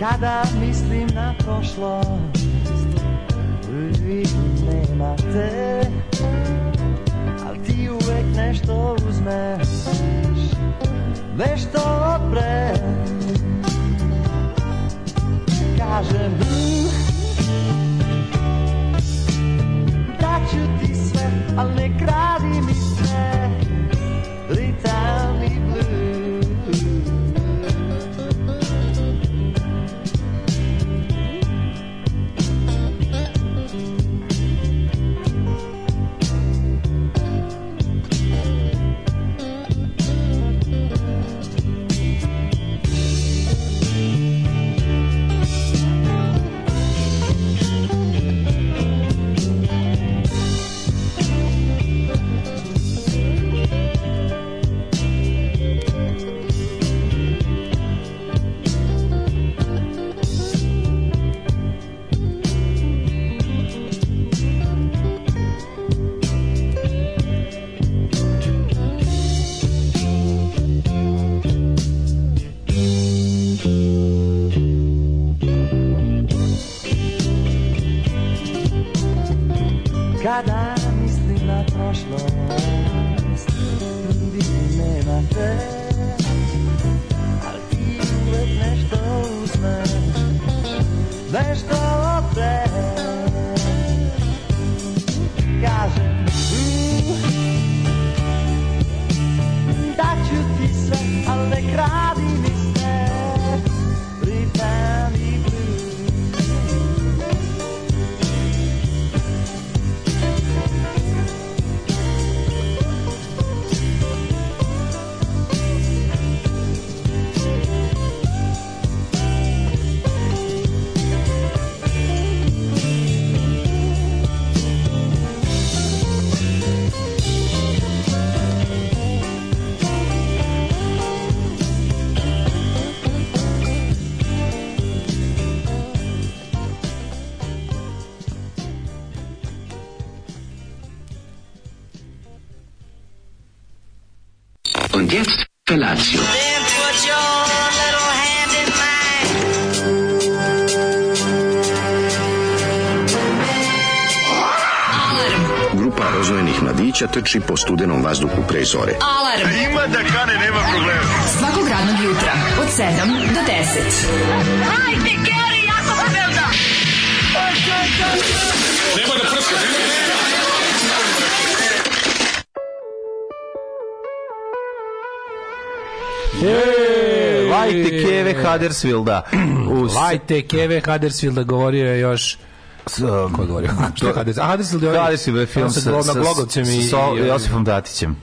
Kada mislim na prošlost Uvijek nema te Al ti uvek nešto uzmeš Nešto odpre Kažem "Mm, Daću ti sve, al ne kradi mi trči po studenom vazduhu pre zore. Alarm. Ima da kane, nema problema. Svakog radnog jutra, od 7 do 10. Hajde, Geri, jako se velda. E, Lajte Keve Huddersfielda. U s- Lajte Keve Huddersfielda govorio je još um, Ko je govorio? Što je Huddersfield? A, Huddersfield je ovaj- Huddersfield je film sa, sa, Glogovcem i... sa, Josifom Tatićem.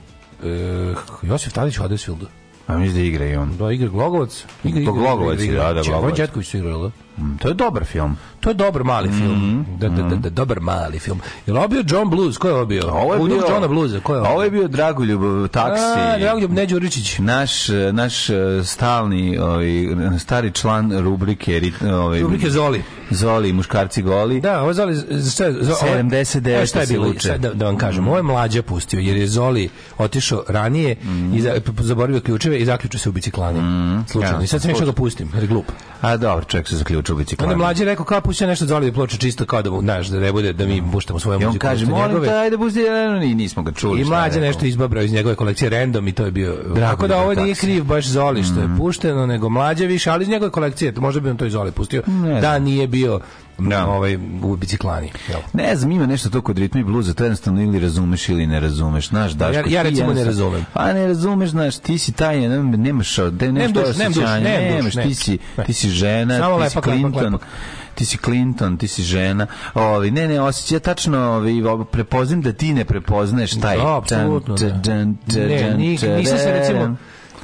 E, Josif Tadić u Huddersfieldu. A mislim da igra i on. Da, igra Glogovac. Igra, To Glogovac igra, igra, igra. da, Čekaj, Glogovac. Vojin Đetković su igrali, da? Mm, To je dobar film. To je dobar mali film. Da, da, da, da, dobar mali film. Je li ovo bio John Blues? Ko je ovo bio? Ovo je bio Johna Bluesa. Ko je ovo? Ovo je bio Dragoljub taksi. A, Dragoljub Neđo Ričić. Naš naš e, stalni ovaj stari član rubrike ovaj Rubrike Zoli. Zoli muškarci goli. Da, ovo je Zoli, šta je, Zo- ovo je- 79 E, šta je se bilo? Sad Da, da vam kažem, ovo je mlađa pustio, jer je Zoli otišao ranije i za, zaboravio ključeve i zaključio se u biciklani. Slučajno. ja, I sad sam išao ga pustim, jer je glup. A dobro, čovjek se zaključio u Onda biciklani. je mlađi rekao, kao pustio nešto od Zoli ploče čisto kao da mu, znaš, da ne bude da mi puštamo svoju I on muziku. kaže, molim te, ajde pusti, i nismo ga čuli. I rekao. nešto izbabrao iz njegove kolekcije random i to je bio. Tako da ovo nije kriv baš Zoli što je pušteno, nego mlađe više, ali iz njegove kolekcije, možda bi on to i Zoli pustio, da nije bio Da. ovaj, u biciklani. Jel? Ne znam, ima nešto to kod ritma i bluza, to jednostavno ili razumeš ili ne razumeš, znaš, Daško. Ja- ja recimo ne razumem. Pa ne razumeš, znaš, ti si taj, nemaš, de, nemaš to osjećanje, nemaš, ti si, Ne. ti si žena, Samo ti si lepak, lepak, Clinton, lepak. ti si Clinton, ti si žena. Ovi, ne, ne, osjeća ja tačno, ovi, ovo, prepoznam da ti ne prepoznaješ taj. Da, apsolutno. Da. Ne, nisam se recimo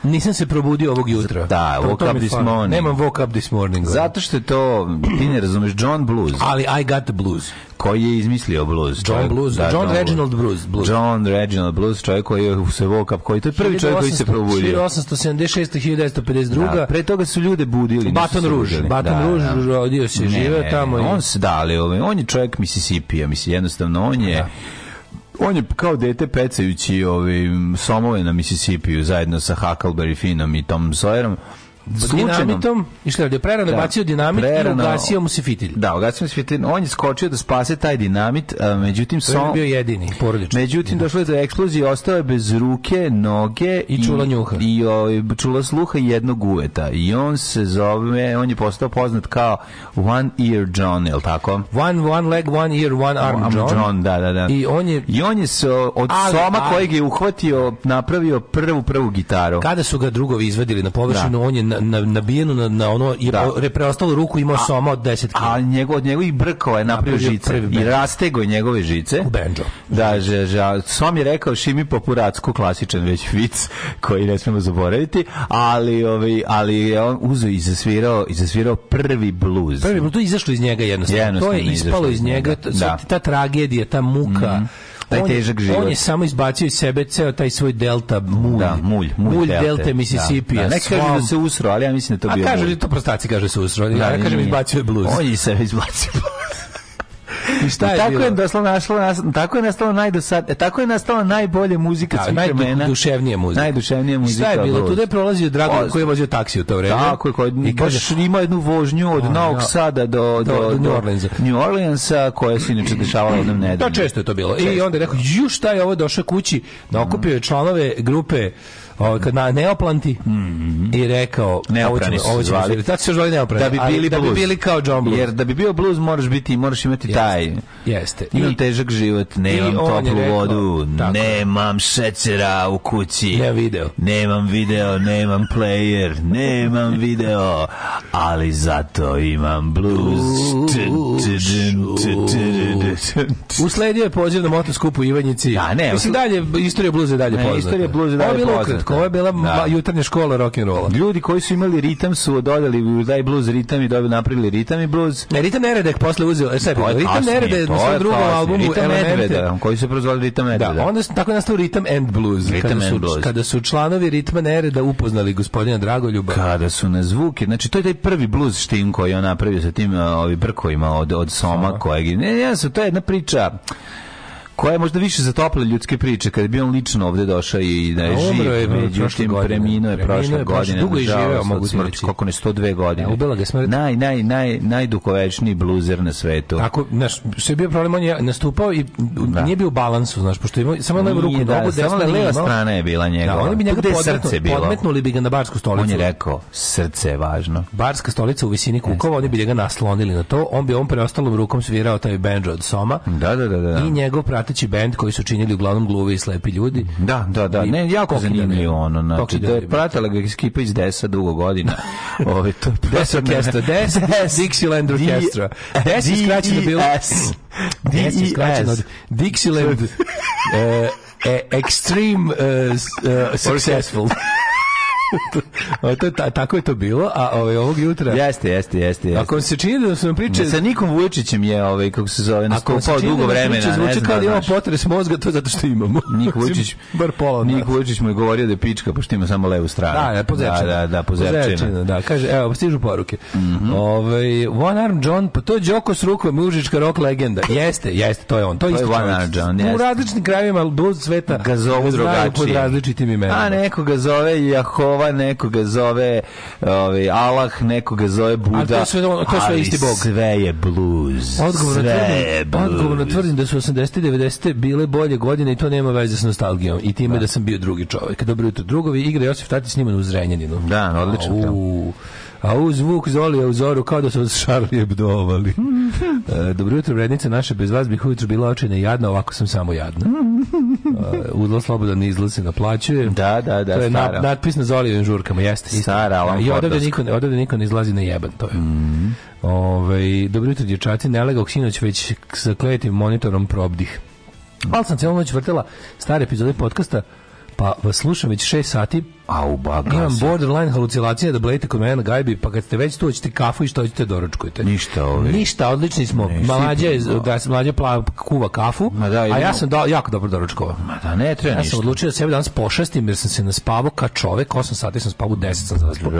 nisam se probudio ovog jutra. Da, To- woke up this morning. Nemam woke up this morning. Zato što je to, ti ne razumeš, John Blues, Ali I got the blues. koji je izmislio blues. John čovjek- Blues, da, John Reginald Blues, blues. John Reginald Blues, čovjek koji je se woke up, koji to je prvi čovjek koji se probudio. 1876. 1952. Da, pre toga su ljude budili. Baton Rouge. Baton Da, Rouge, da. rodio se, živeo tamo. On se dali, ovaj, on je čovjek Mississippi, mislim jednostavno on je On je kao dete pecajući ovaj, somove na Mississippiju zajedno sa Huckleberry Finnom i Tom Sawyerom slučajno- dinamitom, i šta je, prerano Da. bacio dinamit i Prerano- ugasio mu se fitilj. Da, ugasio mu se fitilj. On je skočio da spase taj dinamit, a, međutim... To je bio jedini, porodični. Međutim, došlo je do eksplozije, ostao je bez ruke, noge I čula njuha. I, ovaj, čula sluha i jednog uveta. I on se zove, on je postao poznat kao One Ear John, je li tako? One, one leg, one ear, one arm, Am- John. da, da, da. I on je, I on je se od Ali- soma ali- kojeg je uhvatio napravio prvu prvu gitaru. kada su ga drugovi izvadili na površinu, on je na, na, nabijenu na, na ono, je Da. preostalu ruku imao soma od 10 kg. A njegov, od njegovih brkova je napravio žice i rastego je njegove žice. U bendžo. Da, že, že, a Som je rekao Šimi Popuracku, klasičan već vic koji ne smemo zaboraviti, ali, ovaj, ali je on uzeo i zasvirao, i zasvirao prvi bluz. Prvi, to je izašlo iz njega jednostavno. Jednostavno to je ispalo iz iz njega, njega. ta, Da. ta tragedija, ta muka. Taj on, težak život. On je samo izbacio iz sebe ceo taj svoj delta mulj. Da, mulj, mulj, delte, Mississippi. Da, da. Ne kaže da se usro, ali ja mislim da to A bio kaže, mulj. to prostaci kaže se usro. Da, ja kažem izbacio je bluz. On je sebe izbacio bluz. I šta je tako bilo? je došlo našlo nas, tako je nastala najdosad, e, tako je nastala najbolje muzika Da, svih vremena. najduševnija muzika. Najduševnija muzika. Šta je bilo? Tuda je prolazio Drago Oz- koji je vozio taksi u to vreme. Tako je, koji baš ima jednu vožnju od Novog da. Sada do, do, Do- do New Orleansa. New Orleansa, koja se inače dešavala jednom Da, nedeljom. često je to bilo. I onda je rekao, ju šta je ovo došao kući, nakupio je članove grupe ovaj, kad na Neoplanti i rekao Neoprani ovo ćemo, ovo ćemo. Tad se zvali Neoprani. Da bi bili da bi bili kao John Blues. Jer da bi bio blues moraš biti, moraš imati taj. Jeste. Imam I- težak život, nemam toplu rekao- vodu, tako nemam šecera u kući. Nemam video. Nemam video, nemam player, nemam video, ali zato imam blues. Usledio je poziv na motoskupu Ivanjici. Da, ne, Mislim dalje, istorija bluza je dalje Ne, poznata. istorija bluza je dalje poznata. Ukratko, ovo je bila Da. jutarnja škola rock'n'rolla. Ljudi koji su imali ritam su dodali u taj blues ritam i dobili napravili ritam i blues. Ne, Ritam Neredek posle uzeo, e, sve je bilo. je Ritam Neredek na je svom drugom albumu Ritam. Medveda, koji su prozvali ritam Medveda. Da, onda je tako nastao Ritam and Blues. Ritam kada, su, and blues. kada su članovi Ritma Nereda upoznali gospodina Dragoljuba. kada su na zvuke, znači to je taj prvi blues štim koji je on napravio sa tim ovi brkovima od, od Soma kojeg, ne, ne, to je jedna priča koja je možda više zatopila ljudske priče kada bi on lično ovde došao i da je umro je, živ, prošle međutim godine. preminuo je je prošle- godine dugo je živeo, mogu reći. koliko ne 102 godine Da, ubila ga je smrt. naj, naj, naj, najduhovečniji bluzer na svetu Tako, znaš, što je bio problem, on je nastupao i nije bio u balansu, znaš, pošto ima samo levu ruku, da, nogu, samo desna leva imao. strana je bila njegova. Da, oni bi njega je srce bilo? podmetnuli bi ga na barsku stolicu. on je rekao, srce je važno Barska stolica u visini kukova, oni bi njega naslonili na to, on bi on preostalom rukom svirao taj bendžo od Soma. da, da, da, da. I njegov prateći bend koji su činili uglavnom gluvi i slepi ljudi. Da, da, da, I ne, jako zanimljivo ono, znači, da je pratila ga ekipa iz Desa dugo godina. Ove, to je Des orkestra, Des, Dixieland orkestra. Des je skraćeno bilo... Des je skraćeno Dixieland eh, eh, Extreme eh, Successful. To ta- tako je to bilo, a ovaj, ovog jutra... Jeste, jeste, jeste. jeste. Ako vam se čini da su nam priče... Sa Nikom Vučićem je, ovaj, kako se zove, Ako se nastupao čini dugo da vremena, priče ne zvuči znam kao da da imamo potres mozga, to je zato što imamo. Nik Vučić, Bar pola Nik. Vučić mu je govorio da je pička, pošto ima samo levu stranu. Da, da, pozerčina. Da, da, da, pozerčina. Da, kaže, evo, stižu poruke. Mhm. Ovaj, One Arm John, pa to je Đoko s rukom, mužička rock legenda. Jeste, jeste, to je on. To je, To je One. Arm John, U jeste. različitim krajevima blues sveta ga zovu drugačije. pod različitim imenima. A nekoga zove Jahova, nekoga zove ovaj, Allah, nekoga zove Buda. Ali to je sve to je sve isti Bog. sve je blues. Odgovorno sve je tvrdim, blues. odgovorno tvrdim da su 80. i 90. bile bolje godine i to nema veze s nostalgijom i time da, sam bio drugi čovjek. Dobro jutro, drugovi, igra Josif Tati sniman u Zrenjaninu. Da, odličan film. A u zvuk Zolija u zoru kao da su od Šarlije bdovali. e, dobro jutro, vrednice naše, bez vas bih ujutro bila očina i jadna, ovako sam samo jadna. E, udlo slobodan izlaz se naplaćuje. Da, da, da, To je na, stara. natpis na Zolijevim žurkama, jeste. Stara Alan I odavde niko, odavde niko ne izlazi na jeban, to je. Mhm. Ovaj, dobro jutro, dječaci, ne legao sinoć već sa kletim monitorom probdih. Ali sam cijelu noć vrtela stare epizode podcasta, pa vas slušam već šest sati, Au, baga Imam se. borderline halucinacije da blejete kod mene na gajbi, pa kad ste već tu, hoćete kafu i što hoćete doručkujete. Ništa, ovi. Ništa, odlični smo. Sipno. da se mlađe pla, kuva kafu, Ma da, a ja sam da, jako dobro doručkovao. Ma da, ne treba Ja ništa. sam odlučio da sebe danas pošastim jer sam se naspavao ka čovek, 8 sati sam spavao, 10 sam zaspao.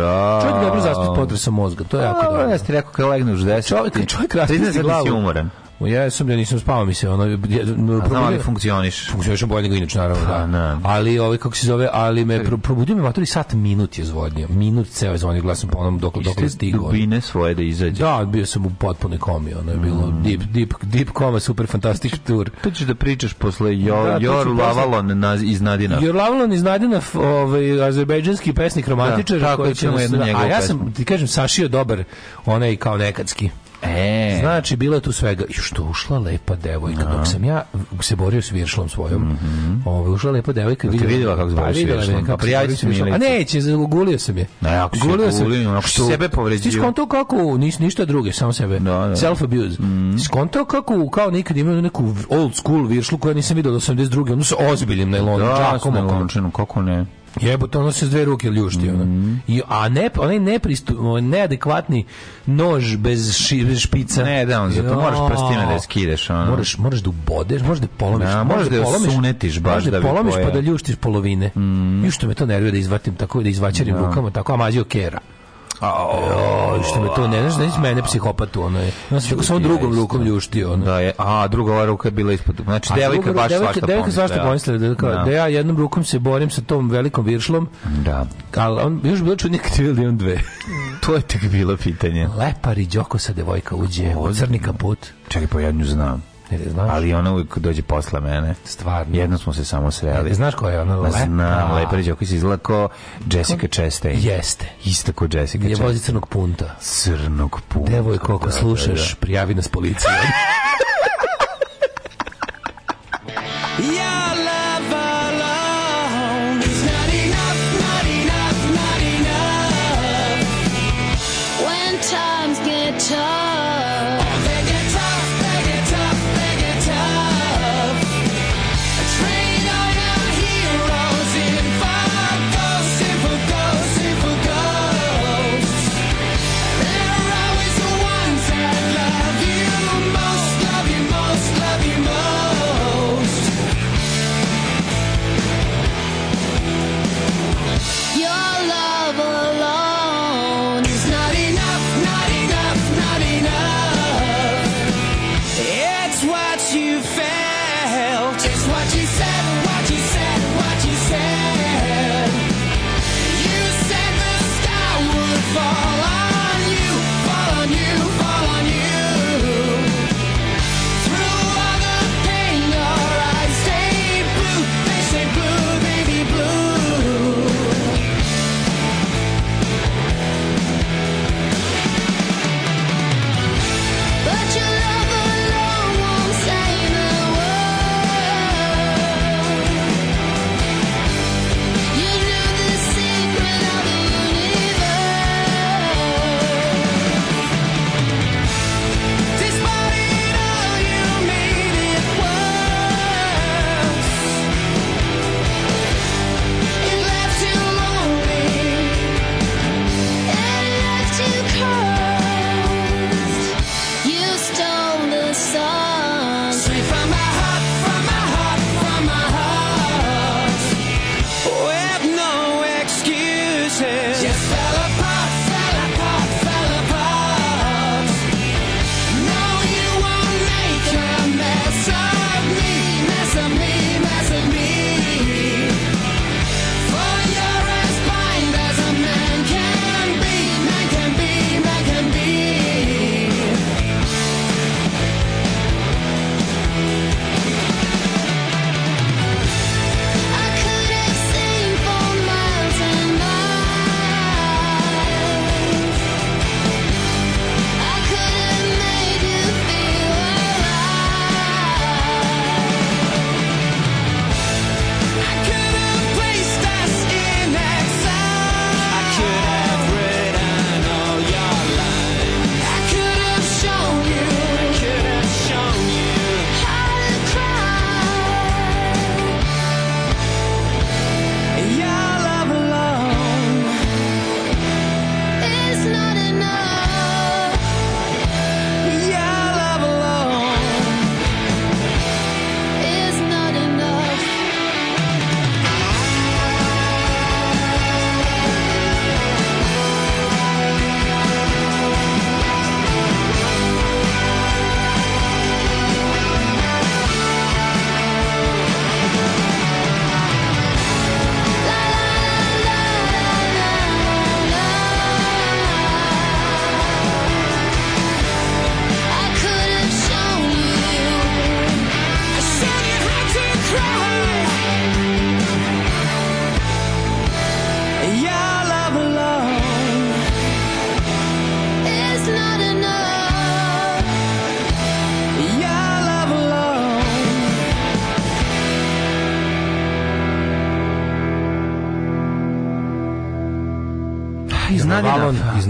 Čovjek dobro zaspi s potresom mozga, to je jako A, dobro. Ja ti rekao kad legneš u 10. Čovjek- ti- čovjek raspusti priznaj sad da si umoran. Ja sam ja nisam spavao mi se ono A ali funkcioniš. funkcionišem bolje nego inače naravno Pa, da. da. Ali ovaj kako se zove, ali me pro, probudio me matori sat minut je zvonio. Minut ceo je zvonio glasom po onom dok dok stigao. Dubine svoje da izađe. Da, bio sam u potpunoj komi, ono je bilo deep, deep, deep koma, super fantastic tour. To ćeš da pričaš posle jo, Da, Jor. Lavalon na, iz Nadina. Jorlavlon iz Nadina, ovaj, azerbejdžanski pesnik romantičar, Da, tako, koji će ćemo jednu a njegovu ja sam, ti kažem, sašio dobar, onaj kao nekadski. E, Znači, bilo je tu svega. I što ušla lepa devojka, dok sam ja se borio s viršlom svojom. ovaj, ušla lepa devojka. Jel te vidjela kako se Pa, boriš s viršlom? Pa se prijavi bori s se viršlom. A neće, zagulio sam je. Ne, ako Gulio sam. gulio, ako si Što- sebe povređio. Ti skontao kako, nis, ništa druge, samo sebe. Da, da. Self-abuse. Skontao kako, kao nikad imaju neku old school viršlu koju nisam vidio od 82. Ono sa ozbiljnim najlonom, da, džakom najlončanom, kako ne? Jebote, ono se s dve ruke ljušti, ono. Mhm. I, a ne, onaj nepristup, neadekvatni nož bez, ši, bez špica. Ne, da, on zato moraš prstima da je skideš, ono. Moraš, moraš da ubodeš, možeš da polomiš. Da, možeš da je osunetiš baš možeš da bi polomiš pa da ljuštiš polovine. Mm. I što me to nervira da izvatim tako, da izvaćarim rukama, tako, a mazio kera. Jo, što me to ne, znaš, ne znaš mene psihopatu, ono je. Ja sam samo drugom rukom ljuštio, ono. Da je, a druga ova ruka je bila ispod. Znači, A devojka baš svašta devojka svašta pomislila. pomislila da, kao, Da. da ja jednom rukom se borim sa tom velikom viršlom, Da. ali on još bilo čudnije kad je da imam dve. To je tek bilo pitanje. Lepa riđokosa devojka uđe crni kaput. Čekaj, pa ja nju znam. Ne, ne znaš? Ali ona uvijek dođe posle mene. Stvarno. Jedno smo se samo sreli. Ne, znaš koja je ona lepa? Znam, lepa riđa koji se izgleda kao Jessica Chastain. Jeste. Isto kao Jessica Je vozi Chastain. crnog punta. Crnog puta. Devojko, ako Da, slušaš, da, prijavi nas policiji.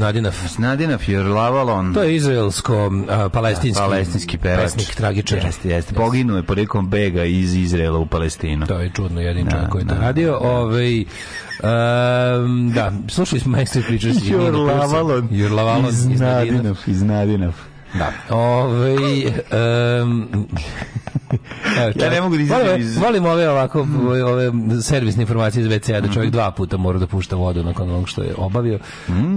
Nadinaf. Nadinaf Your Lavalon. To je izraelsko a, palestinski palestinski pevač. pesnik, tragičar. Jeste, jeste. Poginuo je prilikom bega iz Izraela u Palestinu. To je čudno, jedin čovjek koji je to da, radio. Ovaj um, da, slušali smo Max Street Preachers. Pilsa. Lavalon. Your Lavalon iz. Nadinaf. Iz Nadinaf. Da. Ovaj um, evo, Ja ne mogu da volim, iz- volim ove ovako ove servisne informacije iz WC-a da čovjek dva puta mora da pušta vodu nakon onog što je obavio.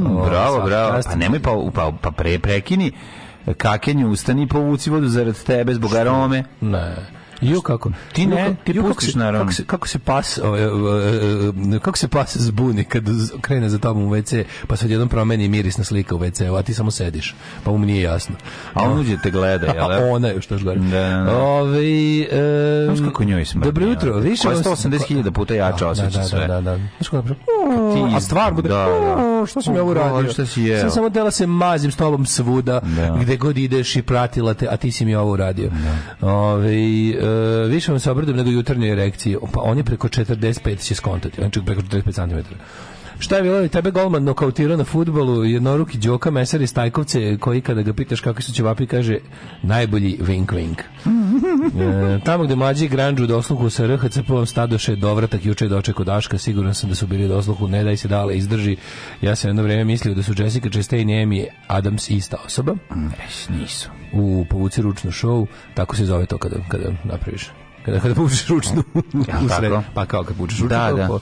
Ovo, Bravo, svaka bravo. čast. Pa nemoj pa, pa, pa pre, prekini kakenju, ustani i povuci vodu zarad tebe zbog arome. Ne. Ju kako Ti ne, kako- ti ju, kako pustiš se- naravno. Kako se, kako se pas ovaj, e, e, kako se pas zbuni kad krene za tobom u WC, pa se odjednom promeni mirisna slika u WC, a ti samo sediš. Pa mu nije jasno. A on uđe te gleda, jel? A ona je što gore. Da, da, da. Ovaj, e, Znaš kako njoj smrdi? Dobro jutro. Više vam- 180.000 puta jače Da, osjeća da, sve. Da, da, da. Znaš kako ti A stvar bude, da, da. "O, što sam ja ovo O, uradio? šta si jeo?" Sam samo tela se mazim s tobom svuda, Da. gde god ideš i pratila te, a ti si mi ovo uradio. Ove, e, više vam se obradujem nego jutarnjoj erekciji. Pa on je preko 45 će skontati, znači preko 45 cm. Šta je bilo i tebe golman nokautirao na futbolu, jednoruki Đoka Mesar iz Tajkovce, koji kada ga pitaš kakvi su ćevapi, kaže najbolji vink vink. E, tamo gde mlađi granđu dosluhu sa RHCP-om stadoše dovratak juče je dočekao Daška, siguran sam da su bili dosluhu, ne daj se dale izdrži. Ja sam jedno vreme mislio da su Jessica Chastain i Amy Adams ista osoba. Eš, nisu. U povuci ručnu show, tako se zove to kada, kada napraviš. Kada, kada povučeš ručnu u sred, pa kao kad povučeš ručnu. Da, da.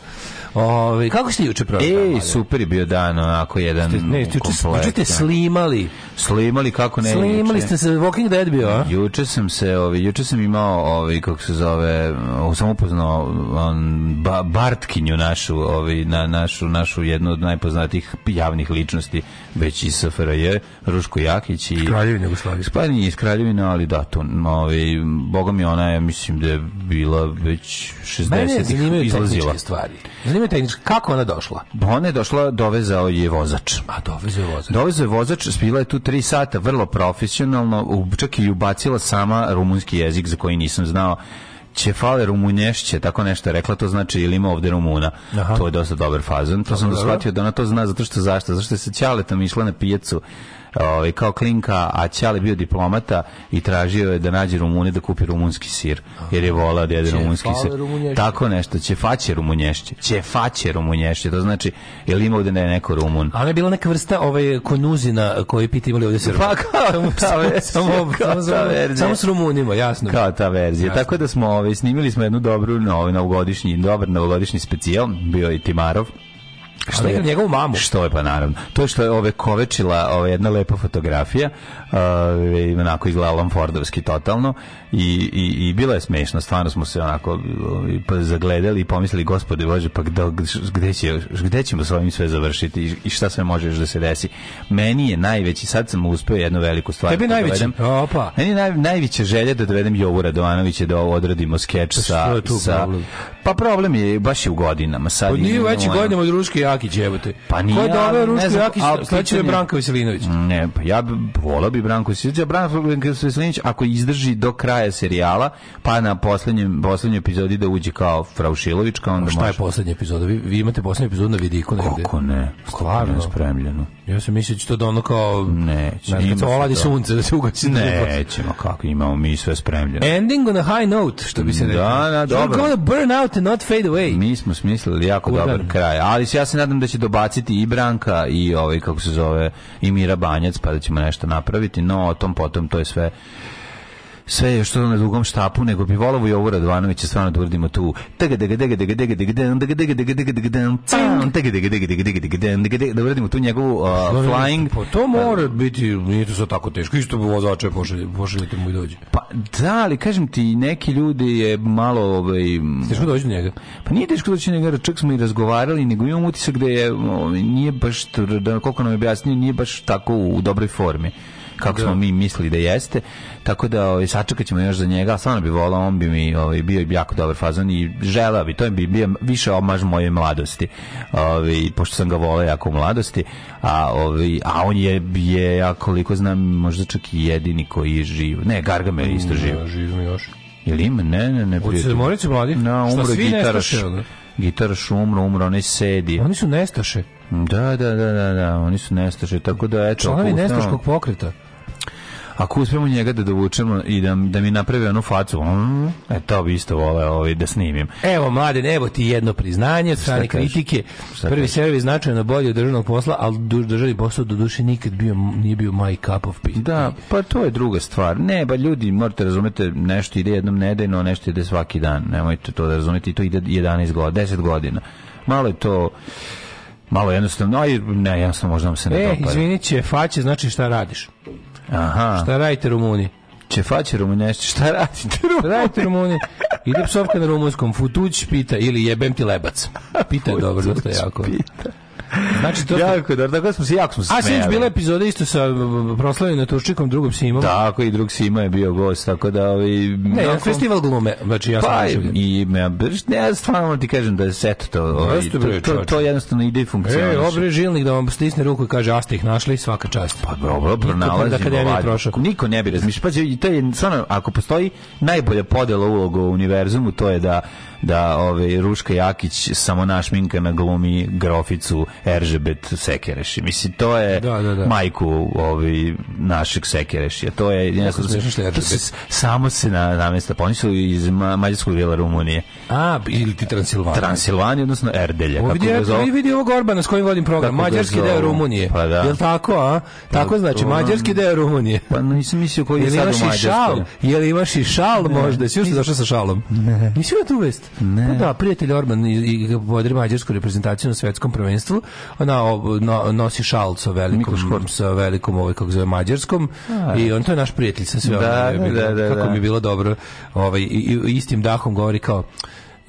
Ove, kako ste juče proveli? Ej, super je bio dan, onako jedan Ne, juče juče ste slimali. Slimali kako ne Slimali juče. ste se Walking Dead bio, a? Juče sam se, ovaj, juče sam imao, ovaj, kako se zove, sam upoznao on, ba, Bartkinju našu, ovaj, na, našu, našu jednu od najpoznatijih javnih ličnosti, već iz SFRJ, Ruško Jakić i... Kraljevine Jugoslavije. Pa nije iz Kraljevine, ali da, to, ovaj, boga mi ona je, mislim da je bila već Mene 60 zanimaju izlazila. tehničke stvari. Zanimaju tehničke. Kako ona došla? Ona je došla, dovezao je vozač. A dovezao je vozač. Dovezao je vozač, bila je tu tri sata, vrlo profesionalno, čak i ubacila sama rumunski jezik za koji nisam znao. Ćefale rumunješće, tako nešto je rekla, to znači ili ima ovde Rumuna. Aha. To je dosta dobar fazon. To sam shvatio da ona to zna, zato što zašto? Zato što je sa Ćaletom išla na pijacu ovaj, kao klinka, a Ćale bio diplomata i tražio je da nađe Rumune da kupi rumunski sir, jer je volao da jede rumunski sir. Tako nešto, ćefaće rumunješće. Ćefaće rumunješće, to znači, ili ima ovde ne, neko Rumun? A ona je bila neka vrsta ovaj konuzina koji piti imali ovdje se Pa kao ta verzija, samo, kao samo, ta samo, verzija. samo s Rumunima, jasno. kao ta verzija. Jasno. Tako da smo ovaj snimili smo jednu dobru novi novogodišnji, dobar novogodišnji specijal, bio je Timarov. Što je njegovu mamu. Što je pa naravno. To je što je ove kovečila ova jedna lepa fotografija, ove, onako izgleda Lamfordovski totalno i, i, i bila je smešna, stvarno smo se onako pa zagledali i pomislili gospode Bože, pa gde, gde, će, gde ćemo s ovim sve završiti i, i šta sve može još da se desi. Meni je najveći, sad sam uspeo jednu veliku stvar. Tebi da najveći? dovedem. Opa. Meni je naj, najveća želja da dovedem Jovu Radovanovića da odradimo skeč Pa sa, problem? pa problem je baš je u godinama sad Pa nije veći godinama od Jakić, jebote. Pa nije, Ko je doveo znam, Jakić? ali Sledeći je Branka Veselinović. Ne, pa ja volao bi Branko Veselinović. Branko Veselinović ako izdrži do kraja serijala, pa na poslednjem poslednjoj epizodi da uđe kao Fraušilovićka, onda Šta je može. poslednja epizoda? Vi, vi imate poslednju epizodu na vidiku negde? Kako ne? Stvarno? Spremljeno? Ja sam mislio da to da ono kao... Neće, Znaš, kad se oladi sunce, da se ugasi. Nećemo, kako imamo mi sve spremljeno. Ending on a high note, što bi se Da, rekao. da, dobro. You're gonna burn out and not fade away. Mi smo smislili jako Kurgan. dobar kraj, ali se ja se nadam da će dobaciti i Branka i ovaj kako se zove i Mira Banjac, pa da ćemo nešto napraviti, no o tom potom to je sve sve je što na dugom štapu, nego bi volovo i ovu Radovanovića stvarno da uradimo tu. Da uradimo tu njegovu flying. Pa to mora biti, nije to sad tako teško. Isto bi vozače pošaljete mu i dođe. Pa da, ali kažem ti, neki ljudi je malo... Ovaj, teško dođe do njega? Pa nije teško dođe do njega, čak smo i razgovarali, nego imam utisak da je, nije baš, koliko nam je objasnio, nije baš tako u dobroj formi kako smo mi mislili da jeste. Tako da ovaj, sačekat ćemo još za njega, a stvarno bi volao, on bi mi ovaj, bio jako dobar fazon i želeo bi, to bi bio više omaž moje mladosti. Ovaj, pošto sam ga volao jako u mladosti, a, ovaj, a on je, je, ja koliko znam, možda čak i jedini koji je živ. Ne, Gargamel je isto živ. Ja, živim još. Jel ima? Ne, ne, ne. Od prijatelju. Sedmorice mladi? Šta, umro gitaraš. nestaše, ono? Gitaraš umro, umro, onaj sedi. Oni su nestaše. Da, da, da, da, da, oni su nestašni, tako da eto. Članovi nestaškog pokreta. Ako uspemo njega da dovučemo i da, da mi napravi onu facu, mm, e, to bi isto voleo ovaj, da snimim. Evo, mladen, evo ti jedno priznanje od strane kritike. Šta Prvi servis značajno bolji od državnog posla, ali državni posao do duše nikad bio, nije bio my cup of tea. Da, pa to je druga stvar. Ne, ba ljudi, morate razumete, nešto ide jednom nedeljno, nešto ide svaki dan. Nemojte to da razumete i to ide 11 godina, 10 godina. Malo je to malo jednostavno, aj, ne, jednostavno možda nam se ne E, dopada. izvinit će, faće znači šta radiš. Aha, Šta radite Rumuni? će faćeru mu nešto, šta radite? Šta radite Rumuni? Ide psovka na rumunskom, futuć pita ili jebem ti lebac. Pita je dobro, dosta jako. Znači, to... jako, dobro, tako smo se, jako smo se A sinoć bila epizoda isto sa proslavljenim Turčikom, drugom Simom. Tako, i drug Sima je bio gost, tako da... Ovaj, Ne, jedan festival glume, znači ja sam Pa, i me, ne, stvarno ti kažem da je set to, ovaj, to, to, to jednostavno ide i funkcioniše. E, obre žilnik da vam stisne ruku i kaže, a ste ih našli, svaka čast. Pa dobro, pronalazimo prošao. Niko ne bi razmišljao. Pa to je stvarno ako postoji najbolja podela uloga u univerzumu, to je da da ove Ruška Jakić samo našminka na glumi groficu Eržebet Sekereši. Mislim to je Da, da, da. majku ovaj našeg Sekerešija. To je je to se- samo se na namesta. Pa oni su iz ma, mađarskog dijela Rumunije. A, ili ti Transilvanija. Transilvanija, odnosno Erdelje. Ovo kako ga zovu. vidi, vidi ovog Orbana s kojim vodim program. Kako Mađarski deo Rumunije. Pa da. Jel tako, a? Tako znači, to- mađarski deo Rumunije. Pa nisam mislio koji je sad u Mađarskoj. Jel imaš i šal možda? Svi što došao sa šalom? Ne. Nisi imao tu vest? Ne. Pa da, prijatelj Orban i, i vodi mađarsku reprezentaciju na svetskom prvenstvu. Ona no, nosi šal sa velikom, sa velikom ovaj, kako zove, mađarskom. I on to je naš prijatelj sa sve. Da, ono, je bilo- da, da, kako da. mi je bilo dobro. Ovaj, i, i istim dahom govori kao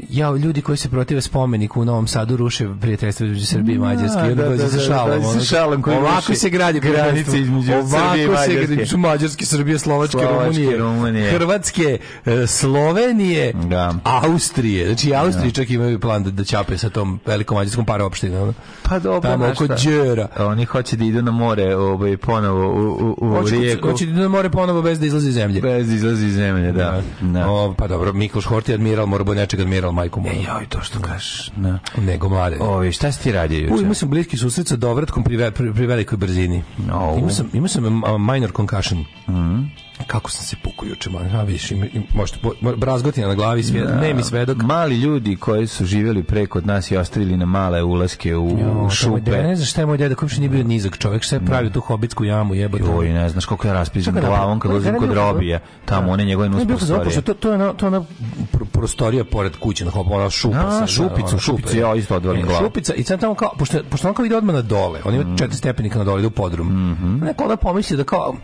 Ja, ljudi koji se protive spomeniku u Novom Sadu ruše prijateljstvo između Srbije i Mađarske. Da, dođe da, sa da, šalom. da, ono. šalom koji Ovako se gradi granice između Ovako Srbije i se Mađarske. gradi su Mađarske, Srbije, Slovačke, Slovačke, Rumunije. Hrvatske, e, Slovenije, Da. Austrije. Znači, i Austriji čak imaju plan da, da ćape sa tom velikom mađarskom paraopštinom. Pa dobro, Tamo oko? Đera. Oni hoće da idu na more, ovaj ponovo u u u Hoće, rijeku. hoće da more ponovo bez da izlazi iz zemlje. bez da izlazi iz zemlje, da. da. O, pa dobro, Mikloš Horti admiral, mora bude nečeg admiral, majku moju. E, joj, to što kažeš. Da. Nego mlade. Ovi, šta si ti radio U, juče? imao sam bliski susret sa dovratkom pri, pri, pri velikoj brzini. Au. Imao sam, imao sam minor concussion. Kako sam se pukao juče, man. A, vidiš, ima, ima, možete, brazgotina na glavi, svjedok, ne mi svedok. Mali ljudi koji su živjeli preko od nas i ostavili na male ulaske u, Jo, u je šupe. deda, ne znaš šta je moj deda, koji nije bio nizak čovjek, sve pravi tu hobitsku jamu, jebote. Joj, ne znaš koliko ja Čekaj, glavom kad ne, kod robije. Tamo one njegove nus prostorije. to, to je ona, to je ona pr- prostorija pored kuće, na hop, ona šupa. A, sa- šupicu, šupicu, ja isto odvalim E, glavu. Šupica, i sad tamo kao, pošto, pošto on kao ide odmah na dole, on ima Mm. četiri stepenika na dole, ide u podrum. Mhm. Neko onda pomisli da kao,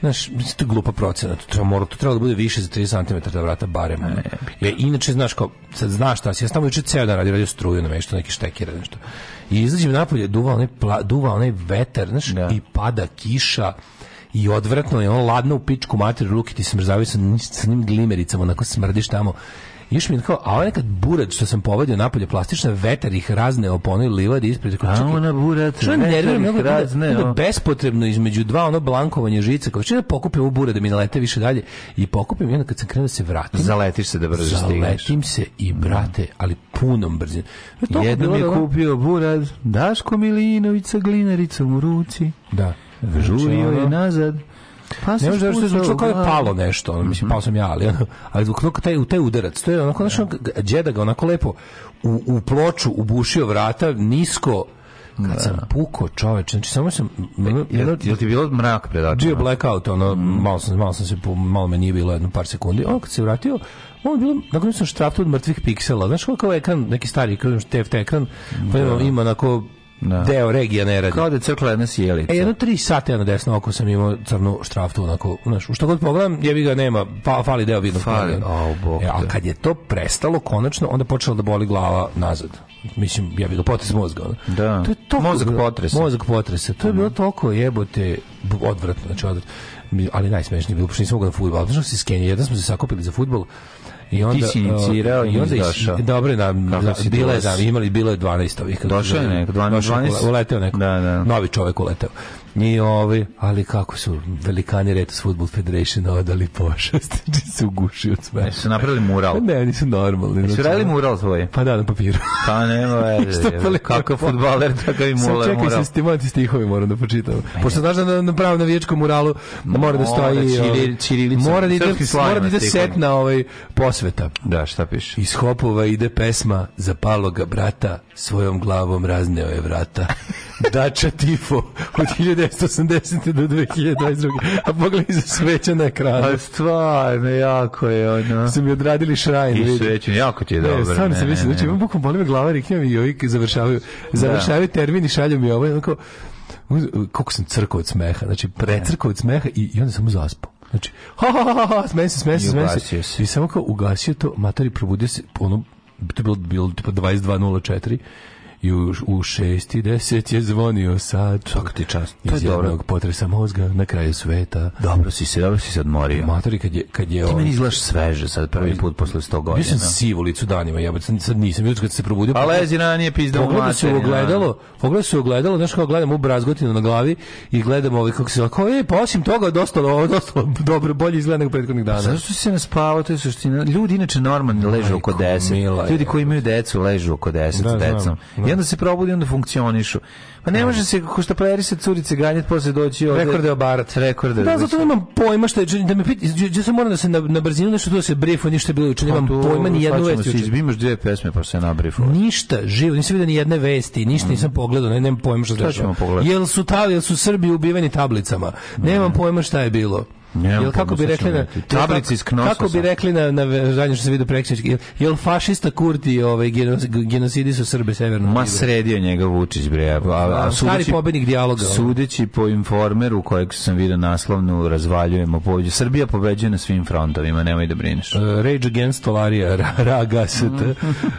Znaš, mislim, to je glupa procena. To treba, mora, to treba da bude više za 30 cm da vrata barem. ono. Jer inače, znaš, kao, sad znaš šta si, ja sam juče ceo dan radio, radio struju, nešto, neki štekire, nešto. I izađem napolje, duva onaj, pla, duva onaj vetar, znaš, Da. i pada kiša, i odvratno je, on ladno u pičku mater, ruke ti smrzavaju sa, sa njim glimericama, onako smrdiš tamo. Još mi je kao, a ovaj nekad burač što sam povadio napolje, plastična vetar ih razne po onoj livadi ispred. Kao, A ona burat, što vetar ih razne, bude o. bespotrebno između dva ono blankovanje žica, kao što da pokupim ovu bure da mi nalete više dalje i pokupim i onda kad sam krenuo da se vratim, Zaletiš se da brzo stigneš. zaletim se i brate, ali punom brzinom. Jednom je da kupio burad, Daško Milinović sa glinaricom u ruci. Da. Žurio Znači, je nazad. Pa Ne može da što je zvučalo kao da je glavu. palo nešto, ono, mislim, pao sam ja, ali, ono, ali zbog toga taj, taj udarac, to je onako, znaš, ono, džeda ga onako lepo u, u ploču ubušio vrata, nisko, kad sam puko čoveč, znači samo sam, ono, Jel, ono, jel ti bilo mrak pred očima? bio blackout, ono, malo sam, malo sam se, malo me nije bilo jedno par sekundi, ono kad se vratio, ono je bilo, nakon sam štraftu od mrtvih piksela, znaš kako je ekran, neki stari, kažem, TFT ekran, pa ima, ima onako, Da. deo regija ne radi. Kao da je crkla jedna sjelica. E, jedno tri sata na desno oko sam imao crnu štraftu, onako, znaš, u što god pogledam, jebi ga nema, fa, fali deo vidnog Fali, au, Bog E, a kad je to prestalo, konačno, onda počela da boli glava nazad. Mislim, ja bi ga potres mozga. Da. To je toliko Mozak potresa. Mozak potresa. To je bilo toliko jebote odvratno, znači odvratno. Ali najsmešnije je bilo, pošto nisam mogao na fudbal. Znaš se skenje, jedan smo se sakupili za fudbal I onda, si inicirao uh, i onda došao. Dobro, na, Kako za, si bilo je, da, imali, bilo je 12 ovih. Došao je neko, 12, Došao je, 12? uleteo neko. Da, da. Novi čovek uleteo. I ovi, ali kako su velikani Retos Football Federation odali pošast, znači se ugušio od smeha. Su napravili mural. Ne, nisu normalni. Su znači, radili mural svoj? Pa da, na papiru. Pa nema veze. Pa. Kakav futbaler, takav i mural. čekaj mural. se stimati stihovi moram da pročitam. Pošto znaš da na, na pravom navijačkom muralu mora da stoji Mora, ovaj, mora da ide, mora da ide set na ovaj posveta. Da, šta piše? Iz hopova ide pesma za paloga brata, svojom glavom razneo je vrata. Dača Tifo od 1980. do 2022. A pogledaj za sveća na ekranu. A stvarno, jako je ono. Su mi odradili šrajn. I svećen, jako ti je Ne, dobro. stvarno sam ne, mislio, ne, znači ne. imam bukvalno boli me glava, riknja mi i ovi završavaju, završavaju termin i šalju mi ovo, i onako, koliko sam crkao od smeha, znači precrkao od smeha i, i onda sam zaspao. Znači, ha, ha, ha, ha, smejem se, smejem se, I smejem se. se. I samo kao ugasio to, matori probudio se, ono, to je bilo, bilo tipa 22.04 i u, u 6 i 10 je zvonio sad. Svaka ti čast. To je Iz dobro. jednog potresa mozga na kraju sveta. Dobro si se, dobro si se odmorio. Matori kad je, kad je Ti on- meni izgledaš sveže sad prvi put posle 100 Bio godina. sam siv u licu danima, jebote, sad, sad nisam, jutro kad se probudio. A lezi ranije u Pogledao se u materinu, ogledalo, pogledao se u ogledalo, znaš kako gledam u brazgotinu na glavi i gledam ovaj kako se kao e, pa osim toga dosta ovo dosta dobro bolje izgleda nego prethodnih dana. Zašto se naspavao, to je suština. Ljudi inače normalno ležu oko 10. mila je. Ljudi koji imaju decu ležu oko 10 Da, s decom. I onda se probudi, onda funkcionišu. Pa ne može se, ko što pleri se curice ganjati, posle doći ovde. Rekorde obarat. Rekorde. Da, zato nemam pojma šta je, da me piti, ja sam moram da se na, na brzinu nešto tu da se brifu, ništa je bilo juče, nemam pojma ni jednu vest Se izbimaš dvije pesme pa se nabrifo. Ništa, živo, nisam vidio ni jedne vesti, ništa nisam pogledao, ne, nemam pojma šta se Šta dešava. ćemo pogledati? Jel su tali, jel su Srbi ubiveni tablicama? Nemam pojma šta je bilo. Jel kako pojma bi rekli na vidjeti. Tablice iz Knososa. Kako bi rekli na na zadnje što se vidi preksinoć, jel, jel fašista Kurti ovaj genocidi su Srbe severno? Ma sredio njega Vučić bre. A, a, a stari pobednik dijaloga. Sudeći po informeru kojeg sam vidio naslovnu razvaljujemo pobeđu. Srbija pobeđuje na svim frontovima, nemoj da brineš. Uh, Rage Against Tolarija, ra- Raga ST.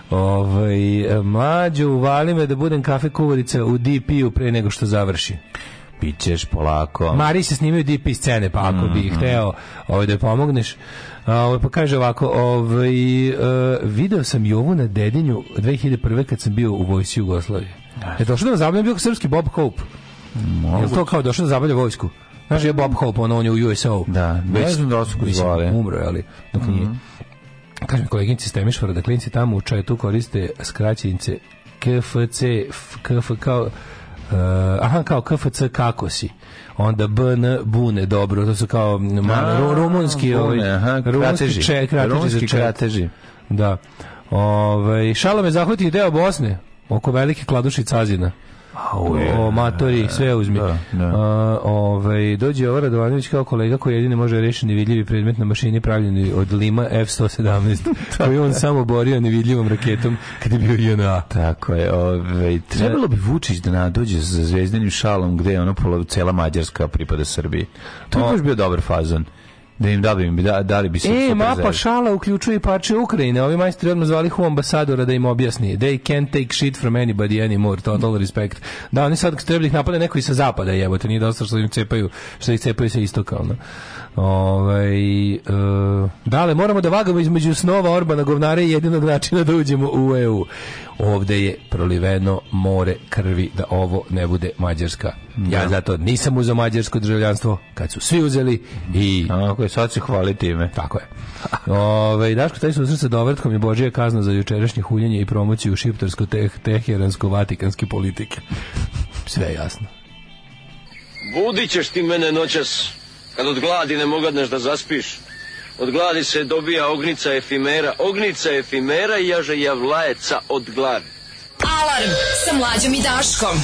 ovaj, e, mlađo, uvali me da budem kafe kuvarica u DP-u pre nego što završi. Bićeš polako. Mari se snimaju DP scene, pa ako bi hteo ovaj, da pomogneš. A, ovaj, pa kaže ovako, ovaj, e, video sam Jovu na Dedinju 2001. kad sam bio u vojsci Jugoslavije. Je došao da me zabavlja, bio srpski Bob Hope. Je li to kao došao da zabavlja vojsku? Znaš, je Bob Hope, ono, on je u USO. Da, ne znam da li su ga mislim, zvali. Umro je, ali dok nije. Kažem koleginici iz Temišvara da klinci tamo u četu koriste skraćenice KFC, KF kao Uh, aha, kao KFC kako si onda BN bune dobro to su kao ma, A, ru- rumunski ovaj, bune, aha, rumunski krateži. če, krateži Rumunski krateži. da ovaj, šalo me zahvatio deo Bosne oko velike kladuši Cazina o matori, sve uzmi. Da, da. A, ovaj, dođe ovo Radovanović kao kolega koji jedini može rešiti nevidljivi predmet na mašini pravljeni od Lima F-117, koji on samo borio nevidljivom raketom kad je bio JNA. Tako je, ovaj, trebalo bi Vučić da na- dođe sa zvezdanim šalom gde je ono polo, cela Mađarska pripada Srbiji. To je baš bio dobar fazon. Da im da bi im da, dali bi se E, mapa zajedno. šala uključuje i parče Ukrajine. Ovi majstori odmah zvali hu ambasadora da im objasni. They can't take shit from anybody anymore. Total respect. Da, oni sad treba da ih napade neko i sa zapada, jebote. Nije dosta što im cepaju, što ih cepaju sa istoka, ono. Ovaj, e, dale, moramo da vagamo između snova Orbana govnare i jedinog načina da uđemo u EU. Ovde je proliveno more krvi da ovo ne bude Mađarska. Ja zato nisam uzeo mađarsko državljanstvo kad su svi uzeli i Tako je, sad se hvali time. tako je. Ove, Daško, taj susret sa Dovrtkom je Božija kazna za jučerašnje huljenje i promociju šiptarsko-teheransko-vatikanske politike. Sve jasno. Budit ćeš ti mene noćas, kad od gladi ne mogadneš da zaspiš. Od gladi se dobija ognica efimera, ognica efimera jaže javlajeca od gladi. Alarm sa mlađom i Daškom.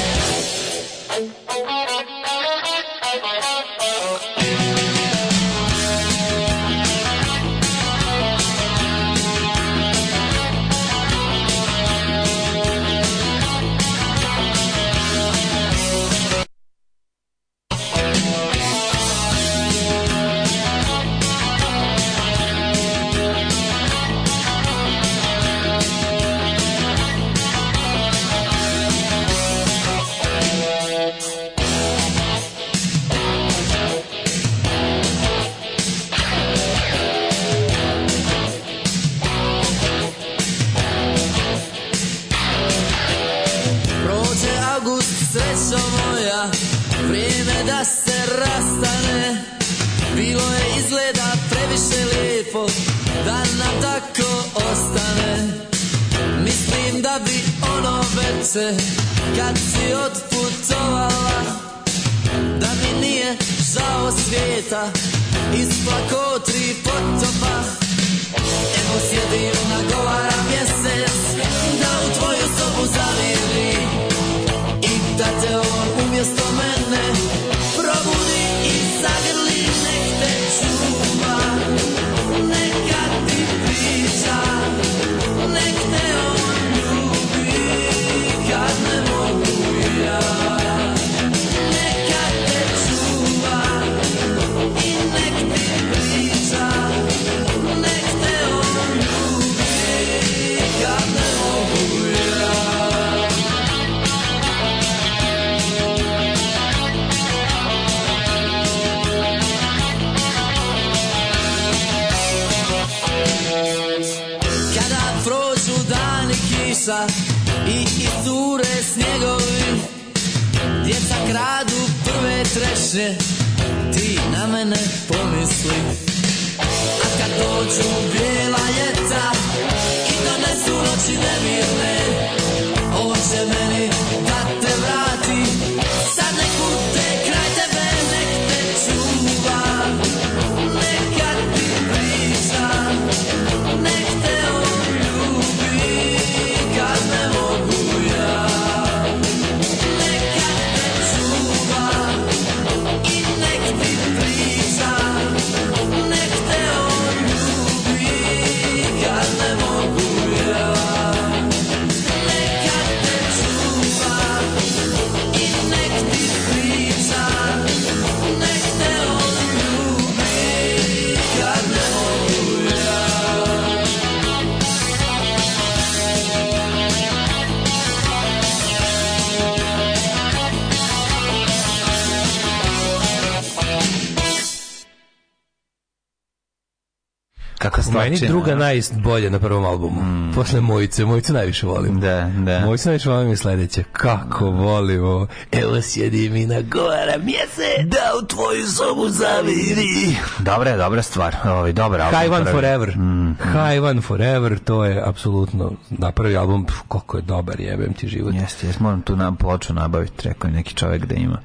Meni druga najbolja na prvom albumu. Posle Mojice. Mojice najviše volim. Da, da. Mojice najviše volim je sledeće. Kako volim ovo. Evo sjedi mi na gora mjese. Da u tvoju sobu zaviri. Dobra je, dobra stvar. Ovaj, dobar album. High One. Forever. High One Forever, to je apsolutno na prvi album, pf, koliko je dobar, jebem ti život. Jeste, jes moram tu nam ploču nabaviti, rekao je neki čovjek da ima.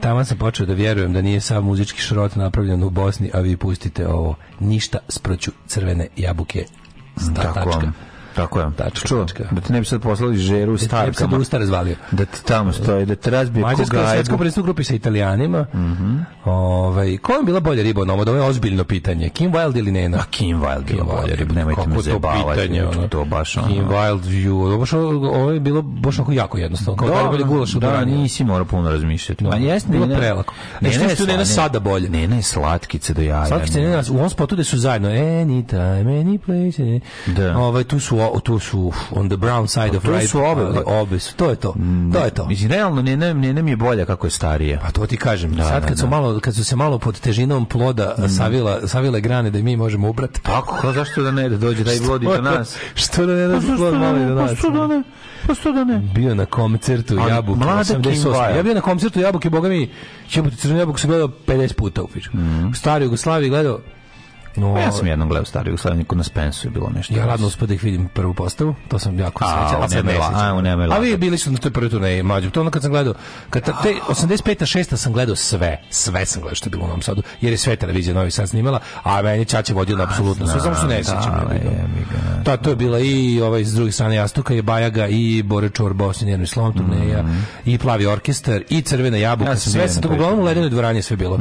Tamo sam počeo da vjerujem da nije sav muzički šrot napravljen u Bosni, a vi pustite ovo. Ništa sproću crvene jabuke. Sta, Tako tačka. vam. Tako je. Tačka, Čuo, tačka. da te ne bi sad poslali žeru u Ne bi se starkama. da usta razvalio. Da ti tamo stoji, da te razbije ko Mađarska je svetsko u grupi sa Italijanima. ovaj, ko je bila bolja riba od ovo je ozbiljno pitanje. Kim Wilde ili Nena? A Kim Wilde bila bolja riba, nemojte me je to pitanje, ono. To baš ono. Kim Wilde, ju, ovo je bilo baš onako jako jednostavno. Kao da je gulaš u da, nisi morao puno razmišljati. Da. Ma jeste, Bilo Nena- prelako. Nešto što sla- sada bolje. Nena je slatkice do jaja. Slatkice Nena, u ovom spotu gde su zajedno Anytime, any place Da. ovaj, tu su, tu su on the brown side of to right su obe. ali obe su, to je to to je to Mislim, realno, Nena, Nena mi je bolja kako je starija. Pa to ti kažem. Da, Sad da, kad su da. malo kad su se malo pod težinom ploda savila savile grane da i mi možemo ubrati. Tako, zašto da ne, da dođe taj vodi do nas? Što da ne da plod malo i do nas. Pa što da ne? Pa što da ne? Bio na koncertu Jabuke mlada Kim 88. Wilde. Ja bio na koncertu Jabuke, boga mi, Jabuke Crvenu Jabuku sam gledao 50 puta u piču. U staroj Jugoslaviji gledao No, Pa ja sam jednom gledao stari Jugoslaviju, kod na Spensu je bilo nešto. Ja radno uspio da ih vidim prvu postavu, to sam jako A, srećan. u ali sad ne sjećam. a, u A vi bili su na toj prvoj turneji, mlađu. To ono kad sam gledao, kad te 85. 6. sam gledao sve, sve sam gledao što je bilo u Novom Sadu, jer je sve televizija Novi Sad snimala, a meni Čače vodio na apsolutno sve, samo što ne sjećam. da, to je bila i ovaj s druge strane Jastuka i Bajaga i Bore Čorba Osinjerni slom turneja i Plavi orkestar i Crvena jabuka. Ja sve se to uglavnom u ledenoj dvorani sve bilo.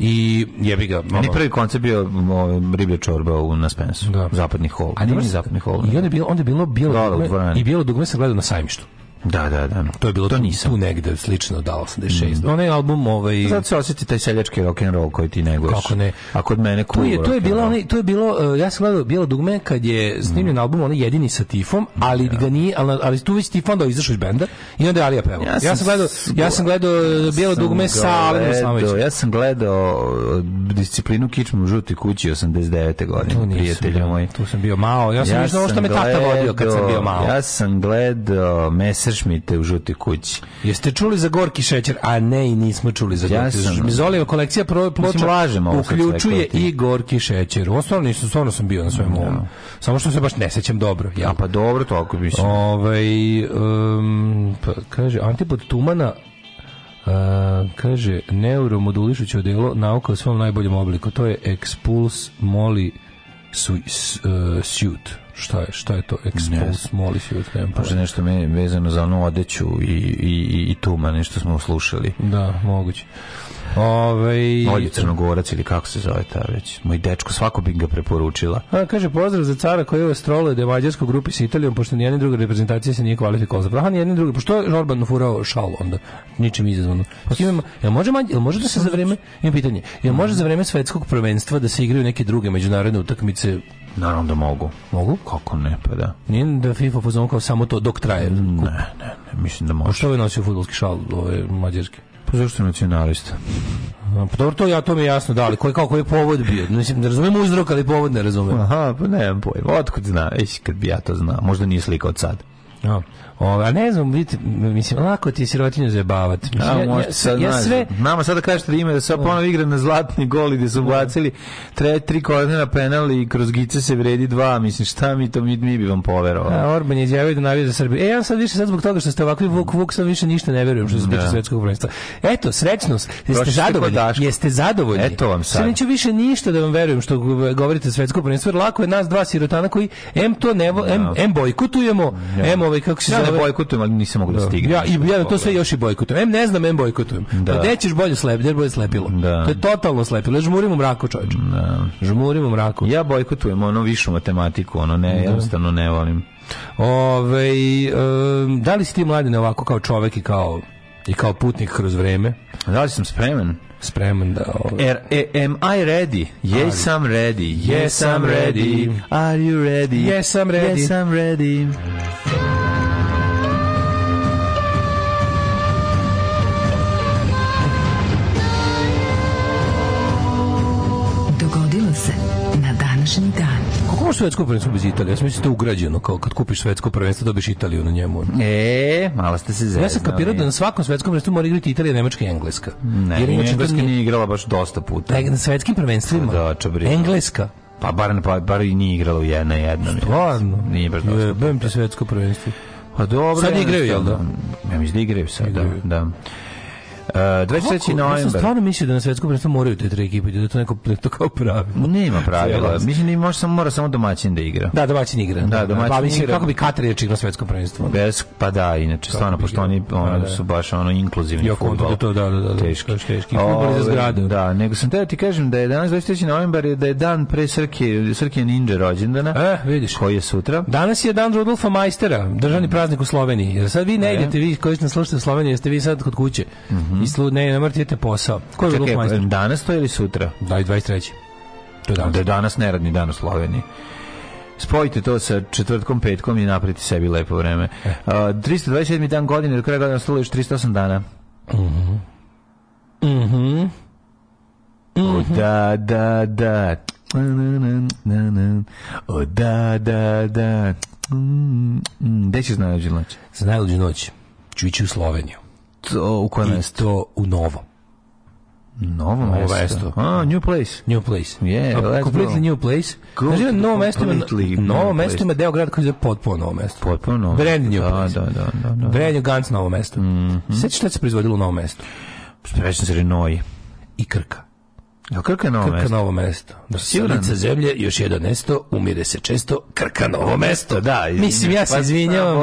I jebi ga. Ono- prvi koncert bio o, riblja čorba u, na Spensu. Da. Zapadni hol. A nije zapadni hol. I onda je bilo, onda je bilo bijelo dugme, dvorani. i bijelo dugme sam gledao na sajmištu. Da, da, da. To je bilo to tu, nisam. tu negde slično da 86. Onaj album ovaj Zato se osjeti taj seljački rock and roll koji ti neguješ. Kako ne? A kod mene To cool je, to je rock and bilo, onaj, to je bilo, uh, ja sam gledao Bijelo dugme kad je snimljen album, onaj jedini sa Tifom, ali ga nije, ali, ali tu već Tif onda izašao iz benda i onda je Alija pevao. Ja, Ja sam gledao, ja sam gledao Bijelo sam dugme sa Alenom gledao- Islamovićem. Ja sam gledao uh, disciplinu kičmu u žuti kući 89. Tu godine, prijatelju moj. Tu sam bio malo. Ja sam ovo što me tata vodio kad sam bio malo. Ja sam gledao Messerschmitte u žuti kući. Jeste čuli za gorki šećer? A ne, i nismo čuli za Ja gorki šećer. Mizolijeva kolekcija pro, ploča uključuje i gorki šećer. Osnovno nisam, stvarno sam bio na svemu ovom. Samo što se baš ne sećam dobro. Jel? A pa dobro, toliko mislim. Ovaj, um, pa, kaže, Antipod Tumana a, kaže, neuromodulišuće odelo nauka u svom najboljem obliku. To je Expulse Molly su, uh, Suit. Šta je, šta je to? Expulse Molly. Nemam Može pojma. nešto me vezano za onu odeću i, i, i, i tuma, nešto smo slušali. Da, moguće. Ovaj Olje Crnogorac ili kako se zove ta već. Moj dečko, svako bi ga preporučila. A, kaže pozdrav za cara koji je astroluje da je mađarsko grupi sa Italijom, pošto nijedna druga reprezentacija se nije kvalifikovala za Aha, nijedna druga. Pošto je Orban furao šal onda, ničim izazvano. Pa s kim ima- jel može, jel može da se za vreme, imam pitanje, jel može za vreme svetskog prvenstva da se igraju neke druge međunarodne utakmice? Naravno da mogu. Mogu? Kako ne, pa da. Nije da FIFA pozvao kao samo to dok traje. Ne, ne, ne, mislim da A može. što je nosio fudbalski šal, ove mađarski? Pa zašto je nacionalista? Pa dobro, to ja to mi je jasno, da, ali koji kao koji je povod bio? Mislim, ne razumem uzrok, ali povod ne razumem. Aha, pa nemam pojma. Otkud zna? Eš, kad bi ja to znao. Možda nije slika od sad. Ja. O, a ne znam, vidite, mislim, lako ti je sirotinju. Mislim, A, ja, ja, možete sad, ja sve, Nama sada kažete da ima da se ponovo igra na zlatni gol i da su bacili tre, tri kornera penal i kroz gice se vredi dva. Mislim, šta mi to, mi, mi bi vam poverovali. a, Orban je izjavio da navija za Srbiju. E, ja sad više, sad zbog toga što ste ovakvi vuk, vuk, sam više ništa ne verujem što se tiče Da. svetskog prvenstva. Eto, srećnost, jeste zadovoljni, jeste zadovoljni. Eto vam sad. Sad neću više ništa da vam verujem što govorite svetsko prvenstvo, jer lako je nas dva sirotana koji M to ne, M, M bojkotujemo, M ovaj, kako se Ja zove, bojkotujem, ali nisam mogu da stignem. Ja, i ja to sve još i bojkotujem. Em ne znam, em bojkotujem. Da. Pa gde ćeš bolje slepiti, jer bolje slepilo. Da. To je totalno slepilo. Ja žmurim u mraku, čovječe. Da. Žmurim u mraku. Ja bojkotujem ono višu matematiku, ono ne, jednostavno ne volim. Ove, um, da li si ti mladine ovako kao čovek i kao i kao putnik kroz vreme Da li sam spreman? spreman da ovaj, Er, e, am I ready? Yes, I'm ready. Yes, Yes, I'm I'm ready. ready. Are you ready? Yes, I'm ready. Yes, I'm ready. Dogodilo se na dan. svetsko prvenstvo bez Italije? Ja sam mislio da je to ugrađeno, kao kad kupiš svetsko prvenstvo dobiješ Italiju na njemu. E, malo ste se zeznali. Ja sam kapirao da na svakom svetskom prvenstvu mora igrati Italija, Nemačka i Engleska. Ne, Jer Engleska nije- nije igrala baš dosta puta. Ne, na svetskim prvenstvima. Da, čabri. Engleska. Pa bar, pa, bar i nije igrala u jedna jednom. Stvarno. Nije baš dosta. Jebem ti svetsko prvenstvo. Pa dobro. Sad igraju, jel da? Ja mislim da igraju sad, da. Da. Uh, 23. Ja sam novembar. stvarno mislio da na svetskom prvenstvu moraju te tri ekipe, da to neko da to kao pravilo. Nema pravila. Mislim da može samo mora samo domaćin da igra. Da, domaćin igra. Da, domaćin Pa mislim, igra. kako bi Katar je igrao svetsko prvenstvo. Bez, pa da, inače, stvarno, pošto oni Da, da. su baš ono inkluzivni kontam da to, da, da, da, da. Teški. Teški. Fudbal je za Ove, zgrade. Da, nego sam teo ti kažem da je danas 23. novembar je da je dan pre Srke, Srke Ninja rođendana. E, vidiš. Koji je sutra? Danas je dan Rudolfa Majstera, državni praznik u Sloveniji. Jer sad vi ne idete, vi koji ste slušate u Sloveniji, jeste vi sad kod kuće. I slu, ne, ne morate idete posao. Ko je Čekaj, Majster? danas to ili sutra? Da, i 23. To je danas. Da je danas neradni dan u Sloveniji. Spojite to sa četvrtkom, petkom i napravite sebi lepo vreme. E. Uh, 327. dan godine, do kraja godine ostalo još 308 dana. Mhm. O da, da, da. Na, na, na, na. O da, da, da. Mm, mm. Gde ćeš najluđu noć? Za najluđu noć ću ići u Sloveniju. To, u kojem I mestu? to u Novo. Novo Novo mesto. mesto. A, new place. New place. Yeah, A, completely go. new place. Znači, novo mesto ima, novo mesto ima deo grada koji je potpuno novo mesto. Potpuno novo. Brand new da, place. Da, da, da. da. Brand new Guns novo mesto. Mhm. Sećaš šta se proizvodilo u novom mestu? Sprečno se Renoi. I Krka. Jel Krka novo Krka mesto? novo mesto. Da Siguran? Silica zemlje, još jedno mesto, umire se često, Krka novo mesto. Da. Mislim, ja se Pa, izvinjavam,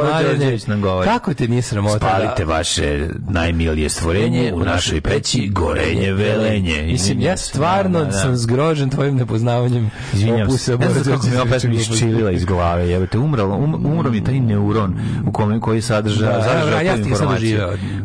govori. Kako te nije sramota? Spalite da- vaše najmilije stvorenje u našoj peći, gorenje, velenje. Mislim, ja stvarno da, da, da. sam zgrožen tvojim nepoznavanjem Izvinjam opusa. se, ne znam kako mi pesma Đorđevića. isčilila iz glave, jebate, umrlo, um, umro mi taj neuron u kome koji sadrža, Da, sadrža ja- ti sad.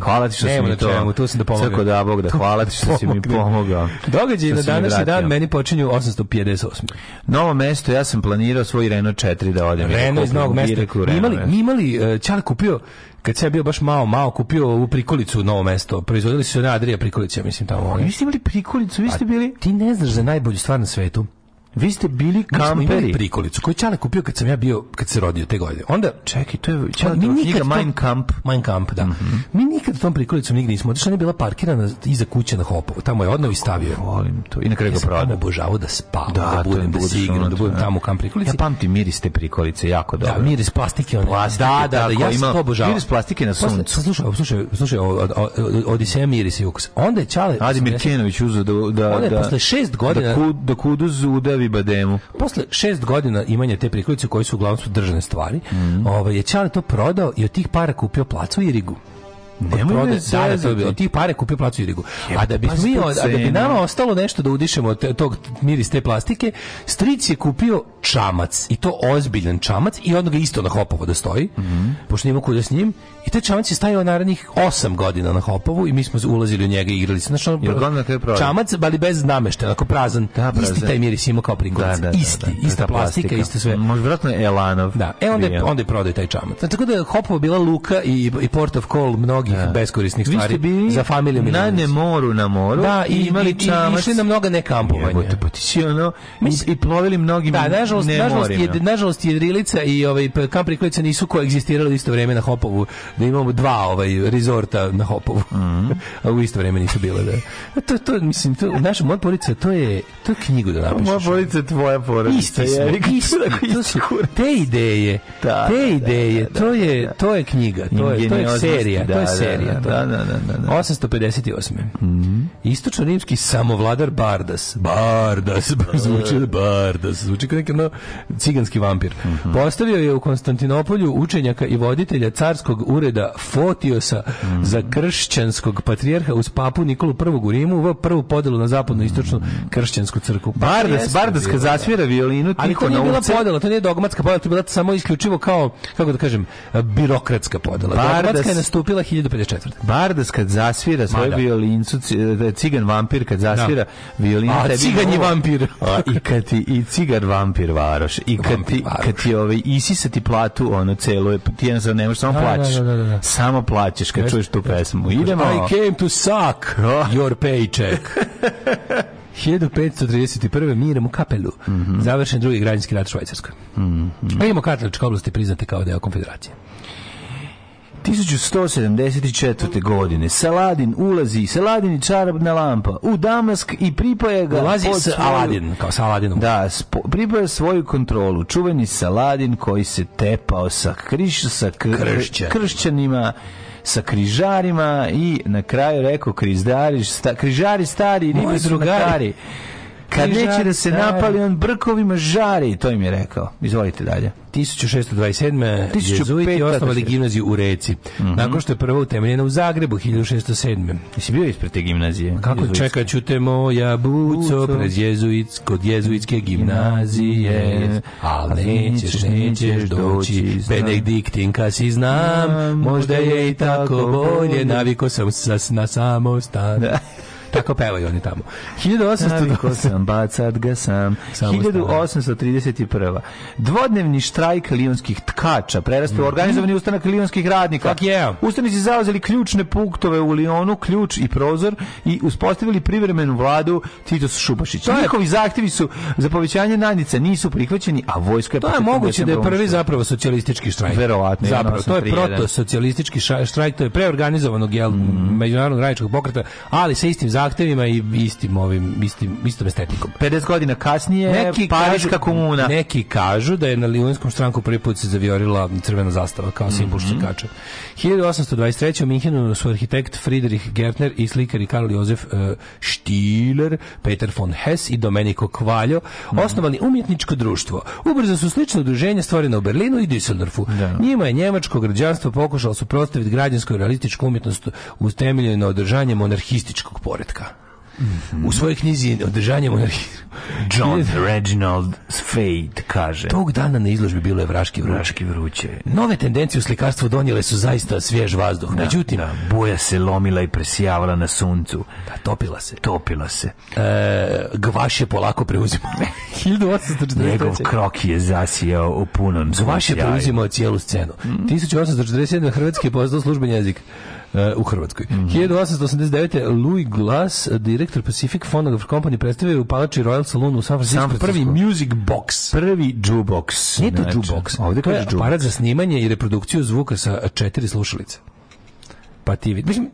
Hvala ti što si mi to. tu sam da pomognem. Crko da Bog da, hvala ti što si mi pomogao. Događaj Što na današnji dan meni počinju 858. Novo mesto, ja sam planirao svoj Renault 4 da odem. i da Reno iz novog mesta. u Mi Renault imali, mi imali, uh, Čale kupio, kad ja bio baš malo, malo kupio ovu prikolicu u novo mesto. Proizvodili su se na Adrija prikolica, mislim tamo. Vi ste imali prikolicu, vi ste bili... Ti ne znaš za najbolju stvar na svetu. Vi ste bili kamperi. prikolicu koju Čale kupio kad sam ja bio, kad se rodio te godine. Onda, Čekaj, to je Pa, čala mi knjiga Mein Kamp. Mein Kamp, da. Mi nikad tom prikolicom nigde nismo otišli, ona je bila parkirana iza kuće na Hopovu. Tamo je odnovi stavio. Volim to. I na kraju Ja ga sam tamo prodao. obožavao da spavam, Da, da, budem, da se igram, da budem da. tamo u kamp prikolici. Ja pamtim miris te prikolice jako dobro. Da, miris plastike, one. Plastike, da, da, da, ja sam to obožavao. miris plastike na suncu. Slušaj, slušaj, slušaj, Odiseja miris i ukus. Onda je Čale... Adimir 80 Kenović uzeo da, da, da, posle šest godina- da, da kuduz udavi bademu. Posle šest godina imanja te prikolice koji su uglavnom su držane stvari, Mhm. ovaj, je Čale to prodao i od tih para kupio placu u Irigu. Od Nemoj me da, da, to bilo. Od tih pare kupio placu u Irigu. A da bi pazi mi, a da bi nama ostalo nešto da udišemo od tog miris te plastike, stric je kupio čamac i to ozbiljan čamac i onda ga isto na Hopovo da stoji, Mhm. pošto nima kuda s njim. I taj čamac je stajao narednih osam godina na Hopovu i mi smo ulazili u njega i igrali se. Znači, prodao? čamac, ali bez nameštaja, onako prazan. Da, prazan. Isti taj miris ima kao prikolica. isti, ista ta plastika, ista sve. Možda vjerojatno je Elanov. Da, e onda je, onda je prodao taj čamac. Znači, tako da je Hopova bila luka i, i port of call mnogih beskorisnih stvari bili za familiju na Milanović. nemoru na moru Da, i, imali i, i čamac. išli na mnoga nekampovanja. Pa i, i plovili mnogim Da, nažalost, nažalost, nemorima. je, nažalost jedrilica i ovaj kamp prikolica nisu koegzistirali u isto vrijeme na Hopovu, da imamo dva ovaj rezorta na Hopovu. Mhm. A u isto vrijeme nisu bile da. To to mislim to naša moja porodica to je to je knjigu da napišeš. Moja porodica je tvoja porodica. Isti smo, jebi ga, isti, tako to su te ideje, Da, te da, da, ideje, da, to da, je, da. to je knjiga, to je, to je serija, da, to je da, serija. da, to je. da, da, da, da. 858. Istočno-rimski samovladar Bardas. Bardas, zvuči Bardas, zvuči kao neki ono ciganski vampir. Postavio je u Konstantinopolju učenjaka i voditelja carskog ureda Fotiosa za kršćanskog patrijarha uz papu Nikolu I u Rimu, uveo prvu podelu na zapadnu i istočnu kršćansku crkvu. Pa Bardas, jeste Bardas kad bilo, da. zasvira violinu, Ali to nije na bila podela, to nije dogmatska podela, to je bila samo isključivo kao, kako da kažem, birokratska podela. Bardas- Dogmatska je nastupila 1054. Bardas kad zasvira svoju da. violincu, e, cigan vampir kad zasvira violinu, A, cigan je vampir. A, I kad ti, i cigar vampir varoš, i kad ti, kad ti ovaj, isisati platu, ono celo, je- ti jednostavno ne možeš, samo Da, da, plaćeš. da, da, da. Samo plaćeš kad čuješ tu pesmu. Idemo. I came to suck your paycheck. 1531. Miram u kapelu. Završen drugi građanski rat u Švajcarskoj. A imamo katoličke oblasti priznate kao deo konfederacije. 1174. godine Saladin ulazi, Saladin i čarobna lampa u Damask i pripaja ga Ulazi pod s svoju- Aladin, kao sa Aladinom. Da, spo- pripaja svoju kontrolu. Čuveni Saladin koji se tepao sa, kriš, sa kr- Kršćanima. kršćanima, sa križarima i na kraju rekao križari, sta, križari stari, ribe drugari. Kad neće da se napali, on brkovima žari. To im je rekao. Izvolite dalje. 1627. 1500 jezuiti osnovali gimnaziju u Reci. Nakon što je prva utemeljena u Zagrebu 1607. Jesi bio ispred te gimnazije? Kako Jezuitske? čekat ću te moja buco pred jezuit, kod jezuitske gimnazije, ali nećeš, nećeš doći, Benediktinka si znam, možda je i tako bolje, naviko sam sas na samostan. Tako pevaju oni tamo. 1800 Naviko sam, bacat ga sam. Samo 1831. Dvodnevni štrajk lionskih tkača prerastao u organizovani ustanak lionskih radnika. Yeah. Ustanici zauzeli ključne punktove u Lionu, ključ i prozor i uspostavili privremenu vladu Titos Šubašić. To je- Njihovi zahtjevi su za povećanje nadnice nisu prihvaćeni, a vojska je To je moguće da je prvi zapravo socijalistički štrajk. Verovatno, Zapravo, to je 1831. proto-socijalistički ša- štrajk, to je preorganizovanog jel, međunarodnog radničkog pokreta, ali sa istim zahtevima i istim ovim, istim, istom estetikom. 50 godina kasnije Pariška komuna. Neki kažu da je na Lijonskom stranku prvi put se zaviorila crvena zastava kao simbol Mhm. štrikača. 1823. u Minhenu su arhitekt Friedrich Gertner i slikari Karl Josef uh, Stieler, Peter von Hess i Domenico Kvaljo Mhm. osnovali umjetničko društvo. Ubrzo su slične udruženja stvorene u Berlinu i Düsseldorfu. Njima je njemačko građanstvo pokušalo suprotstaviti građanskoj realističku umjetnost utemeljenu na održanje monarhističkog poretka. U svojoj knjizi Održanje monarhije John Reginald Fade kaže. Tog dana na izložbi bilo je vraški vruće. Vraški vruće. Nove tendencije u slikarstvu donijele su zaista svjež vazduh. Međutim, da, boja se lomila i presijavala na suncu. da, topila se. Topila se. E, gvaš je polako preuzimao. 1843. Njegov krok je zasijao u punom Gvaš je preuzimao cijelu scenu. 1847. Hrvatski je postao služben jezik u Hrvatskoj. 1889. Louis Glass, direktor Pacific Phonograph Company, predstavio je u palači Royal Saloon u San Francisco prvi music box. Prvi jukebox. Nije to Znači, jukebox. Ovdje kaže jukebox. aparat za snimanje i reprodukciju zvuka sa četiri slušalice. Pa ti vidi. Mislim,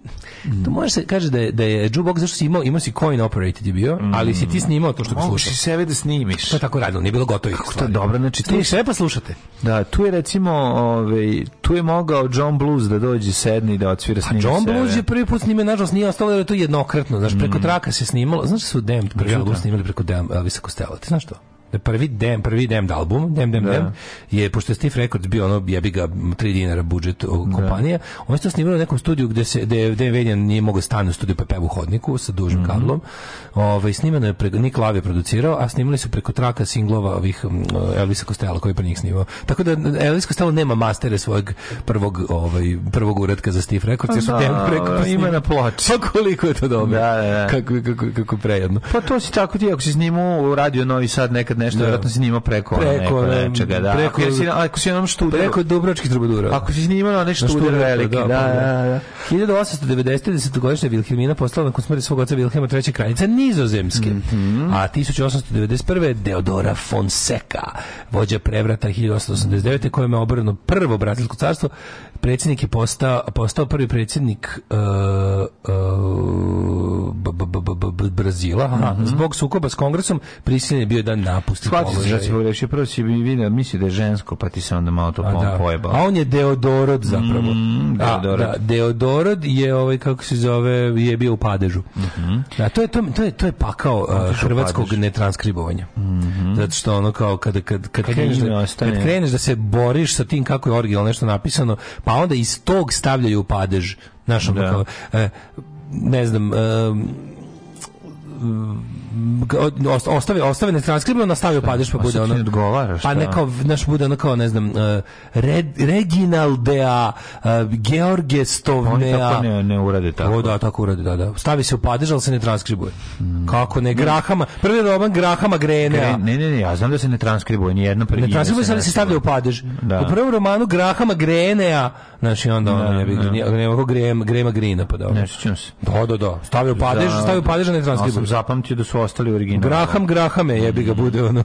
to može se kaže da je, da je jukebox zašto si imao, imao si coin operated je bio, ali si ti snimao to što bi slušao. si sebe da snimiš. To je tako radilo, nije bilo gotovih To je dobro, znači tu, sve pa slušate. da, tu je recimo, ovaj, tu je mogao John Blues da dođe sedni i da odsvira A snimi John sebe. Blues je prvi put snimio, nažalost nije ostalo jer je to jednokratno, znaš, preko traka se snimalo, znaš da su Damned prvi album snimali preko Damned Elvisa Costello, ti znaš to? Da prvi Damned, prvi Damned album, Damned, Damned, Damned, je, pošto je Steve Records bio ono, jebi ga, 3 dinara budžet o, kompanije, oni su snimali u nekom studiju gde se, gde, gde Veljan nije mogao stane u studiju pa peva u hodniku sa dužim kablom, Ovaj snimano je preko, Nick Love je producirao, a snimali su preko traka singlova ovih Elvisa Costello koji je pre njih snimao. Tako da Elvis Costello nema mastere svojeg prvog, ovaj, prvog uretka za Steve Records, jer su Da, Damned preko ima snimali. na ploči. Pa koliko je to dobro. Da, da, da. Kako, kako, kako prejedno. Pa to si tako ti, ako si snimao u Radio Novi Sad nekad nešto, Da. vjerojatno si snimao preko, Preko, ne, nečega, da. preko- ako, si, ako si na onom študeru, Preko Dubrovačkih trubadura. ako si snimao na nešto študer študeru, veliki, da, pa da, da. 1890. desetogodišnja Vilhelmina postala nakon smrti svog oca Vilhelma III. kraljica Nizozemske. Mhm. A 1891. Deodora Fonseca, vođa prevrata 1889. kojem je obrano prvo Brazilsko carstvo, predsjednik je postao, postao prvi predsjednik uh, uh, Brazila. Aha, Zbog sukoba s kongresom prisiljen je bio da napusti. Shvatio se položaj. da si pogrešio, prvo si vidio, misli da je žensko, pa ti se onda malo to A, da. pojebao. A on je Deodorod zapravo. Mm, A, Deodorod. da, Deodorod je ovaj kako se zove je bio u padežu. Da, to je to, to je to je pakao uh, hrvatskog padež. netranskribovanja. Zato što ono kao kada kad kad, Kad kreneš da, kad kreneš da se boriš sa tim kako je originalno nešto napisano, pa onda iz tog stavljaju u padež. Znaš, ono Da. kao, e, ne znam, um, Ost- ostave ostave ne transkribovano stavio padež pa A bude sad ti ono ne odgovara, šta? pa neko naš bude ono kao ne znam uh, Red, Reginaldea uh, George Oni Stovnea tako ne, ne urade tako. O, da, tako uradi, da, da. Stavi se u padež, ali se ne transkribuje. Kako ne? Grahama, prvi roman Grahama Grenea. Gre- Ne, ne, ne, ja znam da se ne transkribuje ni jedno pre Ne transkribuje se, se stavlja u padež. Da. U prvom romanu Grahama Grenea, znači onda ono, Da, da. nije- nema ko Grema, Grina, pa da. Ne sjećam se. Da, da, da. Stavlja u padež, Da, stavlja u padež, a ne transkribuje. Zapamtio da su ostali u originalu. Graham Grahame, jebi ga bude ono.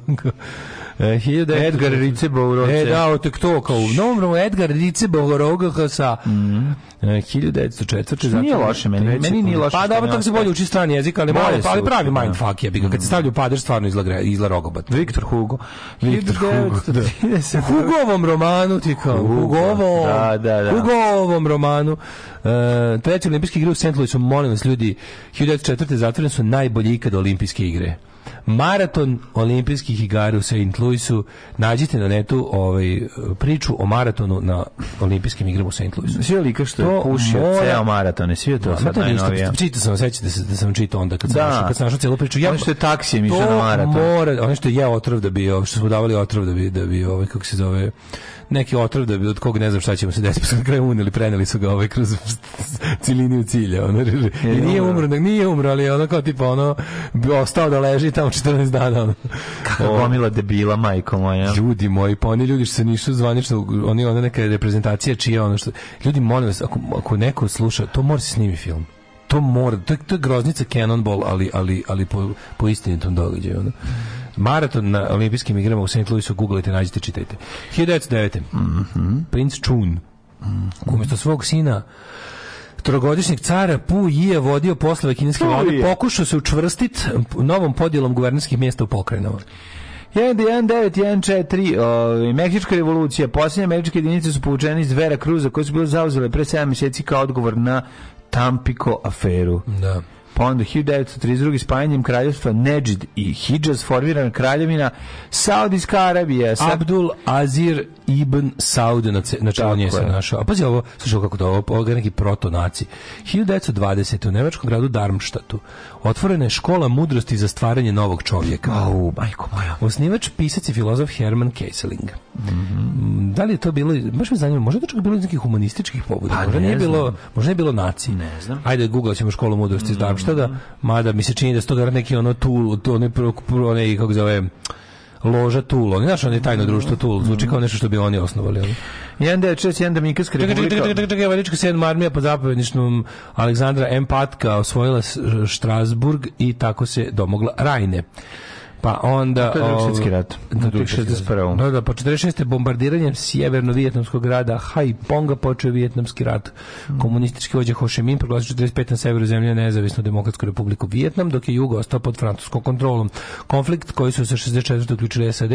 E, 1900 Edgar Riceborovice. E, da, tek to, kao u novom Edgar Riceborovice sa Mhm. e, 1904. Što nije loše, meni- treći meni nije loše Pa dobro, tako se bolje uči strani jezik, ali, malo, se ali pravi da. mindfuck je, bi ga. Kad se stavlja u padež, stvarno izgleda, izgleda rogobat. Viktor Hugo. Viktor Hugo, da. 1930. U Hugovom romanu ti kao, Hugo, Hugovom, da, da, da. Hugovom romanu. E, treći olimpijski igre u St. Louisu, molim vas ljudi, 1904. zatvorene su najbolji ikad olimpijske igre. Maraton olimpijskih igara u St. Louisu, nađite na netu ovaj, priču o maratonu na olimpijskim igrama u St. Louisu. Svi lika što je pušio mora- ceo maratone, svi je to Da, sad najnovije. čitao sam, sećate se da sam čitao onda kad sam Da. našao, kad sam našao celu priču. Ono što je taksijem išao to na maraton. Mora, ono što je otrov da bi, što smo davali otrov da bi, da bi ovaj, kako se zove, neki otrov da bi od kog ne znam šta ćemo se desiti, pa kraju unili, preneli su ga ovaj kroz ciliniju cilja. Ono, I nije umro, nije umro, ali ono kao tipa ono, bi ostao da leži tamo 14 dana. Kakva gomila debila, majko moja. Ljudi moji, pa oni ljudi što se nisu zvanično, oni ona neka reprezentacija čija ono što... Ljudi, molim vas, ako, ako neko sluša, to mora se snimi film. To mora, to je, to je groznica Cannonball, ali, ali, ali po, po istinitom događaju. Ono. Maraton na olimpijskim igrama u St. Louisu, googlajte, nađite, čitajte. 1909. Princ Chun, umjesto svog sina trogodišnjeg cara Pu Jie vodio poslove kineske vlade, pokušao se učvrstiti novom podjelom guvernarskih mjesta u pokrajinama. 1914, ovaj, Meksička revolucija, posljednje američke jedinice su povučene iz Vera Cruza koje su bile zauzele pre 7 mjeseci kao odgovor na Tampico aferu. Da. Pa onda 1932. spajanjem kraljevstva Neđid i Hidžaz formirana kraljevina Saudijska Arabija. Sa... Abdul Azir ibn Saud na, na čelu nje se našao. A pazi ovo, slušaj kako to, ovo, ovo je neki proto-naci. 1920. u nemačkom gradu Darmstadtu otvorena je škola mudrosti za stvaranje novog čovjeka. Au, majko moja. Osnivač, pisac i filozof Herman Kesseling. Mm, Da li je to bilo, baš me zanima, možda je to čak bilo iz nekih humanističkih pobuda, Pa možda ne nije znam. bilo, možda nije bilo naci. Ne znam. Ajde, googlat ćemo školu mudrosti iz Darmstada, mada mi se čini da su to verovatno neki ono tool, to onaj, pro, pro, onaj, kako zove, loža oni znaš, oni tajno društvo Tool, zvuči kao nešto što bi oni osnovali. Oni. 1961. Dominikanska Čekaj, čekaj, republika. čekaj, čekaj, čekaj, Američka sedma armija pod zapovjedništvom Aleksandra M. Patka osvojila Štrasburg i tako se domogla Rajne. Pa onda... To je Drugi ovaj, svjetski rat. Da, U drugi svjetski rat. 61.. Da, da, po 46. bombardiranjem sjeverno-vijetnamskog grada Haiponga počeo je vijetnamski rat. Komunistički vođa Ho Chi Minh proglasio 45 na severu zemlje nezavisnu demokratsku republiku Vijetnam, dok je jugo ostao pod francuskom kontrolom. Konflikt koji su se 64. uključili SAD,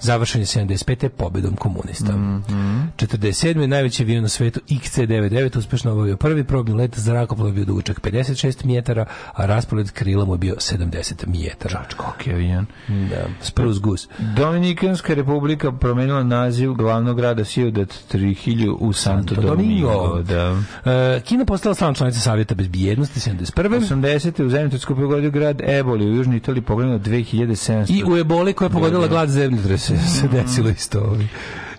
završen je 75. pobedom komunista. 47. najveći avion na svetu XC-99 uspešno obavio prvi probni let zrakoplov je bio dugačak 56 metara, a raspored krila mu je bio 70 metara. Koliko je avion. Da, Spruce Goose. Dominikanska republika promenila naziv glavnog grada Ciudad Trujillo u Santo Domingo. Domingo. Da. E, Kina postala stalna članica Savjeta bezbjednosti 71. 80. u zemljotrsku pogodio grad Eboli u Južnoj Italiji pogledano 2700. I u eboli koja je pogodila glad zemljotrese se desilo isto. Ovaj.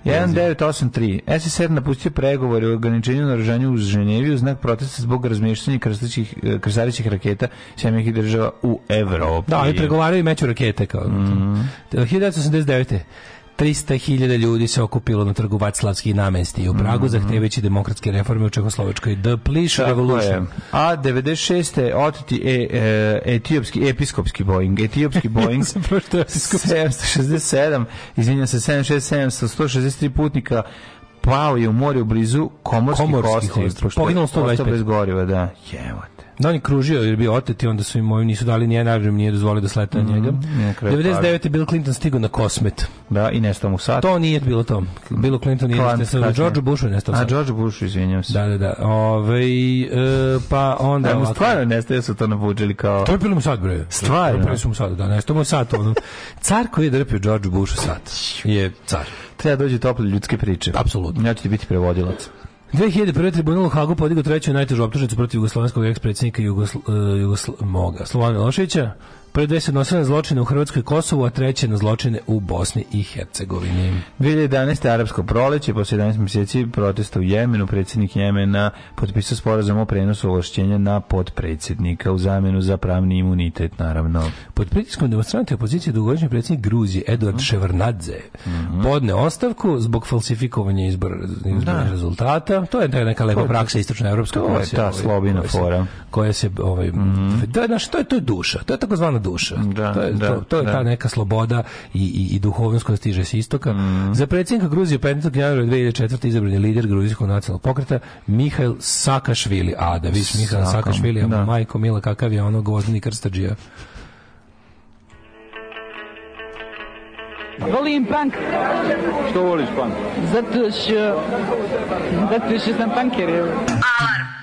1983. SSR napustio pregovore o ograničenju naoružanja u Ženevi u znak protesta zbog razmještanja eh, krstarićih raketa Sjemekih država u Evropi. Da, oni pregovaraju i meću rakete. Kao. Mhm. 1989. 300.000 ljudi se okupilo na trgu Vaclavski namesti u Pragu, zahtevajući demokratske reforme u Čehoslovačkoj. The Polish Tako je. Revolution. A 96. oteti e, e, etiopski, episkopski Boeing. Etiopski Boeing 767, izvinjam se, 767 sa 163 putnika pao je u more u blizu Komorskih, Komorskih je Poginulo ostao 125. bez goriva, da. Jevate. Da, on je kružio jer je bio otet i onda su im ovi nisu dali nijedan aerodrom, nije dozvolio da slete na njega. i na kraju 99. je Bill Clinton stigao na kosmet. Da, i nestao mu sat. To nije bilo to. Bill Clinton nije Klan- nestao. kasnije. George Bushu je nestao. A, sad. George Bush, izvinjam se. Da, da, da. Ove, e, pa onda... Da, mu stvarno nestaje su to navučili kao... To je bilo mu sad, bre. Stvarno? Napravili su mu sad, da, nestao mu sad. Ono. Car koji je drpio George Bushu sad je car. Treba dođe tople ljudske priče. Apsolutno. Ja ću ti biti prevodilac. 2001. tribunal u Hagu podigao treću najtežu optužnicu protiv jugoslovenskog ekspredsjednika Jugosl, uh, Jugosl, moga, Slovana Miloševića. Prve se odnosile na zločine u Hrvatskoj i Kosovu, a treće na zločine u Bosni i Hercegovini. 2011. arapsko proleće, posle 11 mjeseci protesta u Jemenu, predsjednik Jemena potpisao sporazum o prenosu ovlašćenja na podpredsjednika u zamjenu za pravni imunitet, naravno. Pod pritiskom demonstranti opozicije dugogodišnji predsjednik Gruzije Eduard Ševrnadze podne ostavku zbog falsifikovanja izbora, izbornih rezultata. To je neka lepa praksa istočna evropska to je ta slobina koja se- fora. koja se ovaj to je naš to je to je duša. To je takozvana duša. Da, to je, da, to, to je da. ta neka sloboda i, i, i duhovnost koja stiže s istoka. Mhm. Za predsjednika Gruzije 15. januara 2004. izabran je lider gruzijskog nacionalnog pokreta Mihail Sakašvili. A, da vidiš Mihail Saka, Sakašvili, a da. majko mila, kakav je ono gvozdeni krstađija. Volim punk. Što voliš punk? Zato što... Zato što sam punker, evo. Late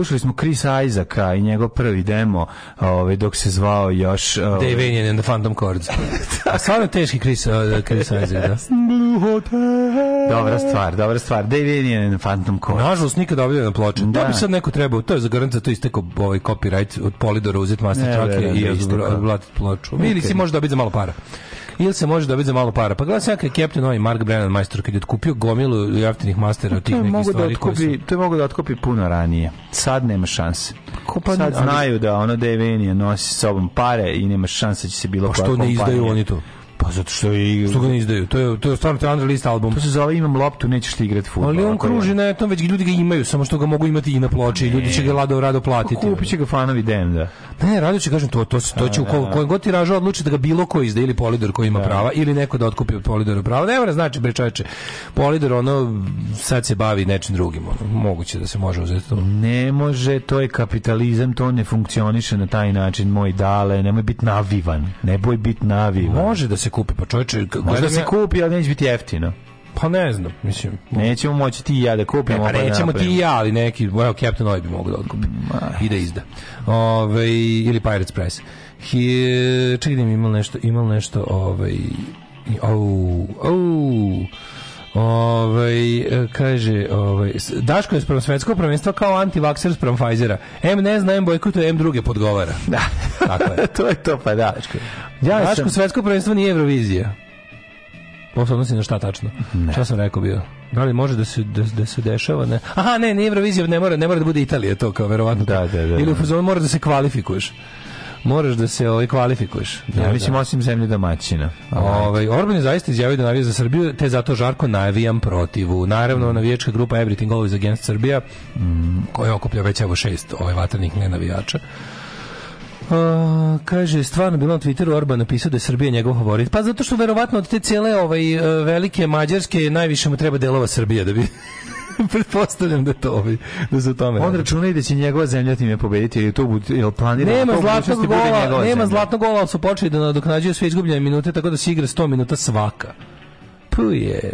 Slušali smo Chris Isaaca i njegov prvi demo, ovaj dok se zvao još ovaj, Dave and the Phantom Chords. A stvarno teški Chris, uh, Chris Isaac, da. Dobra stvar, dobra stvar. Dave and Phantom Chords. Nažalost, nikada objavljeno na. Da. Da. bi sad neko trebao, to je za garant za to isteko ovaj copyright od Polidora uzeti master track i da odblatiti ploču. Ili Ok. si može dobiti za malo para. Ili se može dobiti za malo para. Pa gledam kad je Captain ovaj Mark Brennan majstor kad je otkupio gomilu jeftinih mastera od tih nekih mogu da stvari su... otkupi, to je mogu da otkupi puno ranije. Sad nema šanse. pa Sad ne, ali- znaju da ono Dave Vanian nosi sa sobom pare i nema šanse da će se bilo Pa koja što ne kompanija- izdaju oni to? Pa zato što i Što ga ne izdaju? To je, to je stvarno je underlist album. To se zove imam loptu, nećeš ti igrati fudbal. Ali on kruži na tom, već ljudi ga imaju, samo što ga mogu imati i na ploči. i Ljudi će ga lado rado platiti. Kupit će ga fanovi dem, da. Ne, rado će kažem to, to, se- to će u ko- kojem god tiražu odluči da ga bilo ko izda ili Polidor koji ima prava ili neko da otkupi od Polidora prava. Ne mora znači bre čoveče. Polidor ono sad se bavi nečim drugim, ono, moguće da se može uzeti to. Ne može, to je kapitalizam, to ne funkcioniše na taj način, moj dale, nemoj biti navivan, ne boj biti navivan. Može da se kupi, pa čoveče, k- Može da gledam se kupi, ali neće biti jeftino. Pa ne znam, mislim. Nećemo moći ti i ja da kupimo. Ne, pa pa da nećemo ti i ja, ali neki, evo, Captain Oil bi mogao da otkupi. I da izda. Ove, ili Pirates Press. Hi, čekaj da mi imao nešto, imao nešto, ovaj, au, au, Ovaj e, kaže, ovaj Daško je sprem svetskog prvenstva kao antivakser sprem Pfizera. M ne zna, M bojkotuje, M druge podgovara. Da. Tako je. to je to, pa da. Ja Ja Daško sam- svetsko prvenstvo nije Eurovizija. Ovo se odnosi na šta tačno? Šta sam rekao bio? Da li može da se da, da se dešava ne? Aha, ne, nije Eurovizija, ne mora, ne mora da bude Italija to kao verovatno. Da, da, da. Ili u fazonu mora da se kvalifikuješ. Moraš da se ovaj kvalifikuješ. Ja mislim osim zemlje domaćina. Ovaj Orban je zaista izjavio da navija za Srbiju, te zato žarko navijam protivu. Naravno, navijačka grupa Everything Always Against Serbia, koja okuplja već evo šest ovaj vatrenih nenavijača. A, kaže, stvarno bilo na Twitteru Orban napisao da je Srbija njegov favorit. Pa zato što verovatno od te cijele ovaj, e, velike Mađarske najviše mu treba delova Srbije da bi... Pretpostavljam da je to ovaj, da o tome On računa i da će njegova zemlja time pobediti, ili to bud, ili planira Nema da u zlatnog gola, nema zemlja. zlatnog gola, ali su počeli da nadoknađuju sve izgubljene minute, tako da se igra 100 minuta svaka. Puje,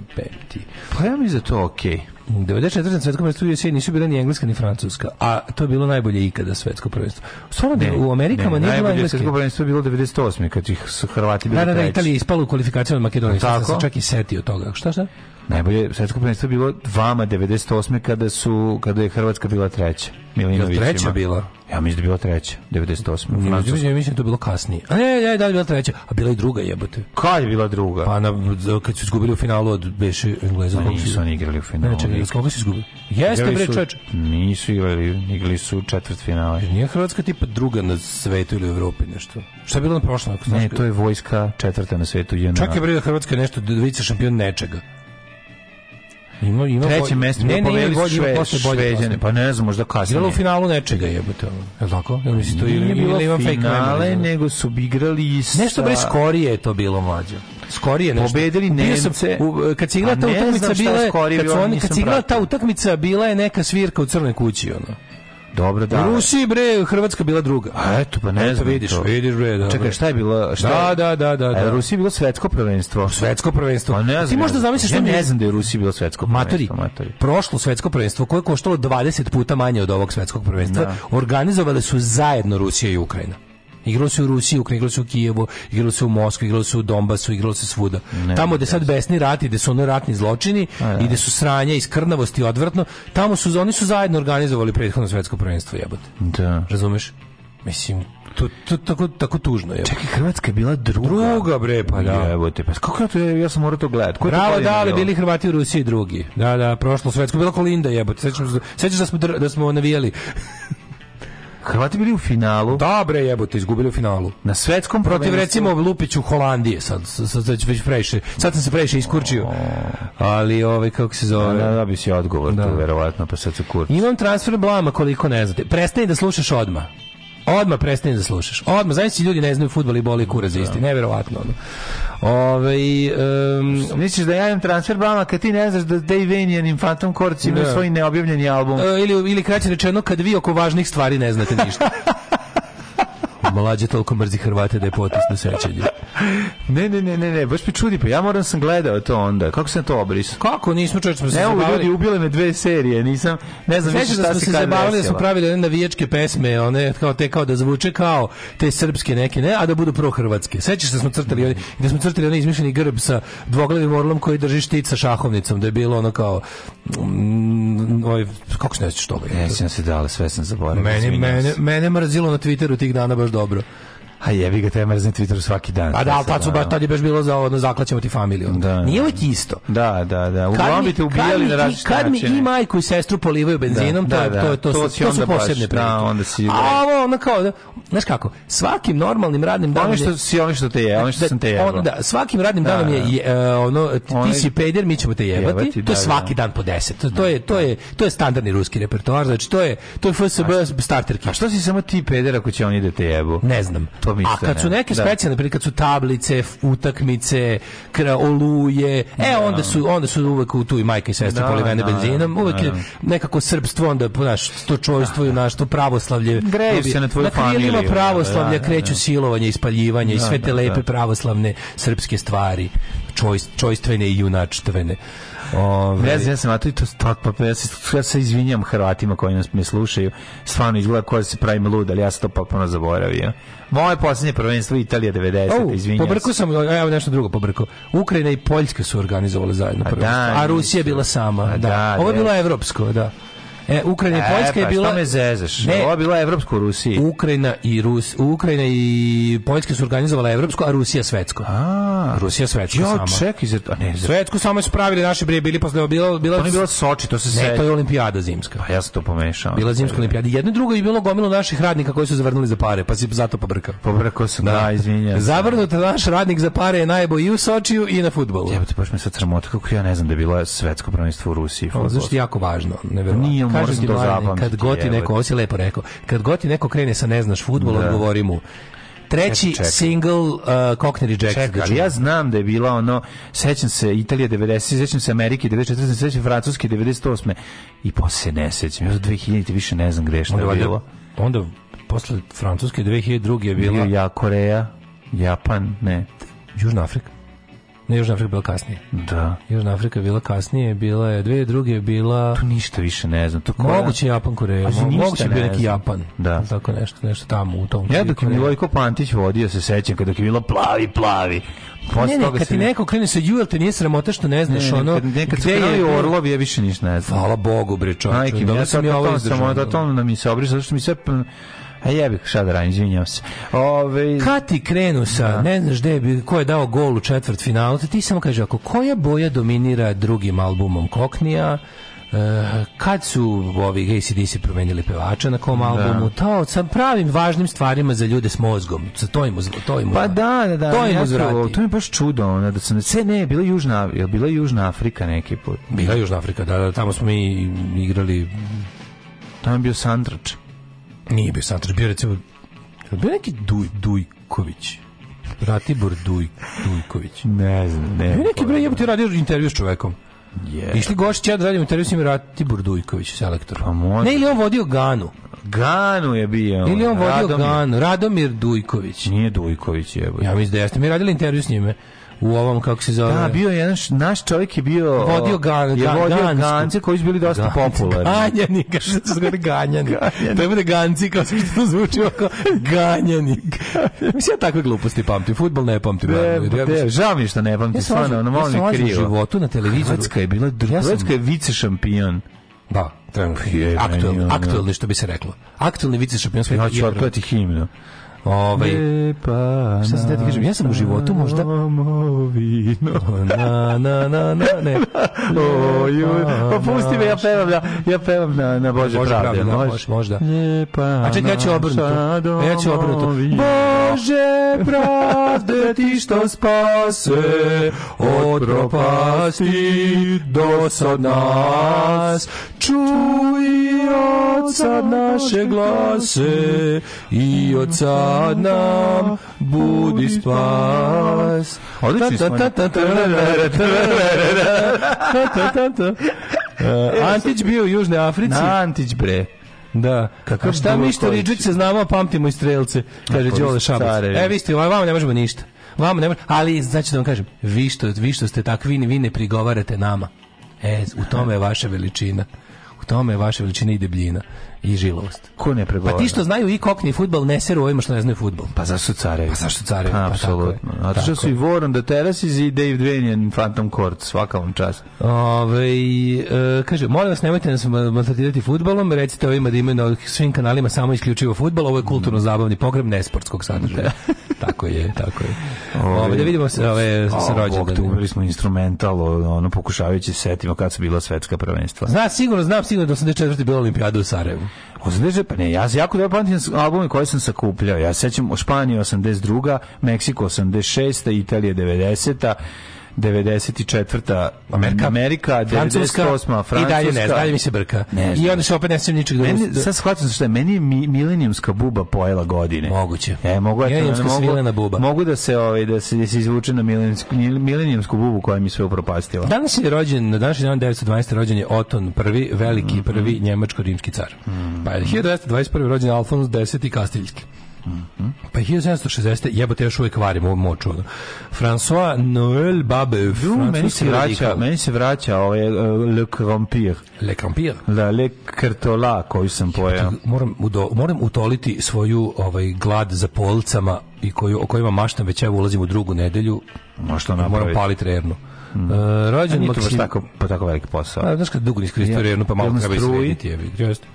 ti. Pa ja mislim da je to okej. 94. na svetskom prvenstvu USA nisu bila ni engleska ni francuska, a to je bilo najbolje ikada svetsko prvenstvo. Stvarno da u Amerikama nije bilo engleske. svetsko prvenstvo je bilo 98. kad ih s- Hrvati bili Da, da, da. Italija je ispala u kvalifikaciju od Makedonije. Sam se čak i setio toga. Šta, šta? Najbolje svetsko prvenstvo je bilo vama 98. kada su kada je Hrvatska bila treća. Milinović treća bila? Ja mislim da je bila treća, 98. u Ja Francuskoj. mislim, mislim da je to bilo kasnije. A ne, ne, da je bila treća, a bila i druga jebote. Kad je bila druga? Pa na, kad su izgubili u finalu od Beše Engleza. Su- nisu oni igrali u Ne, finalu. ne, čekaj, koga su izgubili? Jeste, bre, čoveče. Nisu igrali, igrali su četvrt finale. Nije Hrvatska tipa druga na svetu ili u Evropi nešto? Šta je bilo na prošlom? Ne, to je vojska četvrta na svetu. JNA. Čak je bre Hrvatska je nešto vice šampion nečega. Ima ima Treće mesto ne, bilo ne, ima ima Šve- posle bolje. Pa ne znam, možda kasnije. Igralo u finalu nečega jebote. ono. Je li tako? Ja mislim to ili ili bilo imam fake finale, nego su igrali sa... Nešto bre skorije je to bilo mlađe. Skorije nešto. Pobedili Nemce. u- kad se igrala ta ne utakmica bila je- kad su bilo, oni kad se igrala ta utakmica bila je neka svirka u crnoj kući ono. Dobro, da. U Rusiji bre Hrvatska bila druga. A eto, pa ne Eto, znam. vidiš, to. vidiš bre, da. Čekaj, šta je bilo? Šta Da, da, da, da, da. u Rusiji bilo svetsko prvenstvo? Svetsko prvenstvo. Pa ne znam. Ti možda zamisliš ja što ne znam da je Rusiji bilo svetsko Matori, prvenstvo. Matori. prošlo svetsko prvenstvo koje je koštalo 20 puta manje od ovog svetskog prvenstva, organizovale su zajedno Rusija i Ukrajina. Igralo se u Rusiji, igralo se u Kijevu, igralo se u Moskvi, igralo se u Donbasu, igralo se svuda. tamo gde sad besni rati, gde su ono ratni zločini i gde su sranja i skrnavosti odvratno, tamo su oni su zajedno organizovali prethodno svetsko prvenstvo, jebote. Da. Razumeš? Mislim, to, to tako, tako tužno je. Čekaj, Hrvatska je bila druga. Druga bre, pa da. Evo te, pa kako ja to je, ja sam morao to gledati. To Bravo, da, ali bilo? bili Hrvati u Rusiji drugi. Da, da, prošlo svetsko. Bila Kolinda, jebote. Sećaš se da smo, da smo navijali. Hrvati bili u finalu Da, bre, jebote, izgubili u finalu. na svetskom Protiv, recimo, Lupiću Holandije. Sad, sad, sad, već previše. Sad sam se previše iskurčio. Ali, ovaj, kako se Da, zove... da, da bi si odgovor Da. tu, verovatno, pa sad se kurči. Imam transfer blama koliko ne znate. Prestani da slušaš odma. Odma prestani da slušaš. Odma, znači ljudi ne znaju fudbal i boli kura za isti. Neverovatno. Ono. Ove, um, Misliš da ja imam transfer brama kad ti ne znaš da Dave Vanian i Phantom Courts imaju Da. svoj neobjavljeni album? ili, ili kraće rečeno, kad vi oko važnih stvari ne znate ništa. Mlađe toliko mrzi Hrvate da je potisno sećanje. Ne, ne, ne, ne, ne, baš mi čudi, pa ja moram sam gledao to onda. Kako sam to obrisao? Kako nismo čovječ smo se Ne, ovo zabavili. ljudi ubile me dve serije, nisam, ne znam više Sećaš da šta smo se se zabavili da smo pravili one navijačke pesme, one kao te kao da zvuče kao te srpske neke, ne, a da budu prohrvatske. Sećaš se da smo crtali one, da smo crtali onaj izmišljeni grb sa dvoglavim orlom koji drži štit sa šahovnicom, da je bilo ono kao mm, ovaj, kako se ne sećaš toga? Ne sjećam se da, ali sve sam zaboravio. Mene, mene, se. mene mrzilo na Twitteru tih dana baš dobro dobro. A jebi ga, te mrzim Twitteru svaki dan. A da, ali tad, su, ba- tad je baš bilo za ono, zaklaćemo ti familiju. Da. Nije uvijek isto. Da, da, da. Uglavnom bi te ubijali na različite kad mi i majku i sestru polivaju benzinom, Da, to, je- da, to, je- to, to si to su posebne da, prilike. onda si- A ovo ono kao, da, znaš kako, svakim normalnim radnim danom... Oni što si, oni što te je, oni što da, sam te jebao. da, svakim radnim Da, danom je, da. je, e, ono, ti, si peder, mi ćemo te jebati, to je da, svaki da. dan po deset. To, to, je, to, je, to je standardni ruski repertoar, znači to je, to je FSB starter kit. A što si samo ti peder ako će oni da te jebu? Ne znam. A kad su neke Da. specijalne prilike, kad su tablice, utakmice, kra, oluje, e onda su onda su uvek u tu i majka i sestra Da, polivene da, benzinom, uvek je da. nekako srpstvo onda naš to čojstvo i naš to pravoslavlje. Greju se na tvoju Na krilima familiju, pravoslavlja da, da, kreću da. silovanje, ispaljivanje i Da, sve te da, lepe da. pravoslavne srpske stvari. čojst, čojstvene i junačtvene. Ove, Ne znam, ja sam, a to tako, pa ja se, ja se izvinjam Hrvatima koji nas me slušaju. Stvarno izgleda kao da se pravim lud, ali ja sam to potpuno zaboravio. Moje posljednje prvenstvo Italija 90, Oh, izvinjam pobrko sam, evo nešto drugo pobrko. Ukrajina i Poljska su organizovali zajedno A prvenstvo, da, a Rusija je bila sama. A Da, da, Ovo je da. bilo evropsko, da. E, Ukrajina i E, Poljska je pa, bila... Što me zezaš? Ne. Ovo je bila evropsko u Rusiji. Ukrajina i Rus, Ukrajina i Poljska su organizovala evropsko, a Rusija svetsko. A, Rusija svetsko jo, sama. čekaj, zar, a ne, zar, Svetsku samo su pravili naši bre bili posle bila bila to nije bila Soči, to se Ne, se... to je olimpijada zimska. Pa ja sam to pomešao. Bila zimska olimpijada. Jedno i drugo je bilo gomilo naših radnika koji su zavrnuli za pare, pa si zato pobrkao. Pobrkao sam, da, izvinjam. se. Zavrnut naš radnik za pare je najbolji i u Sočiju i na fudbalu. Jebote, baš me sad sramota kako ja ne znam da je bilo svetsko prvenstvo u Rusiji. Ovo zašto je jako važno, neverovatno. Nije, Kažem ti, zapamtiti, kad god ti neko, ovo si lepo rekao, kad god ti neko krene sa ne znaš fudbal, Da. odgovori mu. Treći single uh, Cockney Rejects. Čekaj, ali ja znam da je bila ono, sećam se Italije 90, sećam se Amerike 94, sećam Francuske 98. I posle se ne sećam. Ja do 2000 više ne znam gde je šta je bilo. onda posle Francuske 2002. je bila ja, Koreja, Japan, ne. Južna Afrika. Ne, Južna Afrika bila kasnije. Da. Južna Afrika bila kasnije, bila je, dve druge je bila... Tu ništa više ne znam. To Koreja- Moguće Japan, Koreja. Mo- Moguće bio ne neki. Japan. Da. Tako nešto, nešto tamo u tom. Ja dok je Milojko Pantić vodio, se sećam kada je bilo plavi, plavi. Posle ne, ne, kad ti neko krene sa ju, jel te nije sramota što ne znaš ne, ono... Kad, nekad su gde je- Orlovi, ja više ništa ne znam. Hvala Bogu, bre, čovječe. Majke, mi, ja sam ja ovo izdržao. samo da to mi se obriše, zato što mi sve... A jebi, šta da radim, izvinjam se. Ove, Kad ti krenu sa, ne znaš gde bi, ko je dao gol u četvrt finalu, ti samo kaže, ako koja boja dominira drugim albumom Koknija, e, kad su ovi ACDC promenili pevača na kom albumu, to sa pravim važnim stvarima za ljude s mozgom, sa to im, uzv- to im Pa da, da, da. To im uzvrati. to, mi je baš čudo, ono, da sam, sve ne, bila Južna, je bila Južna Afrika neki put. Bila Južna Afrika, da, da, tamo smo mi igrali, Tamo je bio Santrač. Nije bio Santrač, bio recimo, bio neki Duj, Dujković, Ratibor Duj, Dujković. Ne znam, ne. Bio neki bre jebote radio intervju s čovekom. Je. Išli gošći ja da radim intervju s njim Ratibor Dujković, selektor. Pa može. Ne, ili on vodio Ganu. Ganu je bio. Ili on vodio Radomir. Ganu. Radomir Dujković. Nije Dujković, jebo. Ja mislim da jeste. Mi radili intervju s njime u ovom, kako se zove... Da, bio je jedan, š- naš čovjek je bio... Vodio Gan- je Gan- vodio Gansku. Gance koji su bili dosta Ganci, popularni. Ganjani, kaže se zove Ganjani. To bude Ganci, kao što to zvuči oko Ganjani. Mislim, ja takve gluposti pamtim. Futbol ne pamtim. Ne, ja mislim- žao mi što ne pamtim, Ja stvarno, ono, ja malo mi mlađi u krivo. životu na televizoru. Hrvatska je bila, Ja sam- Hrvatska je vice šampion. Da, trenutno. Ono- aktuelni, što bi se reklo. Aktuelni vice šampion sveta. Ja ću otpevati himnu. Ovaj, šta te ti kažem, ja sam u životu možda... Na, na, na, na, ne. O, ju, pa pusti me, ja pevam, ja, ja pevam na, na Bože, pravde. da, možda. Lijepa A čekaj, ja ću obrnuto. Ja ću obrnuto. Bože, pravde ti što spase od propasti do sad nas. Čuj od sad naše glase i od sad nam budi spas. Odlični smo. E, Antić bio u Južnoj Africi. Na Antić, bre. Da. Kakav A šta mi što se znamo, pamtimo i strelce, kaže Kako Đole Šabac. E, vi ste, vama ne možemo ništa. Vama ne možemo, ali znači da vam kažem, vi što, vi što ste takvi, vi ne prigovarate nama. E, u tome je vaša veličina. U tome je vaša veličina i debljina i žilovost. Ko ne pregovara? Pa ti što znaju i kokni futbal, ne seru ovima što ne znaju futbal. Pa zašto carevi? Pa zašto carevi? Pa, Pa, apsolutno. tako je. Zato što su i. Warren the Terraces i Dave Dwayne Phantom Court, svaka vam čast. Ove, e, kaže, molim vas, nemojte nas maltretirati futbolom, recite ovima da imaju na svim kanalima samo isključivo futbol, ovo je kulturno-zabavni program nesportskog sadržaja. tako je, tako je. Ove, da vidimo se ove, sa uveli smo instrumental, ono, pokušavajući se setimo kad su bila svetska prvenstva. Zna, sigurno, znam sigurno da 84. bila olimpijada u Sarajevu. Ozdeže, pa ne, ja se jako dobro pamtim albume koje sam sakupljao. Ja se sećam o Španiji 82. Meksiko 86. Italija 90. 94. Amerika, Amerika Francuska, 98. Francuska. i dalje ne, dalje mi se brka. Ne I onda se opet ne sjećam ničeg. Meni, da- sad shvatim što je, meni je mi, milenijumska buba pojela godine. Moguće. E, mogu, Milenijumska mogu, svilena buba. Mogu da se, ovaj, da se, da se izvuče na milenijumsku, milenijumsku bubu koja mi sve upropastila. Danas je rođen, na današnji dan 1912. rođen je Oton prvi, veliki Mhm. prvi njemačko-rimski car. Pa je 1921. rođen Alfons X. Kastiljski. Pa 1760. jebote još uvijek varimo moču. François Noël Babeuf, Du, meni se vraća, meni se vraća ovaj uh, Le Vampire. Le Campier. La Le Cartola koju sam pojao. Moram, udo, moram utoliti svoju ovaj glad za polcama i koju, o kojima maštam već evo ulazim u drugu nedelju. Možeš to Moram napraviti. paliti rernu. E, A rođen nije to baš Maksim... tako, pa tako veliki posao. A, znaš kad dugo nisi koristio Ja- rernu, pa malo treba jebi ga, jeste.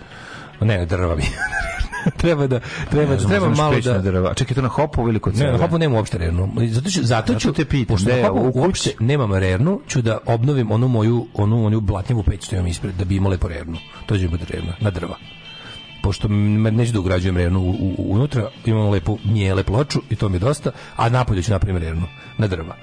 Ma Ne, drva mi. treba da, treba, Ne treba malo da... drva. Čekaj, to na hopu ili kod Ne, na hopu nemam uopšte rernu. Zato ću, zato ću, Zato te pitam, kući? uopšte nemam rernu, ću da obnovim onu moju, onu, onu blatnjavu peć što imam ispred, da bi imao lepo rernu. To će biti rerna, na drva. Pošto neću da ugrađujem rernu u, u, u- unutra, imam lepu njele ploču i to mi je dosta, a napolju ću napravim rernu, na drva.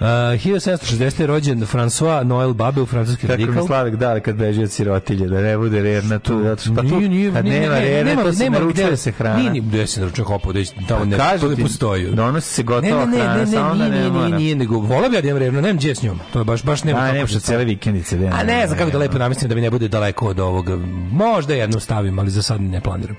Uh, 1760. je rođen François Noël Babe u francuski Kako mi radikal. Slavik dali kad beži od sirotilje, da ne bude rerna tu, zato što pa tu, Nije, nije, kad nema ne, rerne, nema- to se nema naručuje gde- se hrana. Nije, ni gde se naručuje hopo, da tamo ne, Kažu to ne postoji. donosi se gotova ne, ne, ne, hrana, ne, ne, samo da ne nije, nije, nije, nego vola bi ja da imam revno, nemam gdje s njom. To je baš, baš nema A, se što cele vikendice. Da, A ne znam kako da lepo namestim da mi ne bude daleko od ovoga. Možda jednu stavim, ali za sad ne planiram.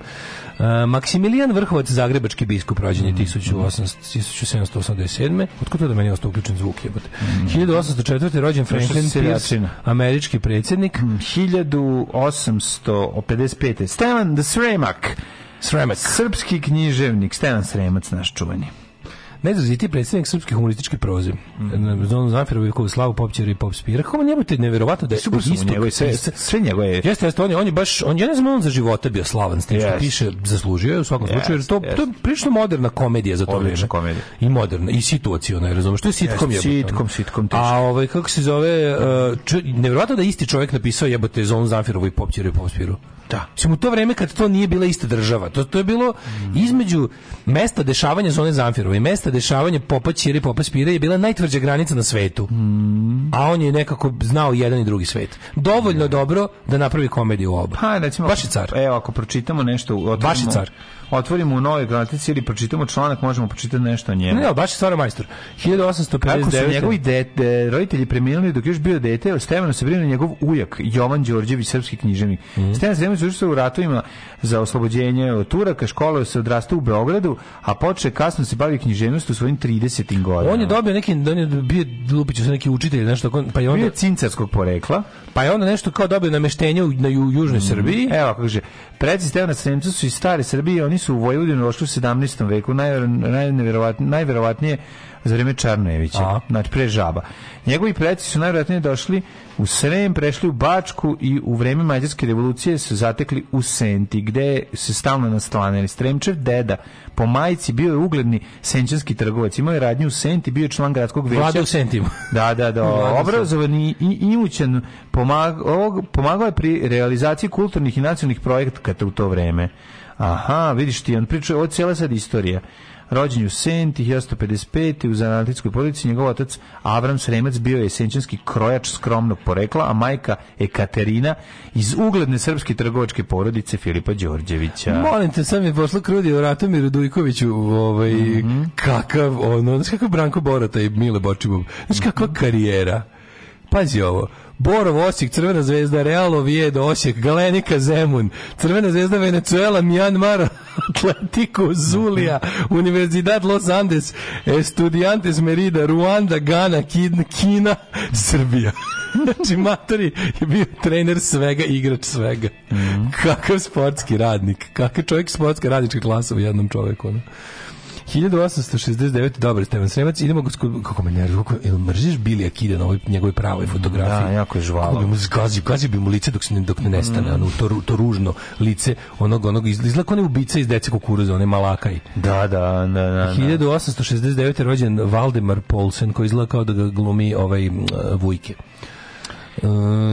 Uh, Maksimilijan Vrhovac, zagrebački biskup, rođen je 1800 1787. Otkud to da meni ostao uključen zvuk jebote? 1804. rođen Franklin Pierce, američki predsjednik. 1855. Stevan the Sremak. Sremak. Srpski književnik. Stevan Sremac, naš čuveni. Najzrazitiji predsjednik srpske humorističke proze. Mm. Zonu Zamfirovu i Slavu Popćer i Pop Spira. Kako njemu te neverovatno da je Super su njegovi, sve, sve njegove... Jeste, jeste, on je, on je baš, on, ja ne znam, on za života bio slavan s tim što Jeste. piše, zaslužio je u svakom slučaju, jer to, Jeste, to je prilično moderna komedija za to vreme. komedija. I moderna, i situacijona, je, razumeš, to je sitkom jebote. sitkom, sitkom, teško. A ovaj, kako se zove, uh, č, nevjerojatno da isti čovjek napisao jebote Zonu Zamfirovu i Popćeru i Popspiru. Da. Mislim, u to vreme kad to nije bila ista država, to, to je bilo između mesta dešavanja zone Zamfirova i mesta dešavanja Popa Ćire i Popa Spire je bila najtvrđa granica na svetu. A on je nekako znao jedan i drugi svet. Dovoljno dobro da napravi komediju u oba. Pa, recimo, Baš je car. Evo, ako pročitamo nešto, otvorimo, Baš je car. Otvorimo u nove gratici ili pročitamo članak, možemo pročitati nešto o njemu. Ne, ne, baš je stvarno majstor. Kako su 1859. njegovi de, de- roditelji preminuli dok još bio dete, Stevano se brinuo njegov ujak, Jovan Đorđević, srpski književnik. Mhm. Stevan Sremović učestvovao u ratovima za oslobođenje od Turaka, školao se odrastao u Beogradu, a počeo kasno se bavi književnost u svojim 30. godinama. On je dobio neki, on je bio Lupiću sa neki učitelj, nešto, pa je Bio onda, je cincarskog porekla. pa je onda nešto kao dobio nameštenje u, na ju, južnoj Srbiji. Evo, kako kaže, preci Stevana Sremca su iz stare Srbije, oni su u Vojvodinu došli u 17. veku, najver- najneverovatnije, najverovatnije za vreme Čarnojevića, znači pre žaba. Njegovi preci su najvjerojatnije došli u Srem, prešli u Bačku i u vreme Mađarske revolucije su zatekli u Senti, gde se stalno nastanili. Sremčev deda po majici bio je ugledni senčanski trgovac, imao je radnju u Senti, bio je član gradskog veća. Vlada u Sentima. Da, da, da. Vlada se- Obrazovani i imućan pomag, ovog, pomagao je pri realizaciji kulturnih i nacionalnih projekata u to vreme. Aha, vidiš ti, on priča, ovo je cijela sad istorija. Rođen je u Senti, 1955. u zanatlijskoj porodici, njegov otac Avram Sremac bio je senčanski krojač skromnog porekla, a majka Ekaterina iz ugledne srpske trgovačke porodice Filipa Đorđevića. Molim te, sad mi je pošlo krudi o Ratomiru Dujkoviću, ovaj, kakav, ono, znaš kakav Branko Borota i Mile Bočibov, znaš kakva karijera. Pazi ovo, Borov, Osijek, Crvena zvezda, Real Oviedo, Osijek, Galenika, Zemun, Crvena zvezda, Venezuela, Myanmar, Atletico, Zulija, Univerzidad Los Andes, Estudiantes Merida, Ruanda, Gana, Kina, Kina Srbija. Znači, Matori je bio trener svega, igrač svega. Kakav sportski radnik, kakav čovjek sportska radnička klasa u jednom čovjeku. Ono. 1869. Dobar Stevan Sremac, idemo kako me nervira, kako jel mrziš Billy Akida na ovoj njegovoj pravoj fotografiji? Da, jako je žvalav. Kako bi mu zgazi, gazi bi mu lice dok se ne, dok ne nestane, ono, to, to ružno lice, onog, onog, iz- izgleda kao onaj ubica iz dece kukuruza, onaj malakaj. Da, da, da, da. da. 1869. je rođen Valdemar Polsen, koji izgleda kao da ga glumi ovaj Vujke. Uh,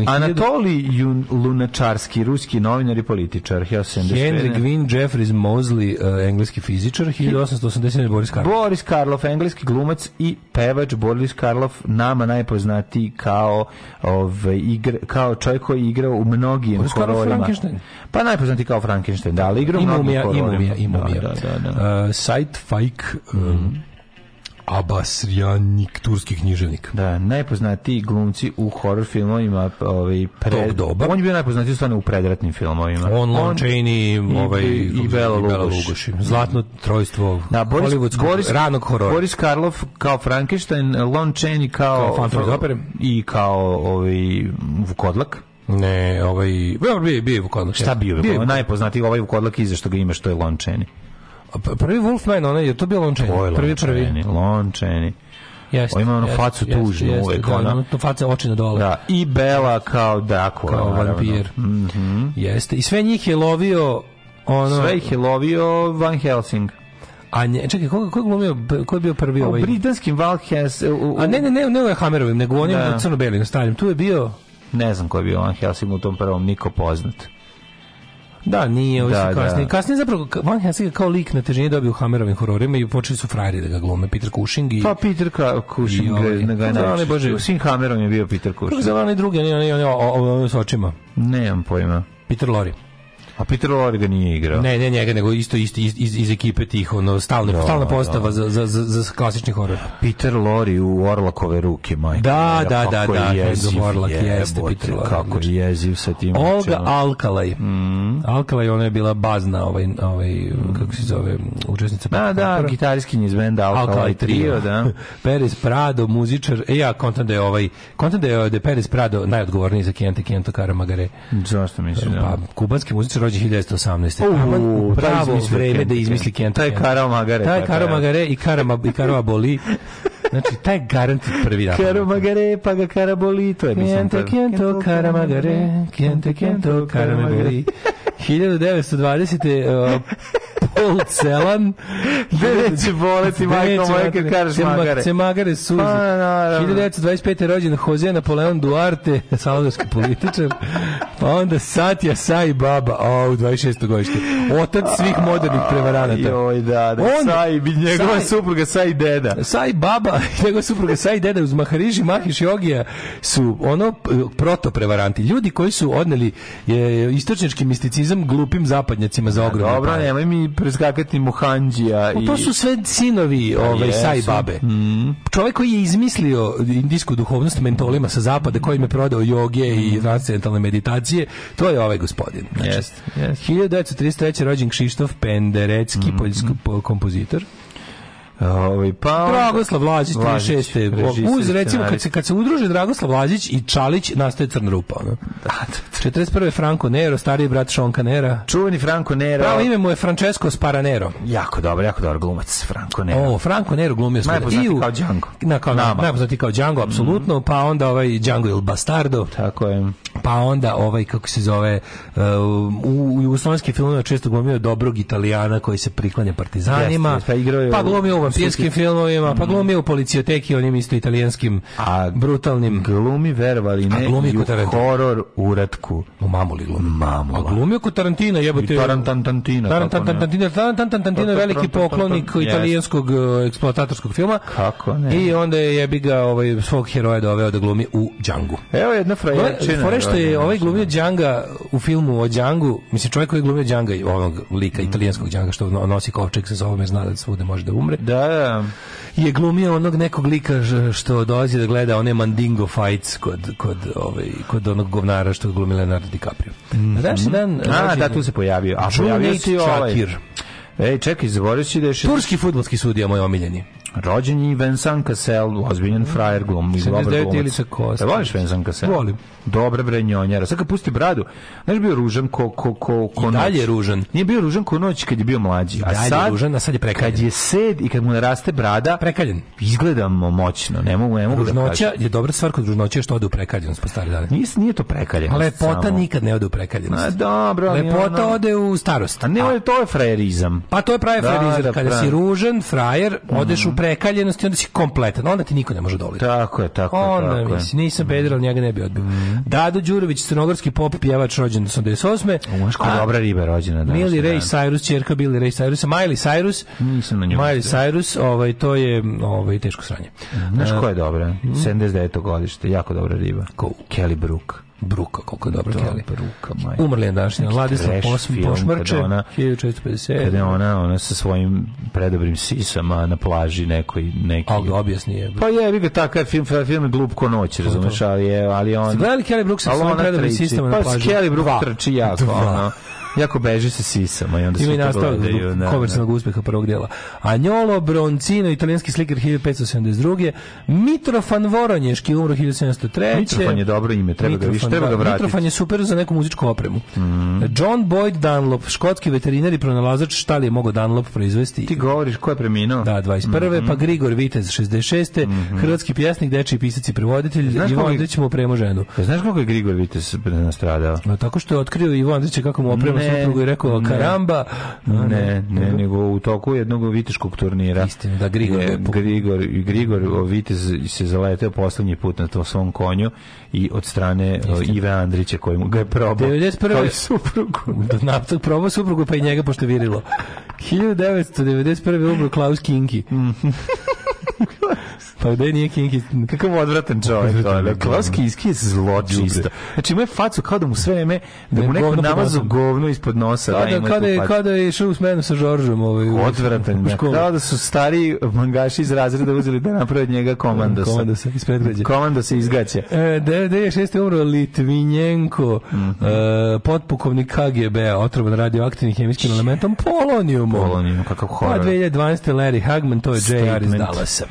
Anatoli Jun- Lunačarski, ruski novinar i političar, 1975. Henry Gwynne Jeffries Mosley, uh, engleski fizičar, 1887. Boris Karloff. Boris Karloff, engleski glumac i pevač Boris Karloff, nama najpoznatiji kao ovaj igra, kao čovjek koji je igrao u mnogim Boris Karloff hororima. Frankenstein. Pa najpoznatiji kao Frankenstein, da, ali igrao u mnogim mumija, i hororima. mumija, i mumija. Da, da, da. da. Uh, Sight Fike, um, Abasrijanik, turski književnik. Da, najpoznatiji glumci u horror filmovima, ovaj Tog doba. On je bio najpoznatiji stvarno u predratnim filmovima. On, Lon Chaney, ovaj, i, i Bela Lugoš. Lugoš. Zlatno trojstvo Da, Boris, Boris, ranog horora. Boris Karloff kao Frankenstein, Lon Chaney kao, Kao Phantom opere. i kao ovaj Vukodlak. Ne, ovaj, bio, bio, bio Vukodlak. Šta bio? Bio bio najpoznatiji ovaj Vukodlak iza što ga ima što je Lon Chaney. Prvi Wolfman, onaj, je to bio Lon Chaney? Ovo je prvi, prvi. Chaney, Lon Chaney. Jeste, On ima onu jeste, facu tužnu jeste, uvek, da, ona. ono, to faca oči na dole. Da, i Bela kao Dracula. kao vampir. Mhm. Jeste. I sve njih je lovio ono... Sve ih je lovio Van Helsing. A nje, čekaj, ko, ko je glumio, ko je bio prvi U ovaj... britanskim Van Helsing... A ne, ne, ne, ne, ne Hammerovim, nego onim Da. crno-belim stavljem. Tu je bio... Ne znam ko je bio Van Helsing u tom prvom, niko poznat. Da, nije, ovo Da, da, kasnije. da. Kasnije zapravo Van Helsing je kao lik na težini dobio u Hammerovim hororima i počeli su frajeri da ga glume. Peter Cushing i... Pa Peter Cushing ga je Kako zove onaj, najviše. Bože? U svim Hammerom je bio Peter Kako Cushing. se zove drugi, onaj, onaj s očima? Nemam pojma. Peter Lorre. A Peter Lorre ga nije igrao. Ne, ne njega, nego isto, isto iz, iz, iz ekipe tih, ono, stalna, Da, stalna postava da. za, za, za, za klasični horor. Peter Lorre u Orlakove ruke, majke. Da, da, da, je da, jeziv, Orlak jeste jebote, Peter Lorre, Kako znači. je jeziv sa tim. Olga. Alkalaj. Mm. Alkalaj, ona je bila bazna, ovaj, ovaj, kako se zove, učesnica. Da, da, gitariskinja iz benda Alkali Trio, da. Perez Prado, muzičar. E ja kontam da je ovaj, kontam da je, da je Perez Prado najodgovorniji za Kente Kento Karamagare. Zašto misliš? da? Pa, kubanski muzičar rođen 1918. Taman u taj pravo vreme da izmisli. Kento Taj Kento. Karao Magare, Taj Karao. Magare i Karama, i Karama Boli. Znači, taj garant prvi da. Karo Magare, pa ga Karaboli, to je mislim. Kente, to- kento, karamagare, kente, kento, karamagari. 1920. Paul Celan. Gde neće boleti, majko moja, kad kažeš magare? Se magare suzi. Pa, naravno. 1925. rođen Jose Napoleon Duarte, salvadorski političar. Pa onda Satya Sai Baba, o, u 26. godište. Otac svih modernih prevaranata. Joj, da, da. On- Sai, njegova supruga Sai deda. Sai Baba i njegova supruga Sai Deda uz Mahariši Mahiš Jogija su ono p- proto prevaranti. Ljudi koji su odneli je, istočnički misticizam glupim zapadnjacima za ogromne Dobro, nemoj mi preskakati Muhanđija. I... To su sve sinovi ovaj, jesu. Sai Babe. Čovjek koji je izmislio indijsku duhovnost mentolima sa zapada, koji je prodao joge i transcendentalne meditacije, to je ovaj gospodin. Znači, Jeste, jeste. 1933. rođen Kšištof Penderecki, poljski po- kompozitor. Ovaj, pa... Dragoslav Lazić, Lazić, 36. režiser, Uz, recimo, kad se, kad se udruže Dragoslav Lazić i Čalić, nastaje Crna rupa. Ono. Da, da, 41. Franco Nero, stariji brat Šonka Nera. Čuveni Franco Nero. Pravo ime mu je Francesco Sparanero. Jako dobar, jako dobar glumac, Franco Nero. O, Franco Nero glumio. Najpoznatiji I u- kao Django. Na, kao, najpoznatiji kao Django, apsolutno, pa onda ovaj Django il Bastardo, Tako je. Pa onda ovaj, kako se zove, uh, u, u jugoslovenskim filmovima često glumio dobrog italijana koji se priklanja partizanima, Jeste, pa igrao je pa glumio u vampirskim filmovima, pa glumio u policioteki, onim isto italijanskim, A brutalnim, glumi verovali A ne glumi i u kod horor uratku. u Mamuli glumi. Mamula. A glumio kod Tarantina, jebote. Tarantantantina? Tarantantantina, Tarantantantina veliki poklonik Yes. italijanskog uh, eksploatatorskog filma. Kako ne? I onda je jebi ga ovaj, svog heroja doveo da glumi u Django. Evo jedna frajerčina. Što je rođena, ovaj znači. glumio Djanga u filmu o Djangu, mislim čovjek koji je glumio Djanga, onog lika, italijanskog Djanga što no- nosi kovčeg sa sobom zna da svude može da umre, Da, da. je glumio onog nekog lika što dolazi da gleda one Mandingo fights kod, kod, ovaj, kod onog govnara što glumi Leonardo DiCaprio. Na današnji dan... Mhm. A, da, je tu se pojavio. A pojavio se i ovaj. Čakir. Ej, čekaj, zaboravio si da je šest- Turski fudbalski sudija, moj omiljeni. rođen je Vincent Cassel, ozbiljan frajer glum, i dobar 79 glumac. Ilica Kostić. Da voliš Vincent Cassel? Volim. Dobre bre njonjara. Sad kad pusti bradu, znaš bio ružan ko, ko, ko, ko I dalje noć. ružan. Nije bio ružan ko noć kad je bio mlađi. A dalje je sad, ružan, a sad je prekaljen. Kad je sed i kad mu naraste brada, Prekaljen. izgledamo moćno. Ne mogu, ne mogu da Ružnoća kažem. je dobra stvar kod ružnoće što ode u prekaljenost po stare dane. Nije, nije to prekaljenost. Lepota samo. nikad ne ode u prekaljenost. A dobro, Lepota ono- ode u starost. A ne, je- to je frajerizam. Pa to je pravi Da, frajerizam. da, Kada pravi. si ružan, frajer, odeš u prekaljenost i onda si kompletan. Onda ti niko ne može doliti. Tako je, tako je, Onda, tako je. mislim, nisam peder, ali njega ne bi odbio. Dado Đurović, crnogorski pop, pjevač rođen 88. Umaš koja A dobra riba rođena danas. Miley Ray Cyrus, čerka Billy Ray Cyrus, Miley Cyrus. Nisam na nju Miley. Cyrus, ovaj, to je ovaj, teško sranje. Znaš ko je dobra? 79. godište, jako dobra riba. Ko? Kelly Brook. Bruka, koliko je dobra Da, Kelly. Bruka, majka. Umrli je današnji film Pošmrče, kada ona- 1457. Kada je ona, ona sa svojim predobrim sisama na plaži nekoj, neki... A objasni je. Pa je, ga takav film, film je glup ko noć, razumeš, ali je, ali on... Ste gledali Kelly Brook sa ali svojim predobrim sisama na Pa plaži? Kelly Brook trči jako, ono, jako beži sa sisama i onda Ima se i to nastavak gledaju. da, komercijalnog uspeha prvog dijela. Anjolo Broncino, italijanski slikar 1572. Mitrofan Voronješki, umro 1703. Mitrofan je dobro ime, treba ga više, Mitrofan, treba ga da, vratiti. Mitrofan je super za neku muzičku opremu. John Boyd Dunlop, škotski veterinar i pronalazač, šta li je mogao Dunlop proizvesti? Ti govoriš ko je preminuo? Da, 21. Mhm. Pa Grigor Vitez, 66. Hrvatski pjesnik, dečiji pisac i prevoditelj. Znaš Ivo Andrić mu opremo ženu. Znaš kako je Grigor Vites nastradao? No, tako što je otkrio Ivo Andrića kako mu oprema suprugu i rekao ne. karamba. Ne, ne, nego u toku jednog viteškog turnira. Istina, da, Grigor je, Grigor, Grigor o, Vitez se zaleteo poslednji put na to svom konju i od strane o, Ive Andrića koji mu ga je probao. 91. Kao i suprugu. Naptak probao suprugu pa i njega pošto virilo. 1991. umro Klaus Kinki. pa gde nije Kinki? Kakav odvratan čovjek. Odvratan, ono. Klaus Kinski je zločista. Znači ima je facu kao da mu sve vreme, da mu neko namazu govno ispod nosa. da Kada, ima kada, je, kada je išao u smenu sa Žoržom ovaj, Odvratan, da. kao da su stari mangaši iz razreda uzeli da naprave od njega komandosa. Komandosa iz predgrađa. Komando se izgaće. E, 96. je umro Litvinjenko, Mhm. e, potpukovnik KGB, otrovan radioaktivnim hemijskim elementom polonijumom. Polonijum, kakav Pa horor. 2012. Larry Hagman, to je JR iz. Dallasa. Class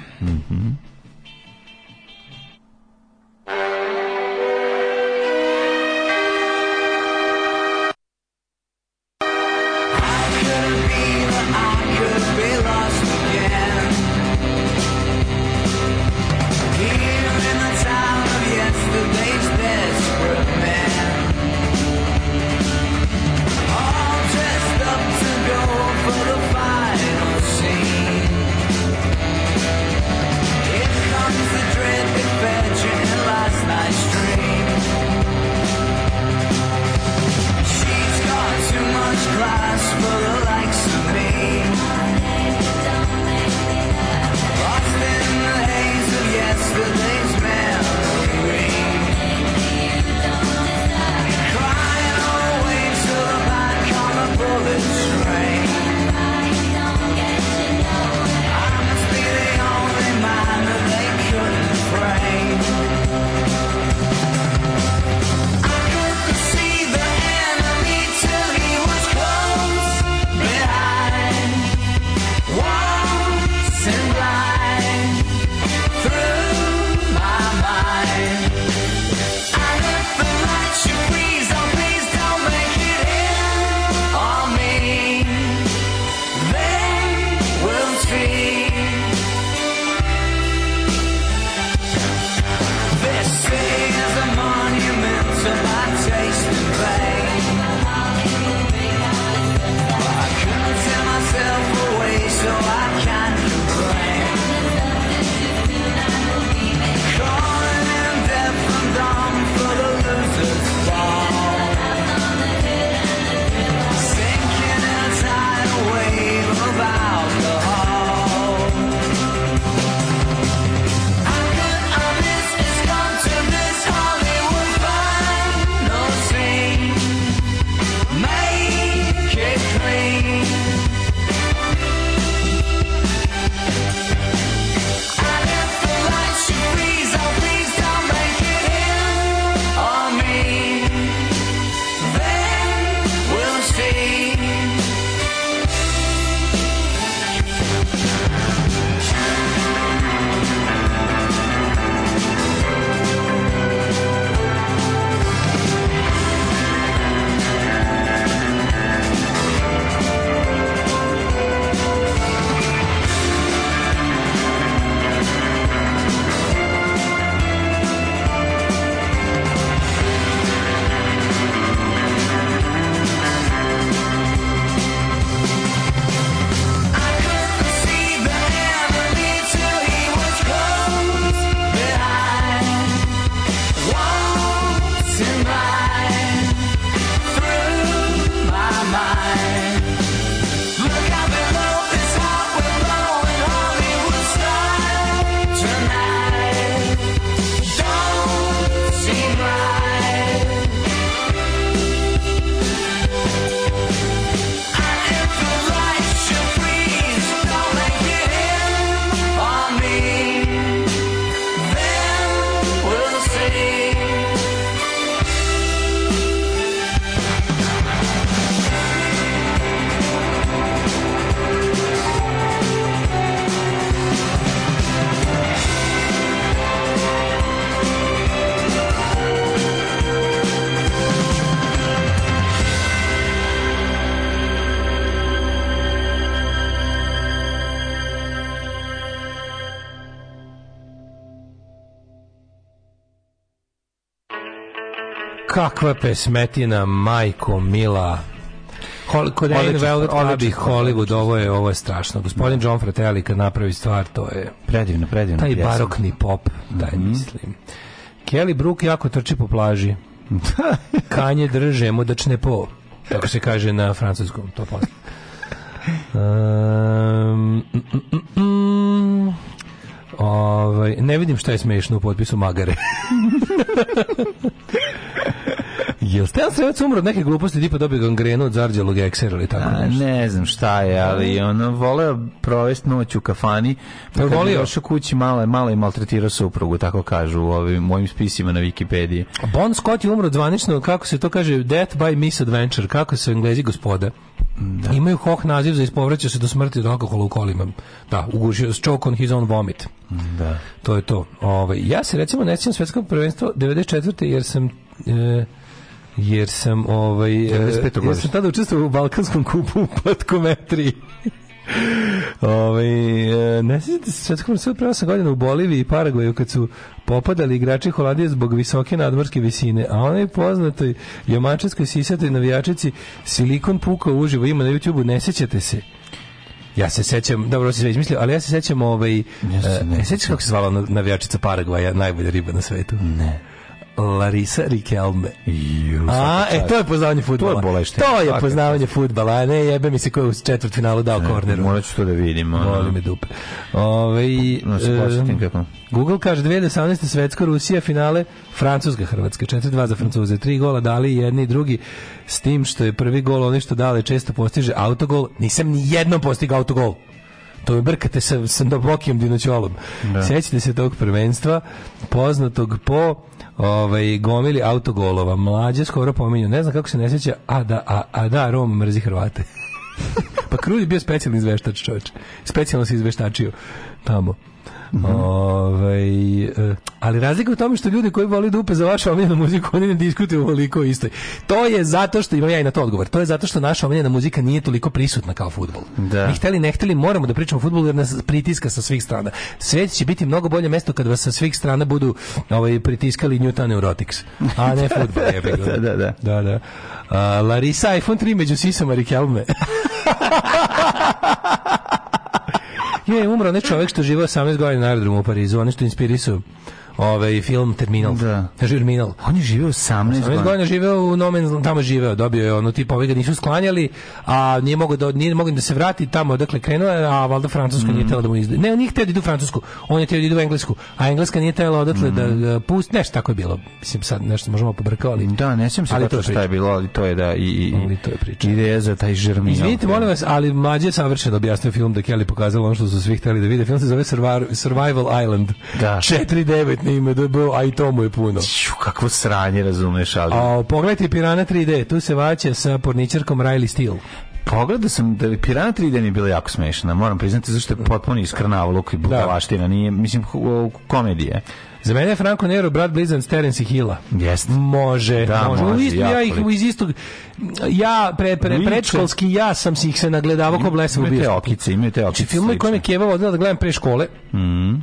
kakva pesmetina, majko mila. Kod Rain Odličan, Velvet Club i Hollywood, ovo je, ovo je strašno. Gospodin John Fratelli kad napravi stvar, to je Predivno, predivno. taj pjesma. barokni pop, daj Mhm. mislim. Kelly Brook jako trči po plaži. Kanje drže mudačne po. Tako se kaže na francuskom, to posle. Um, mm, mm, mm, ovaj, ne vidim šta je smešno u potpisu Magare. Stan Srevac umro od neke gluposti tipa dobio gangrenu od zarđalog eksera ili tako A, nešto? ne znam šta je, ali ono voleo provesti noć u kafani. Pa kad volio? je došao kući malo malo je maltretirao suprugu, tako kažu u ovim mojim spisima na Wikipediji. Bon Scott je umro zvanično, kako se to kaže, death by misadventure, kako se u englezi gospoda. Imaju hoh naziv za ispovraćao se do smrti od alkohola u kolima. Da, ugušio s choke on his own vomit. Da. To je to. Ovaj ja se recimo ne sjećam svetskog prvenstva 94. jer sam e, jer sam ovaj e, 95. jer sam tada učestvovao u balkanskom kupu u patkometriji. Ovaj e, ne sjećate se svetskog prvenstva pre 8 godina u Boliviji i Paragvaju kad su popadali igrači Holandije zbog visoke nadmorske visine, a onaj poznatoj jomačarskoj sisatoj navijačici silikon pukao uživo ima na YouTubeu, ne sjećate se. Ja se sećam, dobro se sve izmislio, ali ja se sećam ovaj, Ja se e, ne sećaš kako se zvala na- navijačica Paragvaja, najbolja riba na svetu? Ne. Larisa Riquelme. Ju, A, e, to je poznavanje fudbala. To je boleština, To je poznavanje fudbala, a ne jebe mi se ko je u četvrtfinalu dao korneru. Morat ću to da vidim. Voli me dupe. Ove, No, posjetim kako. Google kaže 2018. svetsko Rusija finale Francuska Hrvatska 4-2 za Francuze tri gola dali jedni i drugi s tim što je prvi gol oni što dale često postiže autogol nisam ni jednom postigao autogol to me brkate sa, sa Dobokijem Dinoćolom. Sjećate se tog prvenstva, poznatog po ovaj, gomili autogolova. Mlađe skoro pominju, ne znam kako se ne sjeća, a da, a, a da, Rom mrzi Hrvate. pa Krulj je bio specijalni izveštač, čovječ. Specijalno se izveštačio tamo. Ovaj, e, ali razlika u tome što ljudi koji voli dupe za vašu omiljenu muziku, oni ne diskutuju ovoliko istoj. To je zato što, imam ja i na to odgovor, to je zato što naša omiljena muzika nije toliko prisutna kao futbol. Da. Mi hteli, ne hteli, moramo da pričamo o futbolu jer nas pritiska sa svih strana. Svet će biti mnogo bolje mesto kad vas sa svih strana budu ovaj, pritiskali Newton Neurotics, a ne futbol. Da, da, da. da, da. A, Larisa iPhone 3 među sisama Rikelme. Je, umro onaj čovjek što živo 18 godina na aerodromu u Parizu, oni što inspirisao ovaj film Terminal. Da. Terminal. On je živio 18 18 godina. godina živeo u Nomen, tamo je živeo, dobio je ono tipa, ovi ga nisu sklanjali, a nije mogao da, nije mogao da se vrati tamo odakle krenuo, a valjda Francuska Mm. nije tela da mu izda. Ne, on nije htio da ide u Francusku, on je htio da ide u Englesku, a Engleska nije tela odatle da Mm. ga pusti, nešto tako je bilo. Mislim, sad nešto možemo pobrkao, ali... Da, ne sjećam se Ali ali to je šta je bilo, ali to je da i, i, Ali to je priča. ideja za taj žermin. Izvinite, molim vas, ali mlađe savršeno objasnio film da Kelly pokazala ono što su svi hteli da vide. Film se zove Survival, Survival Island. Da. 4-9 na ime DB, a i to mu je puno. Ću, kakvo sranje, razumeš, ali... A, pogledajte Pirana 3D, tu se vaće sa porničarkom Riley Steele. Pogledao sam da je Pirana 3D mi je bila jako smešna, moram priznati, zašto je potpuno iskrnavluk i budalaština, nije, mislim, komedije. Za mene je Franco Nero brat blizanac Terence Hilla. Jeste. Može, Da, može. Može, isto, ja ih iz istog ja pre, pre Liče. predškolski ja sam si ih se nagledavao kao blesav u Imaju te bioskopu. okice, imaju te Znači, okice. filmovi koje me. Keva vodila da gledam pre škole.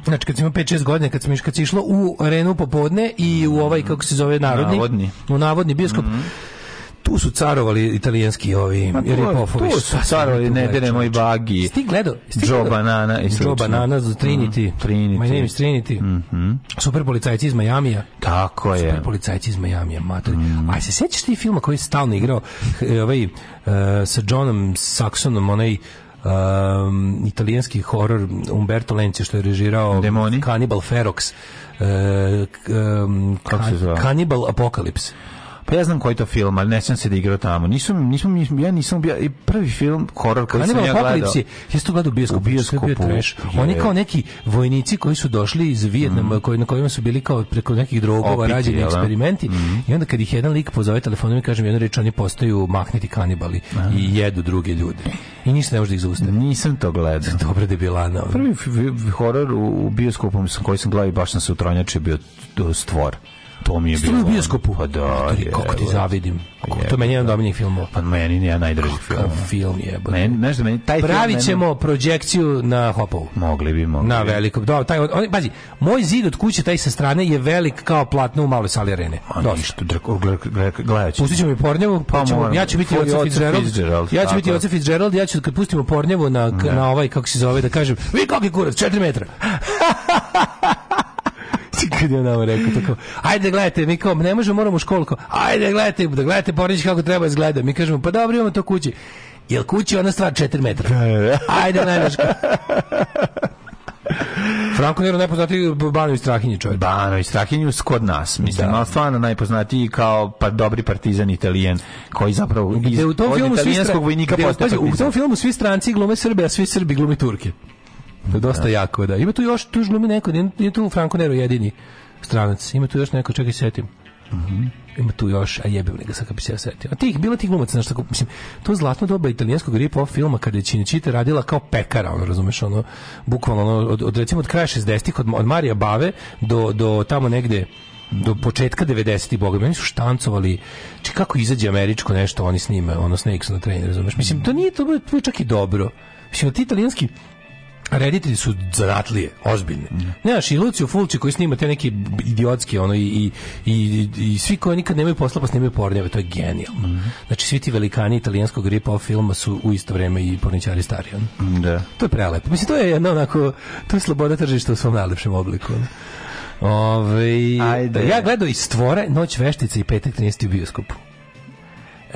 Znači, kad sam imao 5-6 godina, kad sam, kad si išlo u arenu popodne i u ovaj, kako se zove, narodni. Navodni. U navodni bioskop. Tu su carovali italijanski ovi Ma, to je- ripofovi. tu su carovali tu Ne gledao, diremo i čoveče? bagi. Jesi ti gledao? Jesi ti Joe? Banana i Joe slično. Banana, Trinity. Mm, Trinity. My name is Trinity. Super policajci iz Majamija. Tako je. Super policajci iz Majamija, mater. A se sećaš ti filma koji je stalno igrao eh, ovaj, eh, sa Johnom Saxonom, onaj um, italijanski horor Umberto Lenci što je režirao Demoni? Cannibal Ferox k- um? Cannibal Apocalypse Pa ja znam koji je to film, ali ne sjećam se da je igrao tamo. Nisam, nisam, nisam, ja nisam bio, i prvi film, horor koji sam ja gledao. Je, jesi to gledao u bioskopu? U bioskopu, je bio trash. Oni je. kao neki vojnici koji su došli iz Vijetnama, koji, na kojima su bili kao preko nekih drogova rađeni da? eksperimenti. I onda kad ih jedan lik pozove telefonom i kažem jednu reč, oni postaju mahniti kanibali i jedu druge ljude. I ništa ne može da ih zaustavi. Nisam to gledao. Dobro debilana. ono. Prvi f- f- horor u, u bioskopu sam- koji sam gledao i baš sam se utronjačio bio stvor. To mi je bilo. u bioskopu. Pa da, Matori, kako ti zavidim. Kako- To je meni jedan od omiljenih filmova. Pa meni nije najdraži film. Kakav film je. Meni, znaš da meni taj film... Pravit meni- ćemo projekciju na Hopovu. Mogli bi, mogli Na bi. velikom. Da, taj, on, pazi, moj zid od kuće, taj sa strane, je velik kao platno u maloj sali arene. A Dosta. ništa, gledat ću. Pustit ćemo i Pornjevu, pa Pa ćemo, ja ću biti Oca Fitzgerald, ja ću biti je. Oca Fitzgerald, ja ću kad pustimo Pornjevu na, na ovaj, kako se zove, da kažem, vi kakvi kurac, 4 metra. kad je on nama rekao tako, ajde gledajte, mi kao, ne možemo, moramo u školu, kao, ajde gledajte, da gledajte Pornić kako treba izgleda. Mi kažemo, pa dobro, imamo to kući. Jel kući ona stvar 4 metra? Ajde, najdaš Franko Nero najpoznatiji Banovi Strahinji čovjek. Bano i Strahinju kod nas, mislim, Da. ali stvarno najpoznatiji kao pa dobri partizan italijan koji zapravo iz, u tom filmu italijanskog stra- vojnika postaje u tom filmu svi stranci glume Srbe, a svi Srbi glume Turke. To je dosta jako, da. Ima tu još, tu glumi neko, nije, tu Franco Nero jedini stranac. Ima tu još neko, čekaj, setim. Ima tu još, a jebem ga sad kad bi se ja setio. A tih, bilo tih glumaca, znaš, tako, mislim, to zlatno doba italijanskog rip-off filma kada je Činičita radila kao pekara, ono, razumeš, ono, bukvalno, ono, od, od, recimo, od kraja 60-ih, od, od Marija Bave do, do tamo negde, do početka 90-ih, boga, meni su štancovali, či kako izađe američko nešto, oni snime, ono, Snakes na train, razumeš, mislim, to nije, to je čak i dobro. Mislim, ti italijanski reditelji su zanatlije, ozbiljne. Nemaš i Lucio Fulci koji snima te neke idiotske ono i, i, i, i svi koji nikad nemaju posla pa snimaju pornjeve, to je genijalno. Znači svi ti velikani italijanskog rip-off filma su u isto vreme i porničari stari. ono. Da. To je prelepo. Mislim, to je jedno onako, to je sloboda tržišta u svom najlepšem obliku. ono. Ove, Ajde. ja gledao i Stvore, Noć veštice i Petak 13. u bioskopu.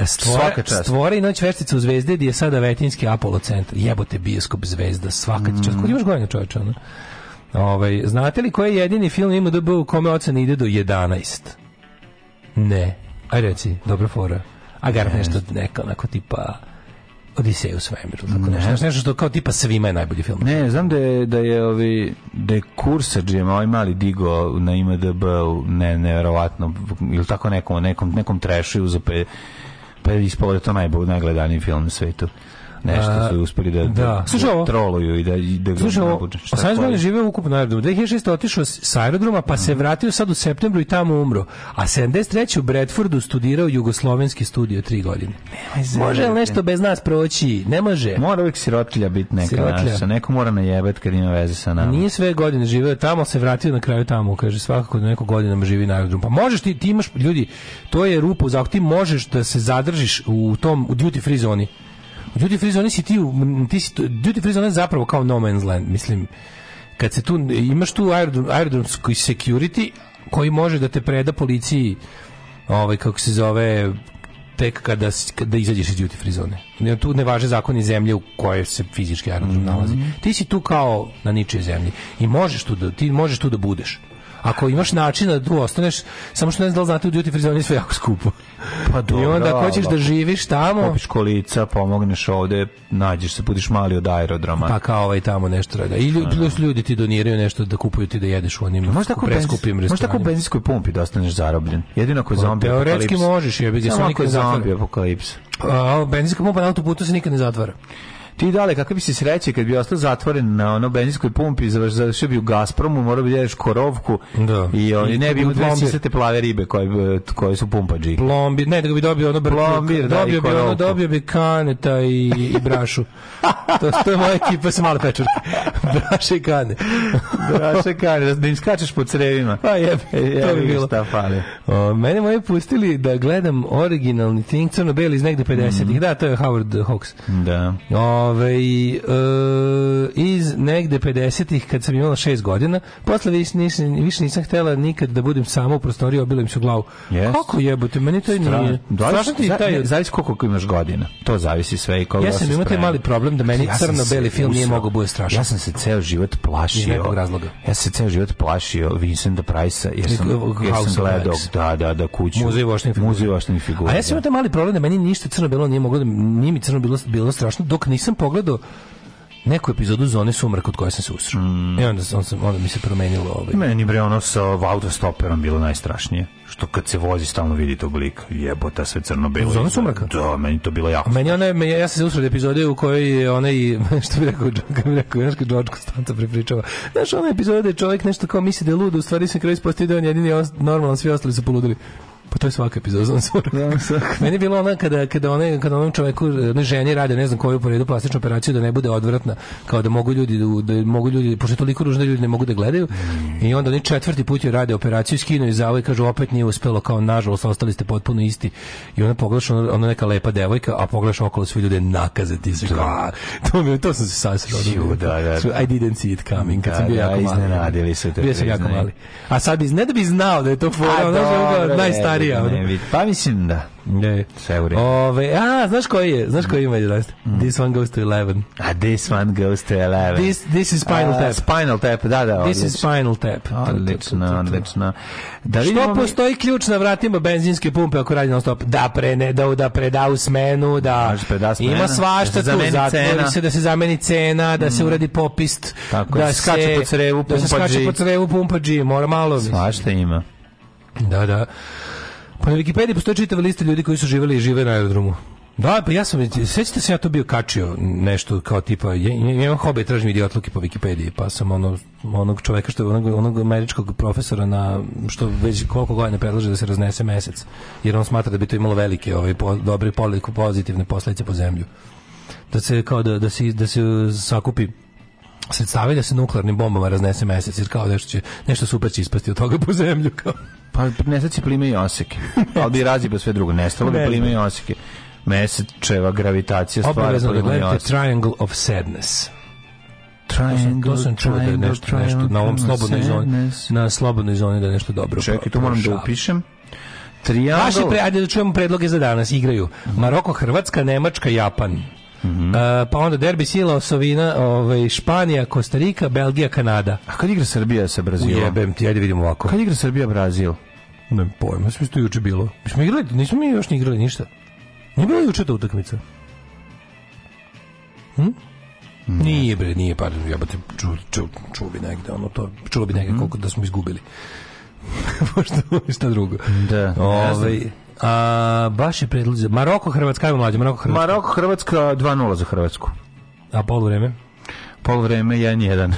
Stvore, Svaka čast. Stvore i Noć veštica u Zvezde gdje je sada Vetinski Apollo centar. Jebote bioskop Zvezda, svaka ti čast. Kod imaš godina čovječa, ono? Ovaj, znate li koji je jedini film ima DB u kome ocena ide do 11? Ne. Aj reci, dobra fora. A gar nešto neka onako tipa Odiseja u svemiru, tako nešto. Nešto, nešto što kao tipa svima je najbolji film. Ne, znam da je, da je, ovi, da je Kursadžijem, ovaj mali digo na IMDB, ne, neverovatno, ili tako nekom, nekom, nekom trešu za pe, pa je ispalo da to najbolj, najgledaniji film na svetu. Nešto su uspeli da, da. Slušaj ovo. troluju i da, i da Slušaj, ovo, nabuđe. Šta 18 godina koji? živeo ukupno na aerodromu. 2006. otišao s aerodroma, pa se vratio sad u septembru i tamo umro. A 73. u Bradfordu studirao jugoslovenski studio tri godine. Može li nešto bez nas proći? Ne može. Mora uvijek sirotilja biti neka Sirotilja. naša. Neko mora najebat kad ima veze sa nama. Nije sve godine živeo tamo, se vratio na kraju tamo, kaže svakako da neko godinama živi na aerodromu. Pa možeš ti, ti imaš, ljudi, to je rupa u zakonu, ti možeš da se zadržiš u tom, u duty free zoni. Duty free zoni si ti, ti si, duty free zona je zapravo kao no man's land, mislim, kad se tu, imaš tu aerodrom, aerodromski security koji može da te preda policiji, ovaj, kako se zove, tek kada, kada izađeš iz duty free zone. Ne, Tu ne važe zakoni zemlje u kojoj se fizički aerodrom nalazi. Ti si tu kao na ničoj zemlji i možeš tu da, ti možeš tu da budeš. Ako imaš način da tu ostaneš, samo što ne znam da li znate u duty free zoni sve jako skupo. Pa I dobro, onda ako hoćeš ali da živiš tamo, Kupiš kolica, pomogneš ovde, nađeš se, budiš mali od aerodroma. pa kao ovaj tamo nešto rada. I ljudi, plus ljudi ti doniraju nešto da kupuju ti da jedeš u onim Možda tako preskupim Možda tako u restoranima. benzinskoj pumpi da ostaneš zarobljen. Jedino ako je zombi teoretski apokalipsa. možeš, jebi ga, Samo ako je zombi apokalipsa. A, benzinska pumpa na autoputu se nikad ne zatvara. Ti dale, kakve bi si sreće kad bi ostao zatvoren na ono benzinskoj pumpi, završ- završio bi u Gazpromu, morao bi da jedeš korovku Da. i oni I ne bi imao dve sisate plave ribe koje, koje su pumpađi. Plombir, ne, da bi dobio ono brkljuk, Plombir, da, dobio bi ono, dobio bi kaneta i, i brašu. to, to je moja ekipa sa male pečurke. Braše i kane. Draša kare, da, da im skačeš po crevima. Pa jebe, to bi bilo. šta fali. O, mene moji pustili da gledam originalni Think crno-beli iz negde 50-ih. Da, to je Howard Hawks. Da. Ove, e, iz negde 50-ih kad sam imala šest godina, posle više nisam, više nisam htela nikad da budem sama u prostoriji, obila im se u glavu. Yes. Kako jebote, meni to nije. Strašno ti taj... ne, Zavisi koliko imaš godina. To zavisi sve i koliko Ja sam imao taj mali problem da meni Ja crno-beli film nije usrao. mogao bude strašan. Ja sam se ceo život plašio. Razloga. Ja sam se ceo život plašio Vincenta Price-a jer sam, jer sam gledao da, da, da, kuću. Muzej voštenih figura. Muzej voštenih figura. A ja sam imao taj mali problem da meni ništa crno-belo nije moglo da nije mi crno bilo, bilo strašno dok nisam pogledao neku epizodu Zone sumrak kod koje sam se usrao. I onda, onda, sam, onda mi se promenilo ovaj. Meni bre ono sa autostoperom bilo najstrašnije. što kad se vozi stalno vidi tog lika. Jebota sve crno-belo. Zona sumraka? Da, meni to bilo jako. Meni ona, me- ja sam se usred epizode u kojoj je onaj, što bi rekao, kako bi rekao, znaš kad George Costanza prepričava. Znaš, ona epizoda da je čovjek nešto kao misli da je lud, u stvari se kraj ispostavi da on jedini normalan, svi ostali su poludili. Pa to je svaka epizoda sumraka. Meni je bilo ona kada, kada, one, kada onom čoveku, onoj ženi rade ne znam koju po redu plastičnu operaciju da ne bude odvratna, kao da mogu ljudi, da, da mogu ljudi, pošto je toliko ružno da ljudi ne mogu da gledaju, i onda oni četvrti put joj rade operaciju, skinu i kažu opet nije uspelo, kao nažalost ostali ste potpuno isti. I ona pogledaš, ona, ona neka lepa devojka, a pogledaš okolo svi ljude nakaze ti sve. kao, a, To, mi, to sam se sasrao. Da, da, da. I didn't see it coming, kad Da, sam bio da, jako mali. iznenadili su te, Bio sam jako mali. A sad bi, ne da bi znao da je to fora, A, ne, ne vidi. Pa mislim da. Ne. Sve u redu. Ove, a, znaš koji je? Znaš koji ima 11? This one goes to 11. A this one goes to 11. This, this is Spinal A, Tap. Spinal Tap, da, da. This is odlično. Spinal Tap. Odlično, odlično. Da Što postoji ključ na vratima benzinske pumpe ako radi non stop? Da prene, da, da preda u smenu, da ima svašta da tu, zatvori se, da se zameni cena, da se uradi popist, Tako, da da se skače po crevu, da se pumpa skače po crevu, pumpa G, mora malo. Svašta ima. Da, da. Pa na Wikipediji postoji čitava lista ljudi koji su živeli i žive na aerodromu. Da, pa ja sam, sećate se ja to bio kačio nešto kao tipa, ja, imam hobi, tražim idiotluke po Wikipediji, pa sam ono, onog čoveka što je, onog, onog američkog profesora na, što već koliko godina predlaže da se raznese mesec, jer on smatra da bi to imalo velike, ovaj, po, dobre, pozitivne posledice po zemlju. Da se, kao da, da se, da se sakupi sredstava da se nuklearnim bombama raznese mesec, jer kao nešto, će, nešto super će ispasti od toga po zemlju, kao. Pa neseci plime i oseke. Ali bi razibao sve drugo. Nestalo bi plime i oseke. Mesečeva gravitacija stvara Obavezno da gledate. Triangle of Sadness. Triangle, to sam čuo da je triangle, nešto, nešto na ovom slobodnoj zoni, na slobodnoj zoni da je nešto dobro. Čekaj, tu moram da upišem. Triangle. Vaše pre, ajde da čujemo predloge za danas. Igraju Maroko, Hrvatska, Nemačka, Japan. Mhm. E, pa onda derbi sila osovina, ovaj, Španija, Kostarika, Belgija, Kanada. A kad igra Srbija sa Brazilom? Ujebem ti, ajde vidimo ovako. Kad igra Srbija Brazil? Ne pojma, mislim da je to juče bilo. Mi smo igrali, nismo mi još ni igrali ništa. Nije bila juče ta utakmica. Hm? Nije bre, nije, pardon, jebate, ču, ču, čuo bi negde, ono to, čulo bi negde koliko da smo izgubili. Pošto šta drugo. Da, Ove, znam. A, baš je predlog za Maroko, Hrvatska, ajmo mlađe, Maroko, Hrvatska. Maroko, Hrvatska 2-0 za Hrvatsku. A polu vreme? Pol vreme 1-1.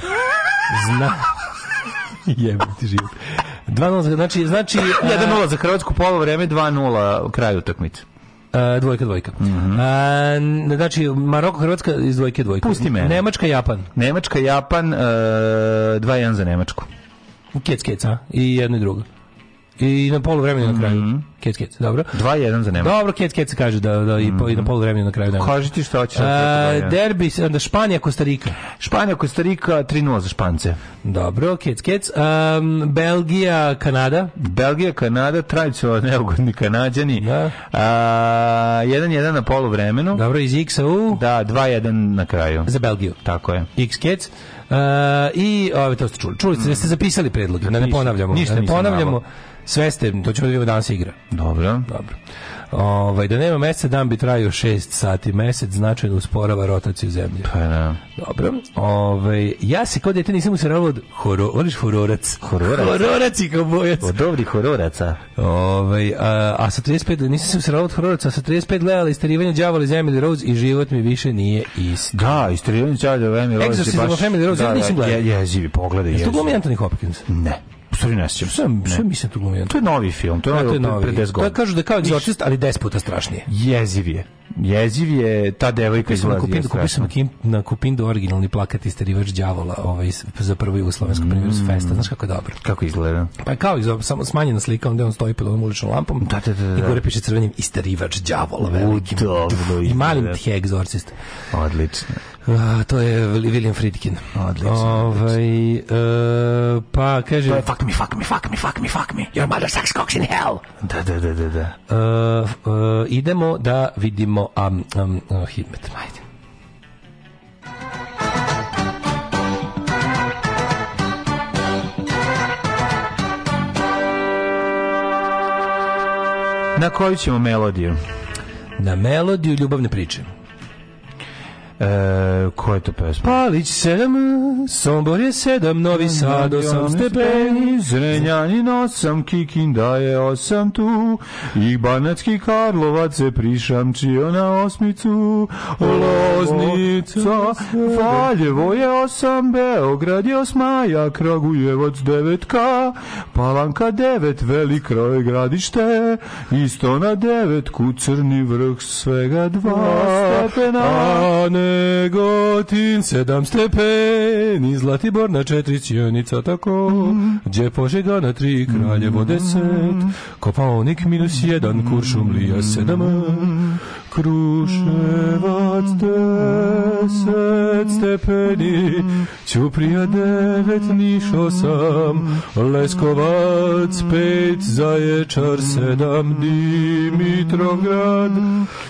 Zna. Jebim ti život. 2-0, znači, znači... a, 1-0 za Hrvatsku, polo vreme 2-0 u kraju utakmice. a, dvojka, dvojka. A, n- znači, Maroko, Hrvatska iz dvojke, dvojka. Pusti mene. Nemačka, Japan. Nemačka, Japan, e, 2-1 za Nemačku. Kec, kec, a? I jedno i drugo. I na polu vremena na kraju. Kec, kec, dobro. 2-1 za Nemačku. Dobro, kec, kec kaže da, da i, po, i na polu vremena na kraju. Kaži ti hoćeš. A, da ti derbi, onda Španija, Kostarika. Španija, Kostarika 3-0 za Špance. Dobro, kec, kec. Um, Belgija, Kanada. Belgija, Kanada, tradicionalno neugodni Kanadjani. Da. A, 1-1 na polu vremenu. Dobro, iz X-a u... Da, 2-1 na kraju. Za Belgiju. Tako je. X kec. Uh, I ove to ste čuli. Čuli ste, ste zapisali predloge, da ne ponavljamo. Ništa da ne ponavljamo. malo. Sve ste, to ćemo da vidimo danas igra. Dobro. Dobro. Ovaj da nema meseca, dan bi trajao 6 sati. Mesec značajno usporava rotaciju zemlje. Pa da. Dobro. Ovaj ja se kao dete nisam usrao od horo, voliš hororac. Hororac? Hororac i kao bojac. Od dobrih hororaca. Ovaj a, a sa 35 nisam se usrao od hororaca, a sa 35 gledala isterivanje đavola iz Emily Rose i život mi više nije isti. Da, istorijani đavolja u Emily Rose. Exorcism je baš- of Emily Rose, ja da, nisam da, gledao. je- Jezivi, pogledaj. Jesi to glumi. Anthony Hopkins? Ne. Stvari ne sjećam. Sam, Ne. sve mislim tu glumi To je novi film, to je, Da, to je novi, pre 10 To godina. je kažu da je kao egzorcist, ali 10 puta strašnije. Jeziv je. Jeziv je ta devojka Kupio sam na izlazi. Kupindu, kupio sam Kim, na Kupindu originalni plakat istarivač đavola ovaj, za prvu jugoslovensku Mm. premijeru festa. Znaš kako je dobro? Kako izgleda? Pa je kao iz, samo smanjena slika, onda on stoji pod onom uličnom lampom Da, da, da, da. i gore piše crvenim istarivač đavola velikim. dobro I malim izgleda. tje egzorcist. Odlično. A, to je William Friedkin. Odlično, Ovaj, e, pa kaže... To je fuck me, fuck me, fuck me, fuck me, fuck me. Your mother sucks cocks in hell. Da, da, da, da, da. e, e, idemo da vidimo um, um, uh, Hidmet. Ajde. Na koju ćemo melodiju? Na melodiju ljubavne priče. E, ko je to pesma? Palić sedam, Sombor je sedam, Novi Sad osam stepeni, Zrenjanin osam, Kikinda je osam tu, i Banacki Karlovac se prišamčio na osmicu, Loznica, Valjevo je osam, Beograd je osmaja, Kragujevac devetka, Palanka devet, Velikro gradište, isto na devetku, Crni vrh svega dva. Stepena. A Negotin sedam stepeni, Zlatibor na četiri, Cijenica tako, gdje Požega na tri, Kraljevo deset, Kopaonik minus jedan, Kuršumlija sedam, Kruševac deset stepeni, Ćuprija devet, Niš osam, Leskovac pet, Zaječar sedam, Dimitrovgrad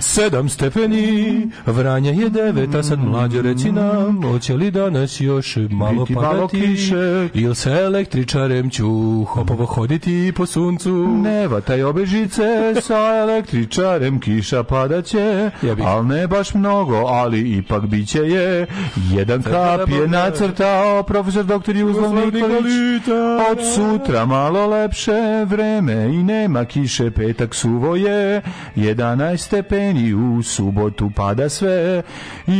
sedam stepeni, Vranja je devet, a sad mlađe reci nam, hoće li danas još malo Biti malo padati, kiše. ili se električarem ću hopovo hoditi po suncu. Ne vataj obežice, sa električarem kiša padaće, Jebi. al ne baš mnogo, ali ipak biće je. Jedan kap je nacrtao profesor doktor Jugoslav Nikolić. Od sutra malo lepše vreme i nema kiše, petak suvo je, 11 stepeni u subotu pada sve i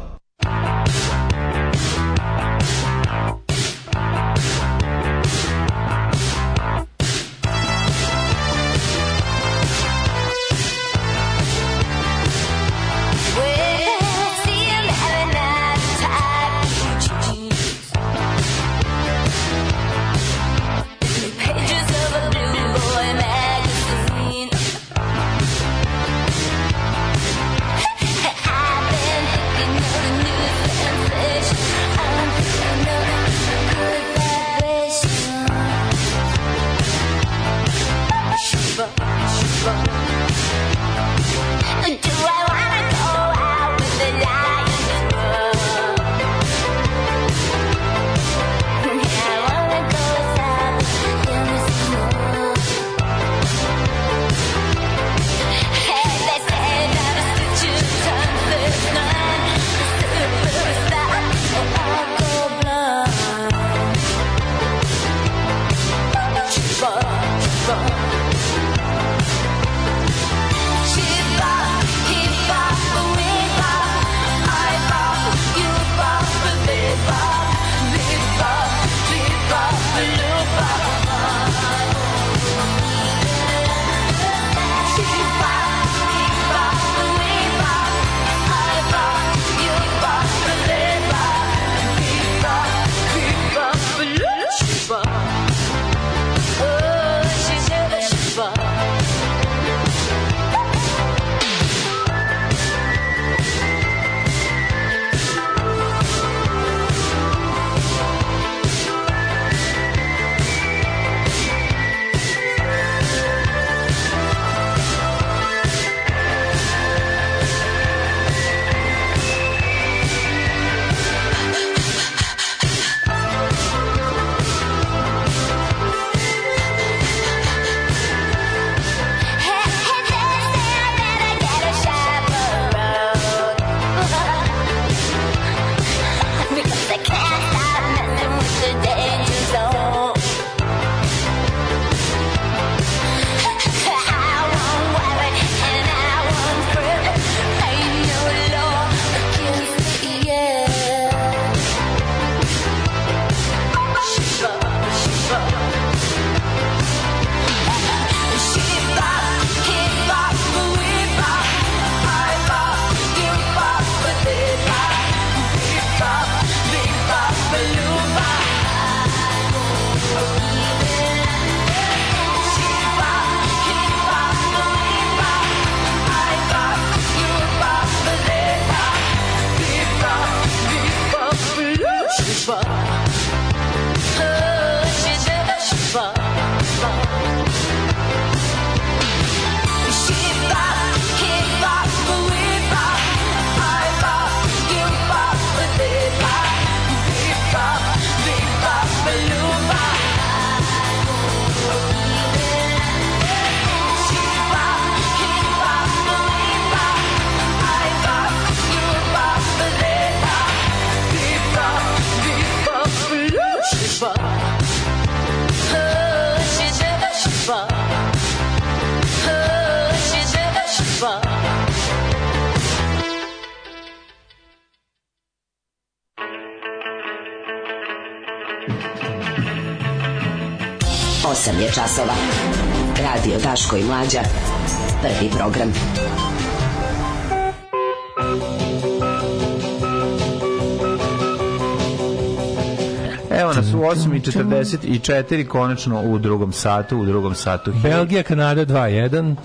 8.44, konačno u drugom satu, u drugom satu. Belgija, Kanada 2-1.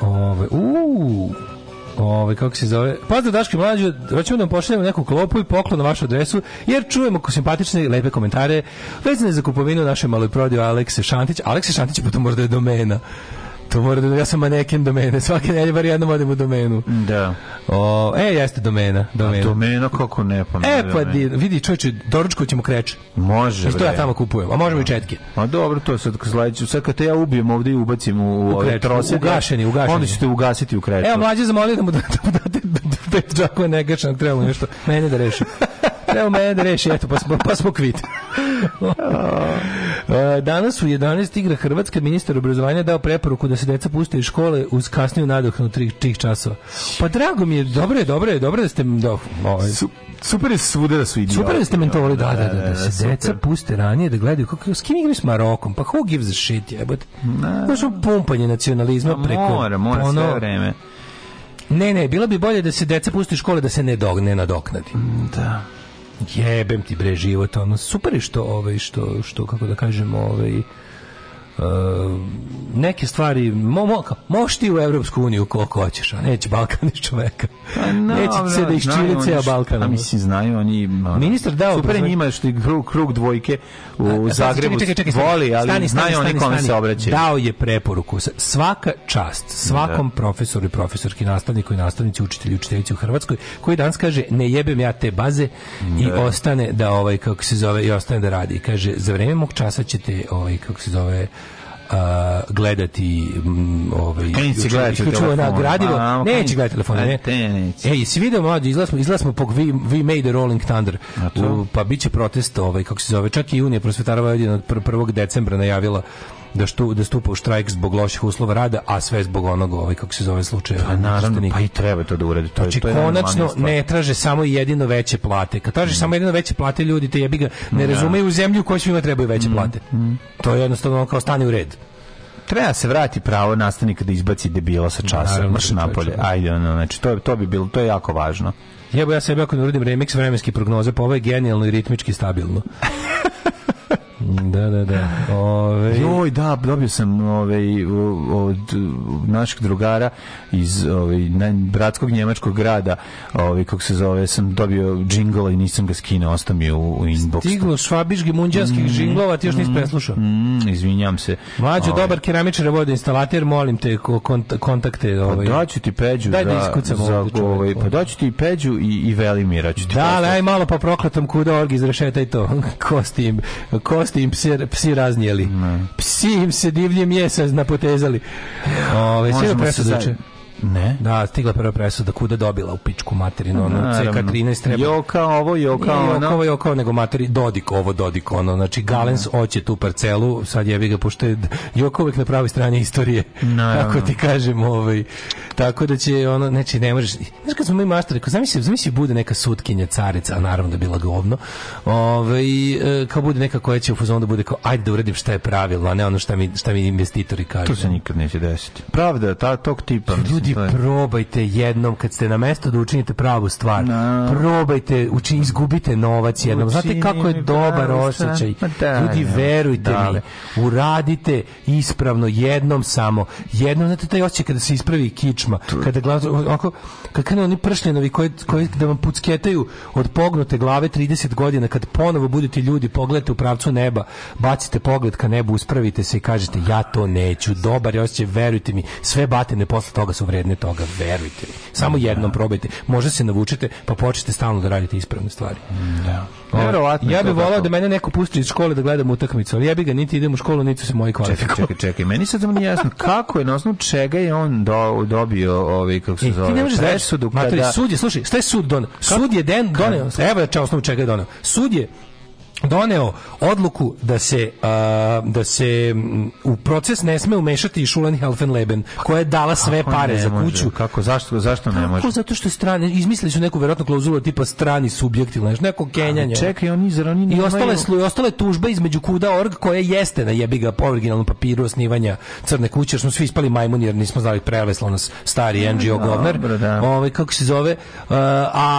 Ove, uuu, Ove, kako se zove? Pozdrav Daške mlađe, hoćemo da vam pošaljemo neku klopu i poklon na vašu adresu, jer čujemo ko simpatične i lepe komentare vezane za kupovinu naše maloj prodaju Alekse Šantić. Alekse Šantić pa to mora da je domena. To mora da ja sam maneken domene. Svake nedelje bar jednom odem u domenu. Da. O, e, jeste domena. domena. A domena kako ne pa E, pa di, vidi, čovječe, doručko ćemo kreće. Može, Što ja tamo kupujem. A možemo i četke. A dobro, to sad sledeće. Sad kad te ja ubijem ovdje i ubacim u, u, kreč, trose, ugašeni, ugašeni. Onda ćete ugasiti u kreću. Evo, mlađe zamolio da mu date, da mu date pet džakova negačnog, treba mu nešto, mene da reši. Treba mene da reši, eto, pa smo, pa smo kvit. E, Danas u 11 igra Hrvatska ministar obrazovanja dao preporuku da se deca puste iz škole uz kasniju nadoknu tih, časova. Pa drago mi je, dobro je, dobro je, dobro da ste... Do, ovaj, Super je svuda da su idioti. Super da ste mentovali, da, da, da, da, se super. deca puste ranije da gledaju kako, s kim igraju s Marokom, pa who gives a shit, jebote. Znaš, pumpanje nacionalizma preko... Mora, mora ono- sve vreme. Ne, ne, bilo bi bolje da se deca pusti iz škole da se ne dog, ne nadoknadi. Da. Jebem ti bre život, ono. Super je što ovaj što što kako da kažemo, ovaj Uh, neke stvari mo, mo, možeš ti u Evropsku uniju koliko hoćeš, a neće Balkan iz čoveka. Pa, no, neće ti se da oni ceo Balkan. A mislim, znaju oni... ono, Ministar dao Super je njima što i krug, krug dvojke u A, Zagrebu čekaj, čekaj, čekaj, voli, ali stani, stani, znaju oni stani, kome stani. se obraćaju. Dao je preporuku. Svaka čast svakom profesoru i profesorki, nastavniku i nastavnici, učitelji i učiteljici u Hrvatskoj, koji danas kaže ne jebem ja te baze i ostane da ovaj kako se zove i ostane da radi. Kaže za vreme mog časa ćete ovaj kako se zove a, gledati mm, ovaj Klinici gledati na gradivo A, neće gledati telefone ne. Ej, jesi video mlađe, izlazimo, izlazimo po we, we made a rolling thunder. U, pa biće protest, ovaj, kako se zove, čak i Unija prosvetara Vojvodina od 1. decembra najavila da što da stupa u štrajk zbog loših uslova rada, a sve zbog onog ovaj kako se zove slučaja. Pa naravno, pa i treba to da uradi. To, je- Znači to je konačno ne traže samo jedino veće plate. Kad tražiš samo jedino veće plate, ljudi te jebi ga ne Da. razumeju u zemlju u kojoj svima trebaju veće Mm, plate. To je jednostavno kao stani u red. Treba se vrati pravo nastavnika da izbaci debila sa časa. Naravno, Mrš napolje. Ajde, ono, znači, to, to bi bilo, to je jako važno. Jebo ja sebi ako ne uradim remix vremenske prognoze, pa ovo je genijalno i ritmički stabilno. da, da, da. Ove, Joj, da, dobio sam ovaj, u- od naših drugara iz ovaj, naj- bratskog njemačkog grada, ovaj, kako se zove, sam dobio džingla i nisam ga skinuo, ostao mi u, u inboxu. Stiglo švabiški munđanskih žinglova, ti još nisi preslušao. Mm, izvinjam se. Mlađo, Ovaj, dobar keramičar, vodoinstalater, molim te ko- kont- kontakte. Ovaj. Pa daću ti Peđu Daj da za, iskucam za ovdje čoveku. ovaj, pa daću ti i Peđu i, i Velimira. Ću ti Da, ali aj malo po prokletom kuda orgi izrešetaj to. kosti im, kosti im psi, psi raznijeli. Psi im se divlje mjesa napotezali. Ove, sve Možemo je Ne? Da, stigla prva presuda, kuda dobila u pičku materinu, ono, Naravno. CK13 treba. Joka ovo, joka ono. Jokova, Jokova, nego materi Dodik, ovo Dodik, ono, znači Galens hoće tu parcelu, sad jebi ga, pošto je Joko uvek na pravoj strani istorije, kako ti kažem, ovaj, tako da će, ono, znači, ne možeš, znaš kad smo mi maštari, ko zamisli, zamisli bude neka sutkinja, carica, a naravno da je bila govno, ovaj, e, kao bude neka koja će u fazonu da bude kao, ajde da uradim šta je pravilno, a ne ono šta mi, šta mi investitori kažu. To se nikad neće desiti. Pravda, ta, tog tipa. mislim, Ljudi, probajte jednom kad ste na mesto da učinite pravu stvar. Na. Probajte, uči, izgubite novac jednom. Znate kako je dobar osjećaj. Da, Ljudi, da, verujte dale. mi, uradite ispravno jednom samo. Jednom, znate, taj osjećaj kada se ispravi kičma, kada glas, onako, kad krenu oni pršljenovi koji, koji da vam pucketaju od pognute glave 30 godina, kad ponovo budete ljudi, pogledate u pravcu neba, bacite pogled ka nebu, uspravite se i kažete ja to neću, dobar je osjećaj, verujte mi, sve batine posle toga su vredne toga, verujte mi. Samo jednom probajte. Možda se navučete, pa počnete stalno da radite ispravne stvari. Da. Verovatno ja bih volao da mene neko pusti iz škole da gledam utakmicu, ali ja bi ga niti idem u školu, niti se moji Čekaj, kvalifikuju. čekaj, čekaj. Meni sad nije jasno kako je, na osnovu čega je on do, dobio ovaj, kako se E, zove, ti ne možeš da presudu kada... sud je, slušaj, šta je sud doneo? Sud je den doneo, evo da čao osnovu čega je doneo. Sud je doneo odluku da se a, da se u proces ne sme umešati Schulen Helfenleben koja je dala sve Kako pare za može? kuću Kako, zašto, zašto ne može? Kako zato što strane, izmislili su neku verovatnu klauzulu tipa strani subjekt ili nešto, neko kenjanje. Čekaj, oni zar oni I nemaju- ostale, slu, i ostale tužbe između Kuda.org koja jeste na jebiga po originalnom papiru osnivanja crne kuće, jer smo svi ispali majmuni jer nismo znali preleslo nas stari NGO dobro, govner. da. Ovaj, kako se zove? A,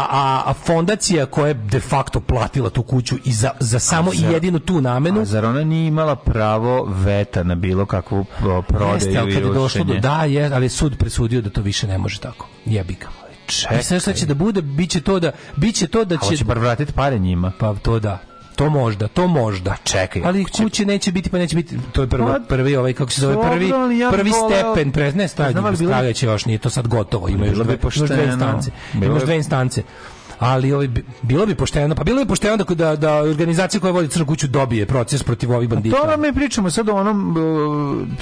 a, a fondacija koja je de facto platila tu kuću i za, za samo i jedinu tu namenu A zar ona nije imala pravo veta na bilo kakvu prodaju Jeste, ali i kad je došlo do, da, je, ali sud presudio da to više ne može tako. Jebi ga. Čekaj. I sad šta će da bude, biće to da, biće to da će... hoće bar vratiti pare njima. Pa to da. To možda, to možda. čekaj. Ali kuće neće biti, pa neće biti, to je prva, Pa, prvi ovaj, kako se zove, prvi, prvi stepen, pre, ne stavlja, Znam, ali bilo bi- stavlja će još, nije to sad gotovo, ima još dve, instance. Imaš bi- dve instance. Ali ovaj, bi- bilo bi pošteno, pa bilo bi pošteno da, da, da organizacija koja vodi crnu kuću dobije proces protiv ovih bandita. To vam mi pričamo sad o onom,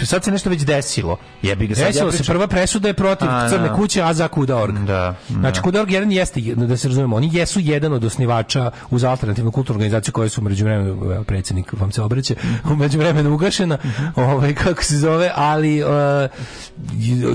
sad se nešto već desilo. Jebi ga sad Desilo ja se prva presuda je protiv A, crne da. kuće, a za Kuda.org. Da, Znači, da. Kuda.org jedan jeste, da se razumemo, oni jesu jedan od osnivača uz alternativnu kulturnu organizaciju koja su umeđu vremenu, predsjednik vam se obraća, umeđu vremenu ugašena, ovaj, kako se zove, ali uh,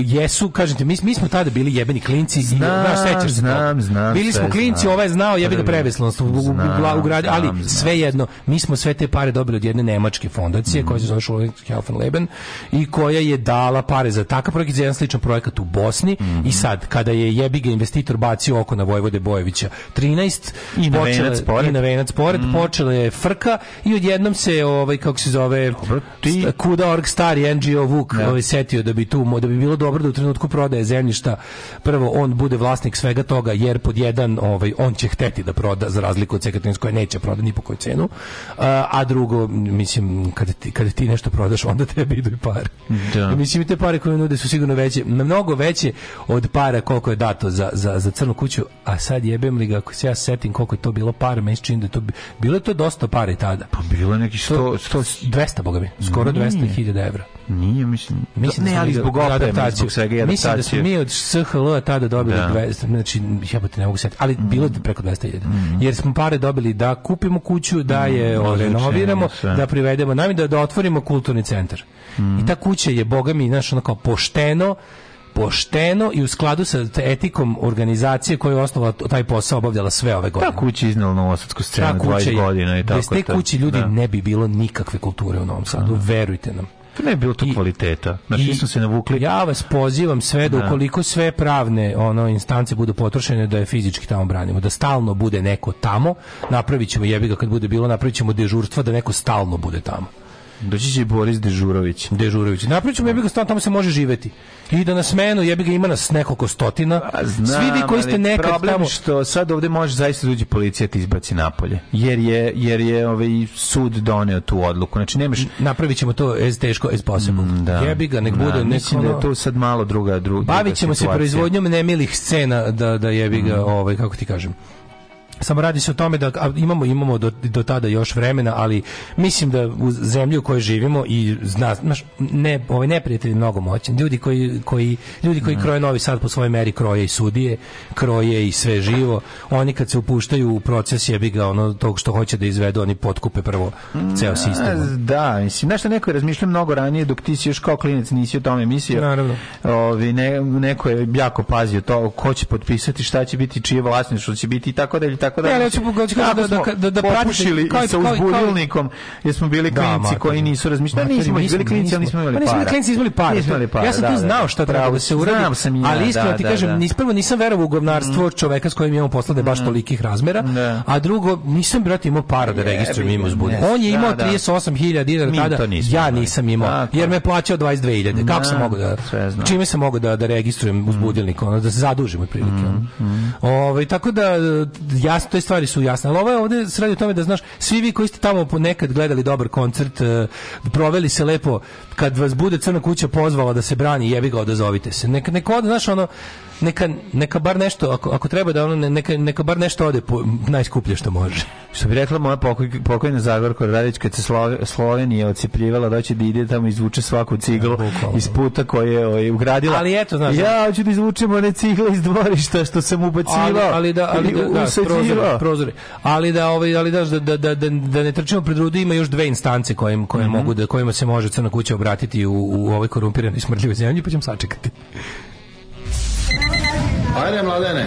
jesu, kažete, mi, mi smo tada bili jebeni klinci i Znam, znaš, sećaš se znam, znam Bili smo klinci, znam. ovaj je znao, jebi ga Prvi. prevesnost u, u, u, Znam, u gradu, ali znam, svejedno, mi smo sve te pare dobili od jedne nemačke fondacije koja se zove Schulen Helfenleben i koja je dala pare za takav projekat, za jedan sličan projekat u Bosni i sad, kada je jebiga investitor bacio oko na Vojvode Bojevića 13 I na počela- venac pored. i na venac pored, počela je frka i odjednom se ovaj kako se zove ti- sta- Kuda.org stari NGO Vuk Da. ovaj setio da bi tu da bi bilo dobro da u trenutku prodaje zemljišta prvo on bude vlasnik svega toga jer pod jedan ovaj on će hteti da proda za razliku od Cekatrins koja neće prodati ni po koju cenu. A, a drugo mislim kada ti, kada ti nešto prodaš onda tebi idu i pare. Da. Mislim i te pare koje nude su sigurno veće mnogo veće od para koliko je dato za, za, za crnu kuću. A sad jebem li ga ako se ja setim koliko je to bilo para meni čini da to bi- bilo je to dosta para i tada. Pa bilo je neki 100, 100 200 boga mi skoro Nije. 200.000 evra Nije, mislim. Mislim ne, da smo ali zbog opreme, zbog svega i Mislim da smo mi od SHL tada dobili Da. 200, znači jebote ne mogu setiti, ali bilo je preko 200.000. Jer smo pare dobili da kupimo kuću, da je o, ozvučenje, renoviramo, da privedemo, najmi da, da otvorimo kulturni centar. I ta kuća je boga mi, znaš, ono kao pošteno pošteno i u skladu sa te etikom organizacije koja je osnovala taj posao obavljala sve ove godine. Ta kuća je iznala novosadsku scenu kuća 20 je- godina i tako. Bez te kuće ljudi Da. ne bi bilo nikakve kulture u Novom Sadu, verujte nam. To ne bi bilo to kvaliteta. Znači, I- smo se navukli. Ja vas pozivam sve da Da. ukoliko sve pravne ono instance budu potrošene da je fizički tamo branimo, da stalno bude neko tamo, napravit ćemo jebi ga kad bude bilo, napravit ćemo dežurstva da neko stalno bude tamo. Doći će Boris Dežurović. Dežurović. Napravit ćemo jebi ga stalno, tamo se može živeti. I da na smenu jebi ga ima nas nekoliko stotina. Svi vi koji ste nekad problem tamo... što sad ovde može zaista dođe policija ti izbaci napolje. Jer je jer je ovaj sud doneo tu odluku. Znači nemaš Napravit ćemo to as teško as possible. da. Jebi ga, nek Da, bude neko... Mislim da je to sad malo druga druga. Bavit ćemo se proizvodnjom nemilih scena da da jebi ga, ovaj kako ti kažem. Samo radi se o tome da imamo imamo do, do tada još vremena, ali mislim da u zemlji u kojoj živimo i zna, znaš, ne ovaj neprijatelj je mnogo moćan. Ljudi koji koji ljudi koji kroje Novi Sad po svojoj meri kroje i sudije, kroje i sve živo. Oni kad se upuštaju u proces jebi ga ono tog što hoće da izvedu, oni potkupe prvo ceo sistem. A, Da, mislim, nešto neko je razmišljao mnogo ranije dok ti si još kao klinac nisi o tome mislio. Naravno. Ovi, ne, neko je jako pazio to ko će potpisati, šta će biti, čije vlasništvo će biti i tako dalje, tako dalje. Ne, kažem Kako da- da- da- da pratite- popušili kao i- sa uzbudilnikom, jer smo bili Da, klinci koji nisu razmišljali. Nismo, bili klinci, ali nismo- imali Pa para. nismo bili klinci, nismo imali para. Nismo imali para, Ja sam da, tu da, znao da. šta treba da se uradi. Znam sam i ja, ali iskreno da, ti da, kažem, da. nis prvo nisam verovao u govnarstvo čoveka s kojim imamo posla da je baš tolikih razmera, Da. a drugo nisam brate imao para da registrujem ime uzbudno. ne, On je imao da, da. 38.000 dinara tada, ja nisam imao, jer me je plaćao 22.000. Kako sam Da, mogao da sve znam. čime sam mogao da da registrujem uzbudilnik, ono da se zadužim otprilike. ono. Ovaj tako da jasno te stvari su jasne. Ali ovo je ovde se radi o tome da znaš svi vi koji ste tamo ponekad gledali dobar koncert, eh, proveli se lepo kad vas bude crna kuća pozvala da se brani, jebi ga odazovite se. Neka neko znaš ono neka, neka bar nešto, ako, ako treba da ono, ne- neka, neka bar nešto ode po najskuplje što može. Što bi rekla moja pokoj, pokojna Zagorka Radić kad se Slove, Slovenija ocipljivala da će da ide tamo izvuče svaku ciglu iz puta koje je ovaj, ugradila. Ali eto, znaš, ja hoću da izvučem one cigle iz dvorišta što sam ubacivao. ali, ali da ali da, da usađivao. prozori, prozori. Ali da ovaj ali da da, da, da, da, da ne trčimo pred rudu ima još dve instance kojim koje Mhm. mogu da kojima se može crna kuća obratiti u u ovoj korumpiranoj smrdljivoj zemlji pa ćemo sačekati. Ajde, mladene,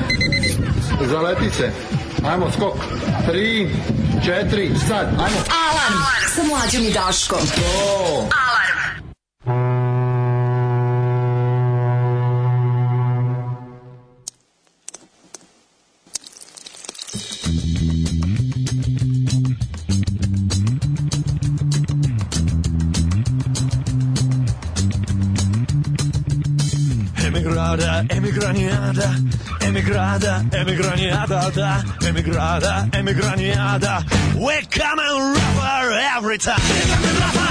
zaleti se. Ajmo, skok. Tri, četiri, sad, ajmo. Alarm sa mlađom i Daškom. Alarm. Emigrada, emigraniada, da, emigrada, emigraniada. We come and rougher every time.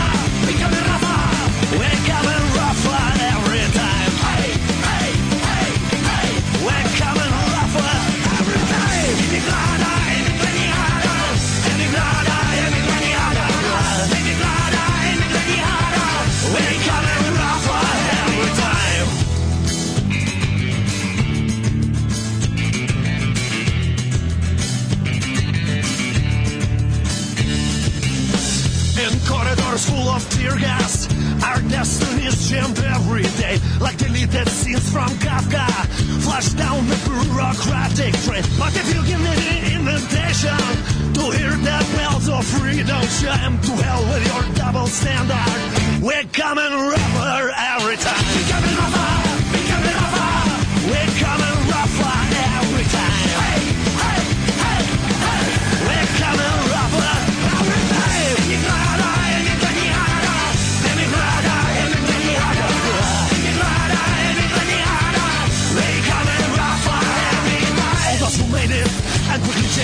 Deleted scenes from Kafka. Flash down the bureaucratic train. But if you give me the invitation to hear the bells of freedom chime, to hell with your double standard. We're coming rougher every time. We're coming.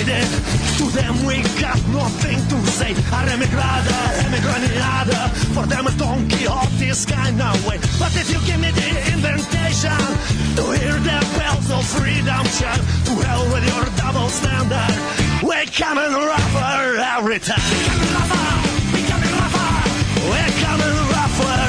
To them we got nothing to say. Our emigrada, emigraniada. For them Don Quixote's kind of way. But if you give me the invitation to hear the bells of freedom chime, to hell with your double standard. We're coming rougher every time. We're coming rougher. We're coming rougher. We're coming rougher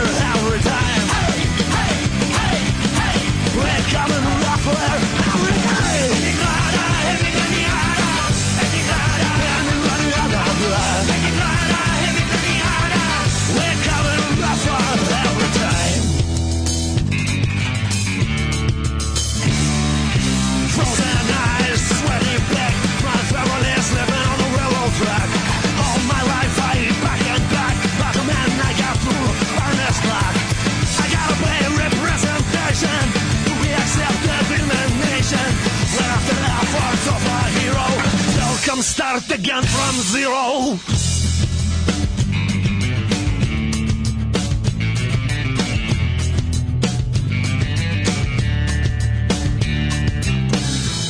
start again from zero.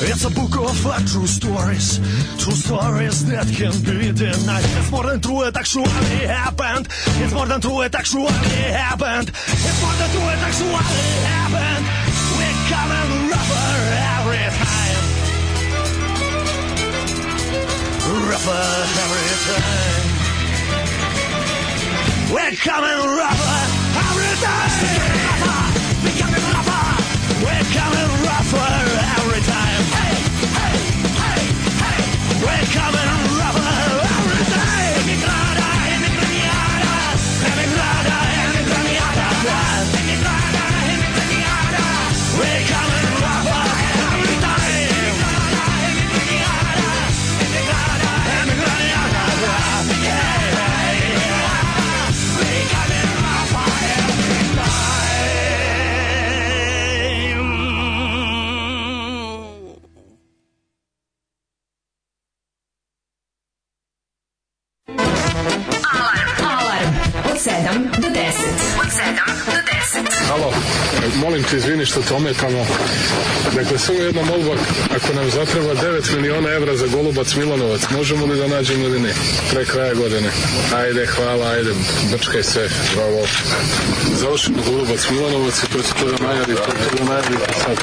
It's a book of uh, true stories, true stories that can be denied. It's more than true, it actually happened. It's more than true, it actually happened. It's more than true, it actually happened. We're coming rougher every time. Rougher every time. We're coming rougher every time. ništa tome tamo. Dakle, samo jedna molba, ako nam zatreba 9 miliona evra za Golubac Milanovac, možemo li da nađemo ili ne? Pre kraja godine. Ajde, hvala, ajde, brčkaj sve, bravo. Završimo Golubac Milanovac i to će to da najavi, to će to da najavi sad.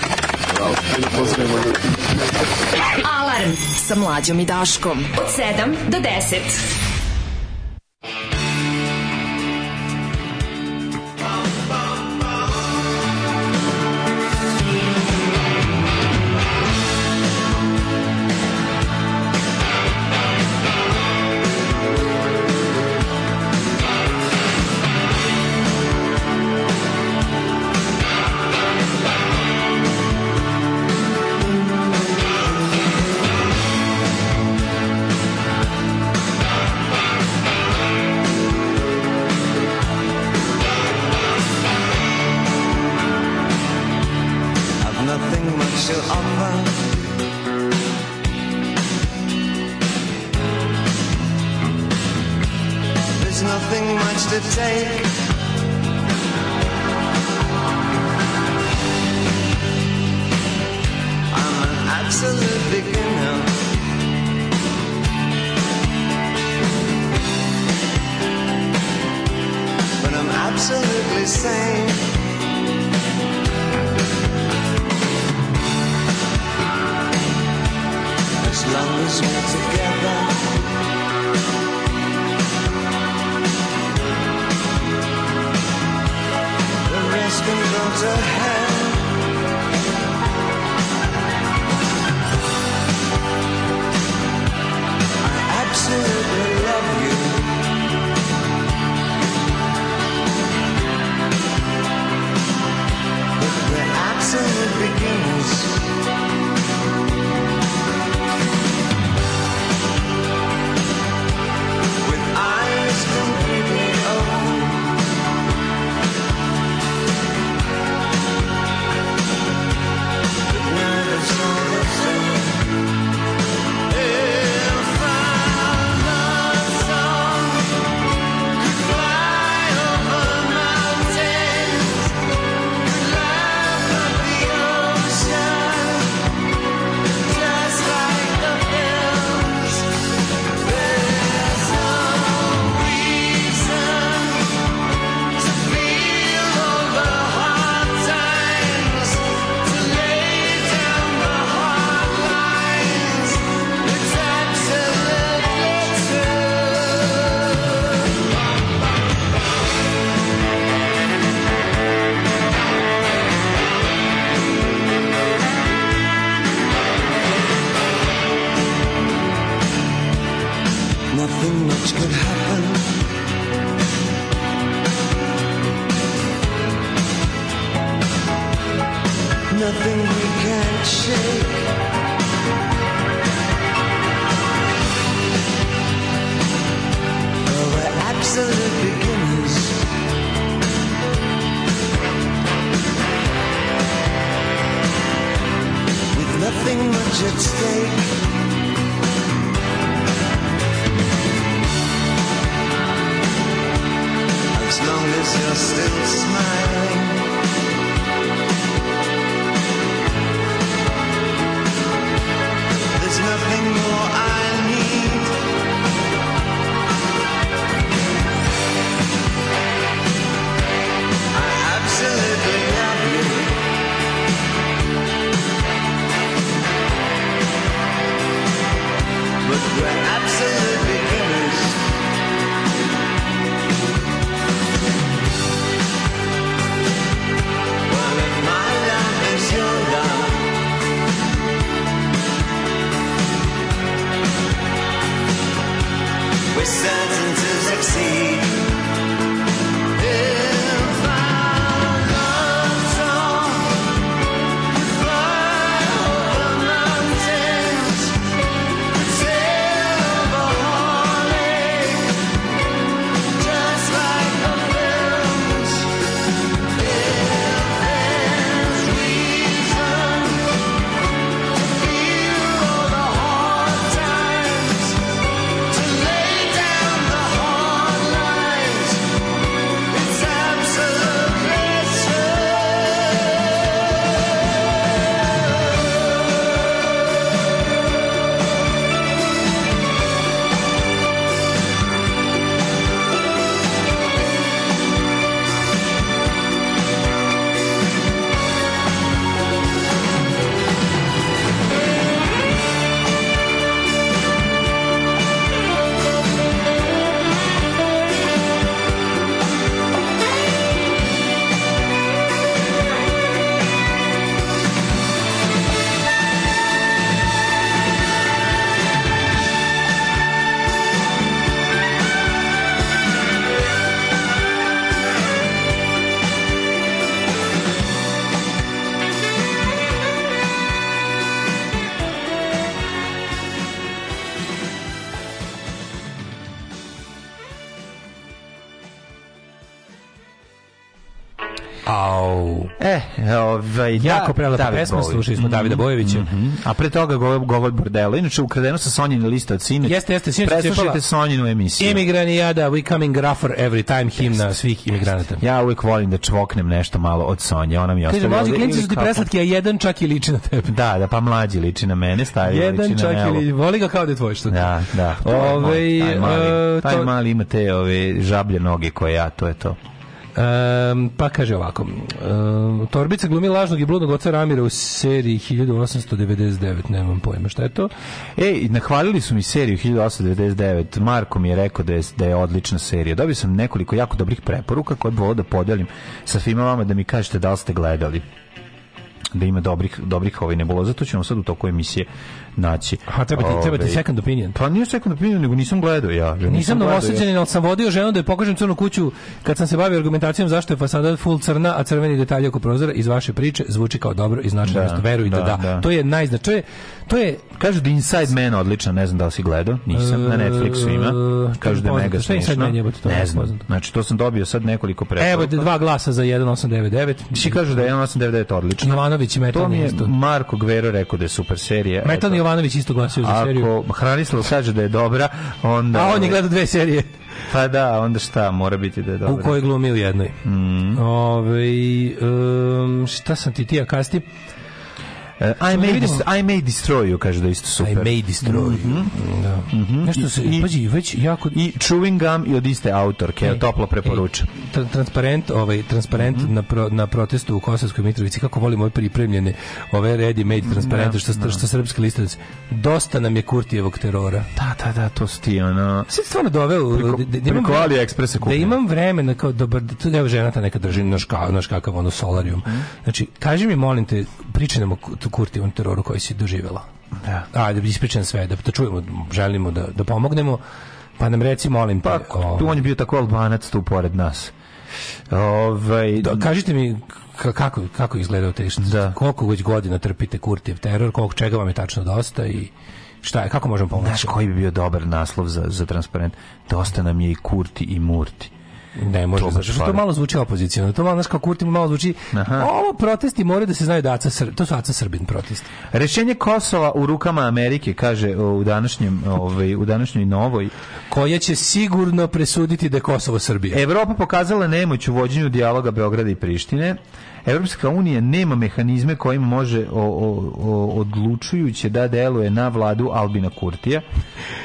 Bravo. Ajde, da pozdravimo ljudi. Alarm sa mlađom i Daškom od 7 do 10. absolutely sane. As long as we're together. The can go to hell. pequenos Jako prelepa David pesma, slušali smo Davida Bojevića. Mhm. A pre toga govor, govor bordela. Inače, ukradeno sa Sonjine liste od sinoć. Jeste, jeste, sinoć se Preslušajte. Sonjinu emisiju. Imigranijada, we coming rougher every time, himna svih imigranata. Ja uvijek volim da čvoknem nešto malo od Sonje. Ona mi Kaže, ostavlja mlađi ovdje klinci su ti preslatki, a jedan čak i liči na tebe. Da, da, pa mlađi liči na mene, stavi Jedan liči čak na Nelu. ili voli ga kao da je tvoj što. Da, da. to je Ovaj, taj mali, e, taj mali ima te ove žablje noge koje ja, to je to. Um, pa kaže ovako um, Torbica glumi lažnog i bludnog oca Ramira u seriji 1899 nemam pojma šta je to Ej, nahvalili su mi seriju 1899. Marko mi je rekao da je, da je odlična serija. Dobio sam nekoliko jako dobrih preporuka koje bi volio da podelim sa svima vama da mi kažete da li ste gledali da ima dobrih dobrih ovaj nebuloza, to ćemo sad u toku emisije naći. A treba ti, treba ti second opinion Pa nije second opinion, nego nisam gledao ja. Nisam gledao, novosađanin, ali sam vodio ženu da je pokažem crnu kuću kad sam se bavio argumentacijom zašto je fasada full crna, a crveni detalji oko prozora iz vaše priče zvuči kao dobro i znači Da. Verujte da, da, da. To je najznačaj. To je Kažu da Inside Man odličan, ne znam da li si gledao, nisam, na Netflixu ima. E, Kažu da je mega je to Ne znam, znači to sam dobio sad nekoliko preporuka. Evo dva glasa za 1899. Svi kažu da je 1899 odlično. Jovanović i To Metalni mi je. Marko Gvero rekao da je super serija. Metalni Eto. Jovanović isto glasio za seriju. Ako Hranislav kaže da je dobra, onda... A on je gledao dve serije. Pa da, onda šta, mora biti da je dobra. U kojoj glumi u jednoj. Mm. Ove, um, šta sam ti ti, a kasti? E, I, may dis- I may destroy you, kaže da isto super. I may destroy you. Da. Nešto se, I- pađi, već jako... I Chewing Gum i od iste autorke, Ej, toplo preporučam. Tra- transparent, ovaj transparent Mhm. na, pro, na protestu u Kosovskoj Mitrovici kako volimo ove pripremljene ove ready made transparente Da, što, da. što srpski listac dosta nam je Kurtijevog terora Da, da, da, to su ti, ono... Sad stvarno doveo Preko- da, da imam preko da imam vremena kao dobar da tu evo žena ta neka drži naš naš kakav ono solarium. Mhm. Znači kaži mi molim te pričaj nam o Ku- Kurtijevom teroru koji si doživjela. Da. A bi ispričam sve da, da čujemo, želimo da da pomognemo. Pa nam reci molim te. Pa, ovaj, tu on je bio tako albanac tu pored nas. Ovaj, Da, kažite mi ka- kako, kako izgledao te Da. koliko već godina trpite Kurtijev teror, koliko čega vam je tačno dosta i šta je, kako možemo pomoći? Znaš koji bi bio dobar naslov za, za transparent? Dosta nam je i Kurti i Murti. Ne može, To što to malo zvuči opozicijno. To malo, znaš, kao Kurti malo zvuči... Aha. Ovo protesti moraju da se znaju da Aca Srb, to su Aca Srbin protesti. Rešenje Kosova u rukama Amerike, kaže u današnjem, ovaj, u današnjoj novoj. Koja će sigurno presuditi da je Kosovo Srbija. Evropa pokazala nemoć u vođenju dijaloga Beograda i Prištine. Evropska unija nema mehanizme kojim može o, o, o- odlučujuće da deluje na vladu Albina Kurtija.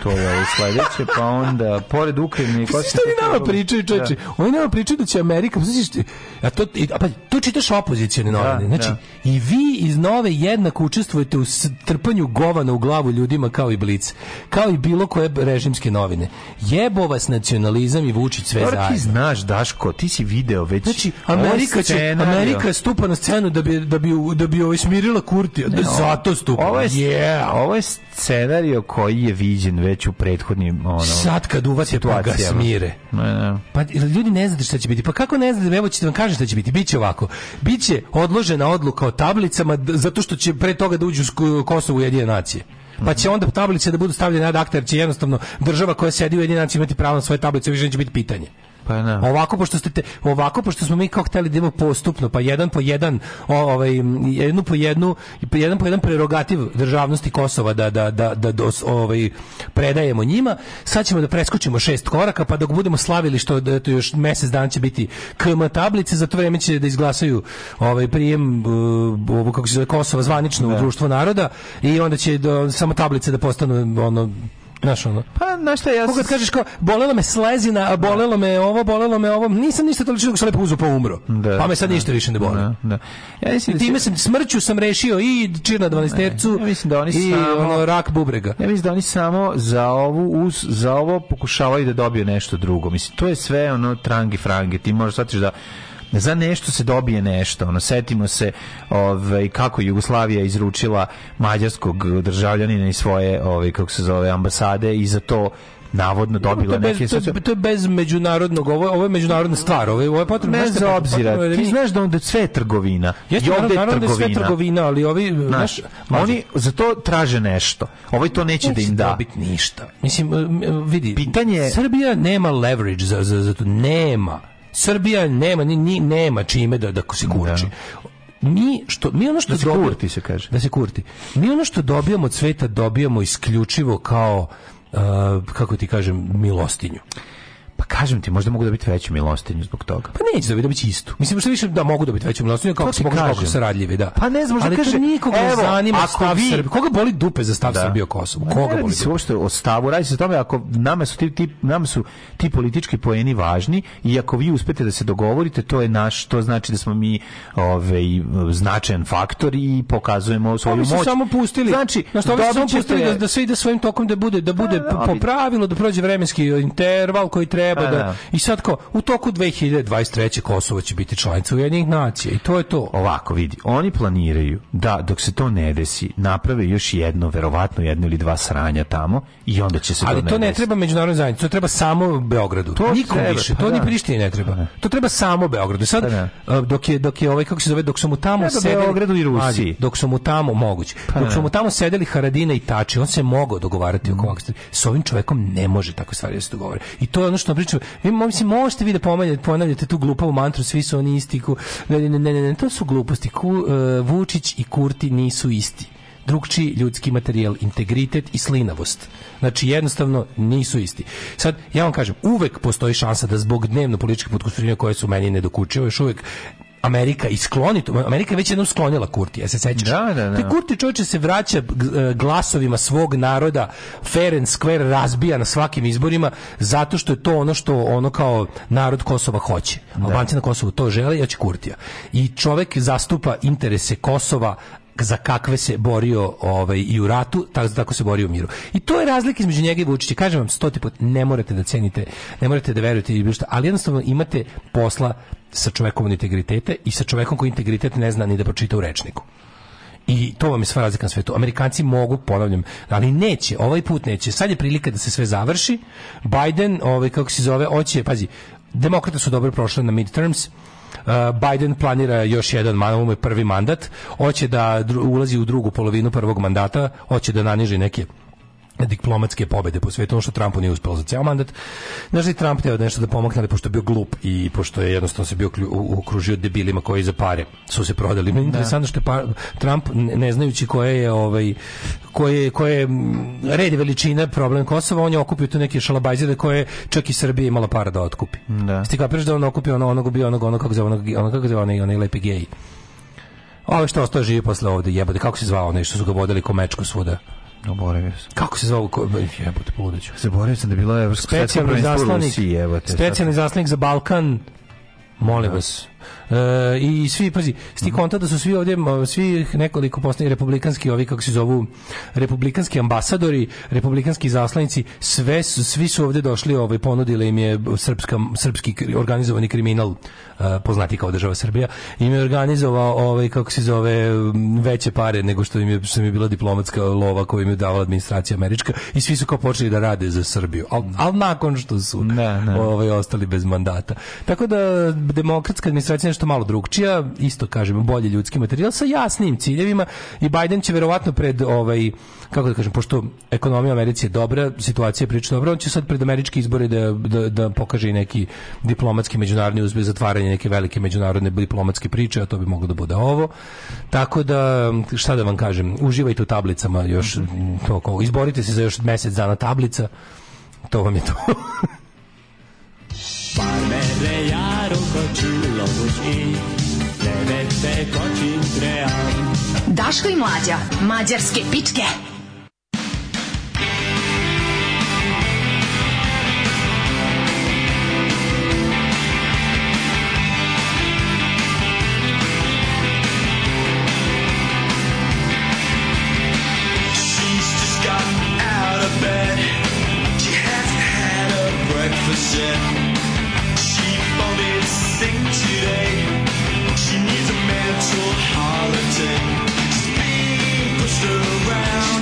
To je ovo sledeće, pa onda pored Ukrajine i Šta oni nama pričaju, čoveče? Oni nama pričaju da će Amerika, znaš ti, a to a pa to čitaš opozicione novine. Da, Znači da. i vi iz Nove jednako učestvujete u trpanju govana u glavu ljudima kao i Blic, kao i bilo koje režimske novine. Jebo vas nacionalizam i Vučić sve ti zajedno. znaš, Daško, ti si video već... Znači, Amerika će, scenario. Amerika stupa na scenu da bi, da bi, da bi ovaj smirila Kurtija. Da zato stupa. Ovo je, yeah. ovo je scenario koji je viđen već u prethodnim ono, Sad kad uvate pa ga smire. Ne, ne. Pa ljudi ne znate šta će biti. Pa kako ne znate? Evo ćete vam kažem šta će biti. Biće ovako. Biće odložena odluka o tablicama zato što će pre toga da uđu u Kosovo u Ujedinjene nacije. Pa će onda tablice da budu stavljene ad akta, jer će jednostavno država koja sedi u nacijama imati pravo na svoje tablice, više neće biti pitanje. Pa ne. Ovako pošto ste te, ovako pošto smo mi kao hteli da idemo postupno, pa jedan po jedan, ovaj jednu po jednu, pa jedan po jedan prerogativ državnosti Kosova da da da da dos- ovaj predajemo njima. Sad ćemo da preskočimo šest koraka, pa dok budemo slavili što da to još mjesec dana će biti KM tablice, za to vreme će da izglasaju ovaj prijem uh, ovo kako se zove Kosova zvanično u društvo naroda i onda će do, samo tablice da postanu ono Znaš ono. Pa, znaš šta, ja... Kako kad kažeš kao, bolela me slezina, a bolelo me ovo, bolelo me ovo, nisam ništa toliko dok sam lepo uzeo pa umro. Da, pa me sad da. ništa više ne boli. Da, da. Ja mislim I da time se- sam, smrću sam rešio i čir na 12 ja mislim da oni i samo- ono, rak bubrega. Ja mislim da oni samo za ovu uz, za ovo pokušavaju da dobiju nešto drugo. Mislim to je sve ono trangi frangi. Ti možeš shvatiti da za nešto se dobije nešto. Ono setimo se ovaj kako Jugoslavija izručila mađarskog državljanina iz svoje ovaj kako se zove ambasade i za to navodno to, dobila bez, neke to, je, to je bez međunarodnog, ovo, ovo je međunarodna stvar, ovo je, ovo je potrebno. bez obzira. potrebno da Ti mi- znaš da onda sve je trgovina. Jeste, I ovde je da je sve trgovina. trgovina, ali ovi, Znaš, znaš, oni za to traže nešto. Ovaj to neće da im da. dobiti ništa. Mislim, vidi, Pitanje je- Srbija nema leverage za, za, za to, nema. Srbija nema ni, ni nema čime da da se kurči. Mi što mi ono što Da se dobijamo- kurti se kaže. da se kurti. Mi ono što dobijamo od sveta dobijamo isključivo kao uh, kako ti kažem milostinju. Pa kažem ti, možda mogu da biti veću milostinju zbog toga. Pa neće dobiti, dobiti istu. Mislim što više da mogu dobiti veću milostinju kako se mogu kako kažem. se radljivi, da. Pa ne znam, možda Ali kaže, nikog ne zanima stav vi- Srbije. Koga boli dupe za stav Da. Srbije o Kosovu? Ma Koga ne boli se uopšte o stavu, radi se o tome ako nama su ti, ti nama su ti politički poeni važni i ako vi uspete da se dogovorite, to je naš, to znači da smo mi ovaj značajan faktor i pokazujemo svoju Oni su moć. samo pustili. Znači, ovi su samo pustili da, da sve ide svojim tokom da bude da bude po, po ali- pravilu da prođe vremenski interval koji treba Pa, da, da. i sad kao u toku 2023. Kosovo će biti članica Ujedinjenih nacija i to je to. Ovako vidi, oni planiraju da dok se to ne desi, naprave još jedno, verovatno jedno ili dva sranja tamo i onda će se Ali to to ne ne desi. treba međunarodnoj zajednici, to treba samo Beogradu. To Nikom treba, više, pa to ni da. Prištini ne treba. To treba samo Beogradu. Sad Pa da. a, dok je dok je ovaj kako se zove, dok su mu tamo Treba sedeli Beogradu i Rusiji. Dok su mu tamo moguće. Pa dok da. su mu tamo sedeli Haradina i Tači, on se mogao dogovarati oko ovakvih stvari. S ovim čovekom ne može tako stvari da se dogovore. I to je ono što pričam. Vi mislim možete vi da pomenjate, ponavljate tu glupavu mantru, svi su oni isti. Ku, ne, ne, ne, ne, to su gluposti. Ku, e, Vučić i Kurti nisu isti drugčiji ljudski materijal, integritet i slinavost. Znači jednostavno nisu isti. Sad ja vam kažem, uvek postoji šansa da zbog dnevno političkih potkusurina koje su meni nedokučive, još uvek Amerika iskloni to. Amerika je već jednom sklonila Kurti, ja se sećaš? Da, da, da. Kurti čovječe se vraća e, glasovima svog naroda, fair and square razbija na svakim izborima, zato što je to ono što ono kao narod Kosova hoće. Albanci na Kosovu to žele, ja ću Kurtija. I čovek zastupa interese Kosova za kakve se borio ovaj, i u ratu, tako, tako se borio u miru. I to je razlika između njega i Vučića. Kažem vam stoti put, ne morate da cenite, ne morate da verujete ili bilo šta, ali jednostavno imate posla sa čovekom od integritete i sa čovekom koji integritet ne zna ni da pročita u rečniku. I to vam je sva razlika na svetu. Amerikanci mogu, ponavljam, ali neće, ovaj put neće. Sad je prilika da se sve završi. Biden, ovaj, kako se zove, hoće, pazi, demokrate su dobro prošle na midterms, Biden planira još jedan man, ovo mu je prvi mandat, hoće da ulazi u drugu polovinu prvog mandata, hoće da naniži neke diplomatske pobede po svetu, ono što Trumpu nije uspelo za ceo mandat. Znaš da je Trump teo nešto da pomogne, ali pošto je bio glup i pošto je jednostavno se bio okružio debilima koji za pare su se prodali. Meni je Interesantno što je pa- Trump, ne, znajući koje je ovaj koje, koje je red veličina problem Kosova, on je okupio tu neke šalabajzere koje čak i Srbija imala para da otkupi. Da. Ti kapiraš da on okupio ono, onog bio onog, ono kako zove, onog, ono kako zove, onaj, onaj lepi gej. Ove što ostao živi posle ovde, jebote, kako se zvao onaj što su ga vodili ko mečku svuda? Oboravio sam. Kako se zvao? ko- Jebote, poludeću. Zaboravio sam da je bilo evropsko svetsko Specijalni zaslanik, Rusiji, evo te. specijalni zaslanik za Balkan, molim vas. E, I svi, pazi, sti konta da su svi ovdje, svi nekoliko posljednjih republikanski, ovi kako se zovu, republikanski ambasadori, republikanski zaslanici, sve su, svi su ovdje došli, ovaj, ponudili im je srpska, srpski organizovani kriminal, e, poznati kao država Srbija, im je organizovao, ovaj, kako se zove, veće pare nego što im je, što im je bila diplomatska lova koju im je davala administracija američka i svi su kao počeli da rade za Srbiju. Al, al nakon što su ovaj, ostali bez mandata. Tako da demokratska administracija je nešto malo drugčija, isto kažemo bolji ljudski materijal sa jasnim ciljevima i Biden će verovatno pred ovaj kako da kažem, pošto ekonomija u Americi je dobra, situacija je prilično dobra, on će sad pred američke izbore da, da, da pokaže i neki diplomatski međunarodni uspeh zatvaranje neke velike međunarodne diplomatske priče, a to bi moglo da bude ovo. Tako da, šta da vam kažem, uživajte u tablicama još, to, kao, izborite se za još mesec dana tablica, to vam je to. Parmere járok a csillagos ég, nevettek a csintreán. Daško i mlađa, mađarske pičke. She's She's being pushed around.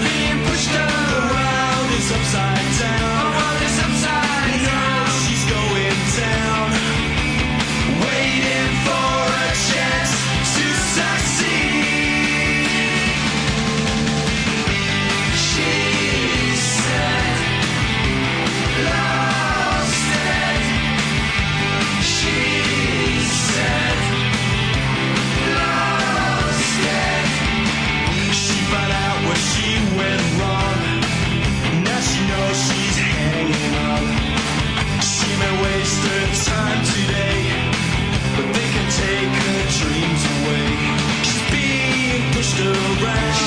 around.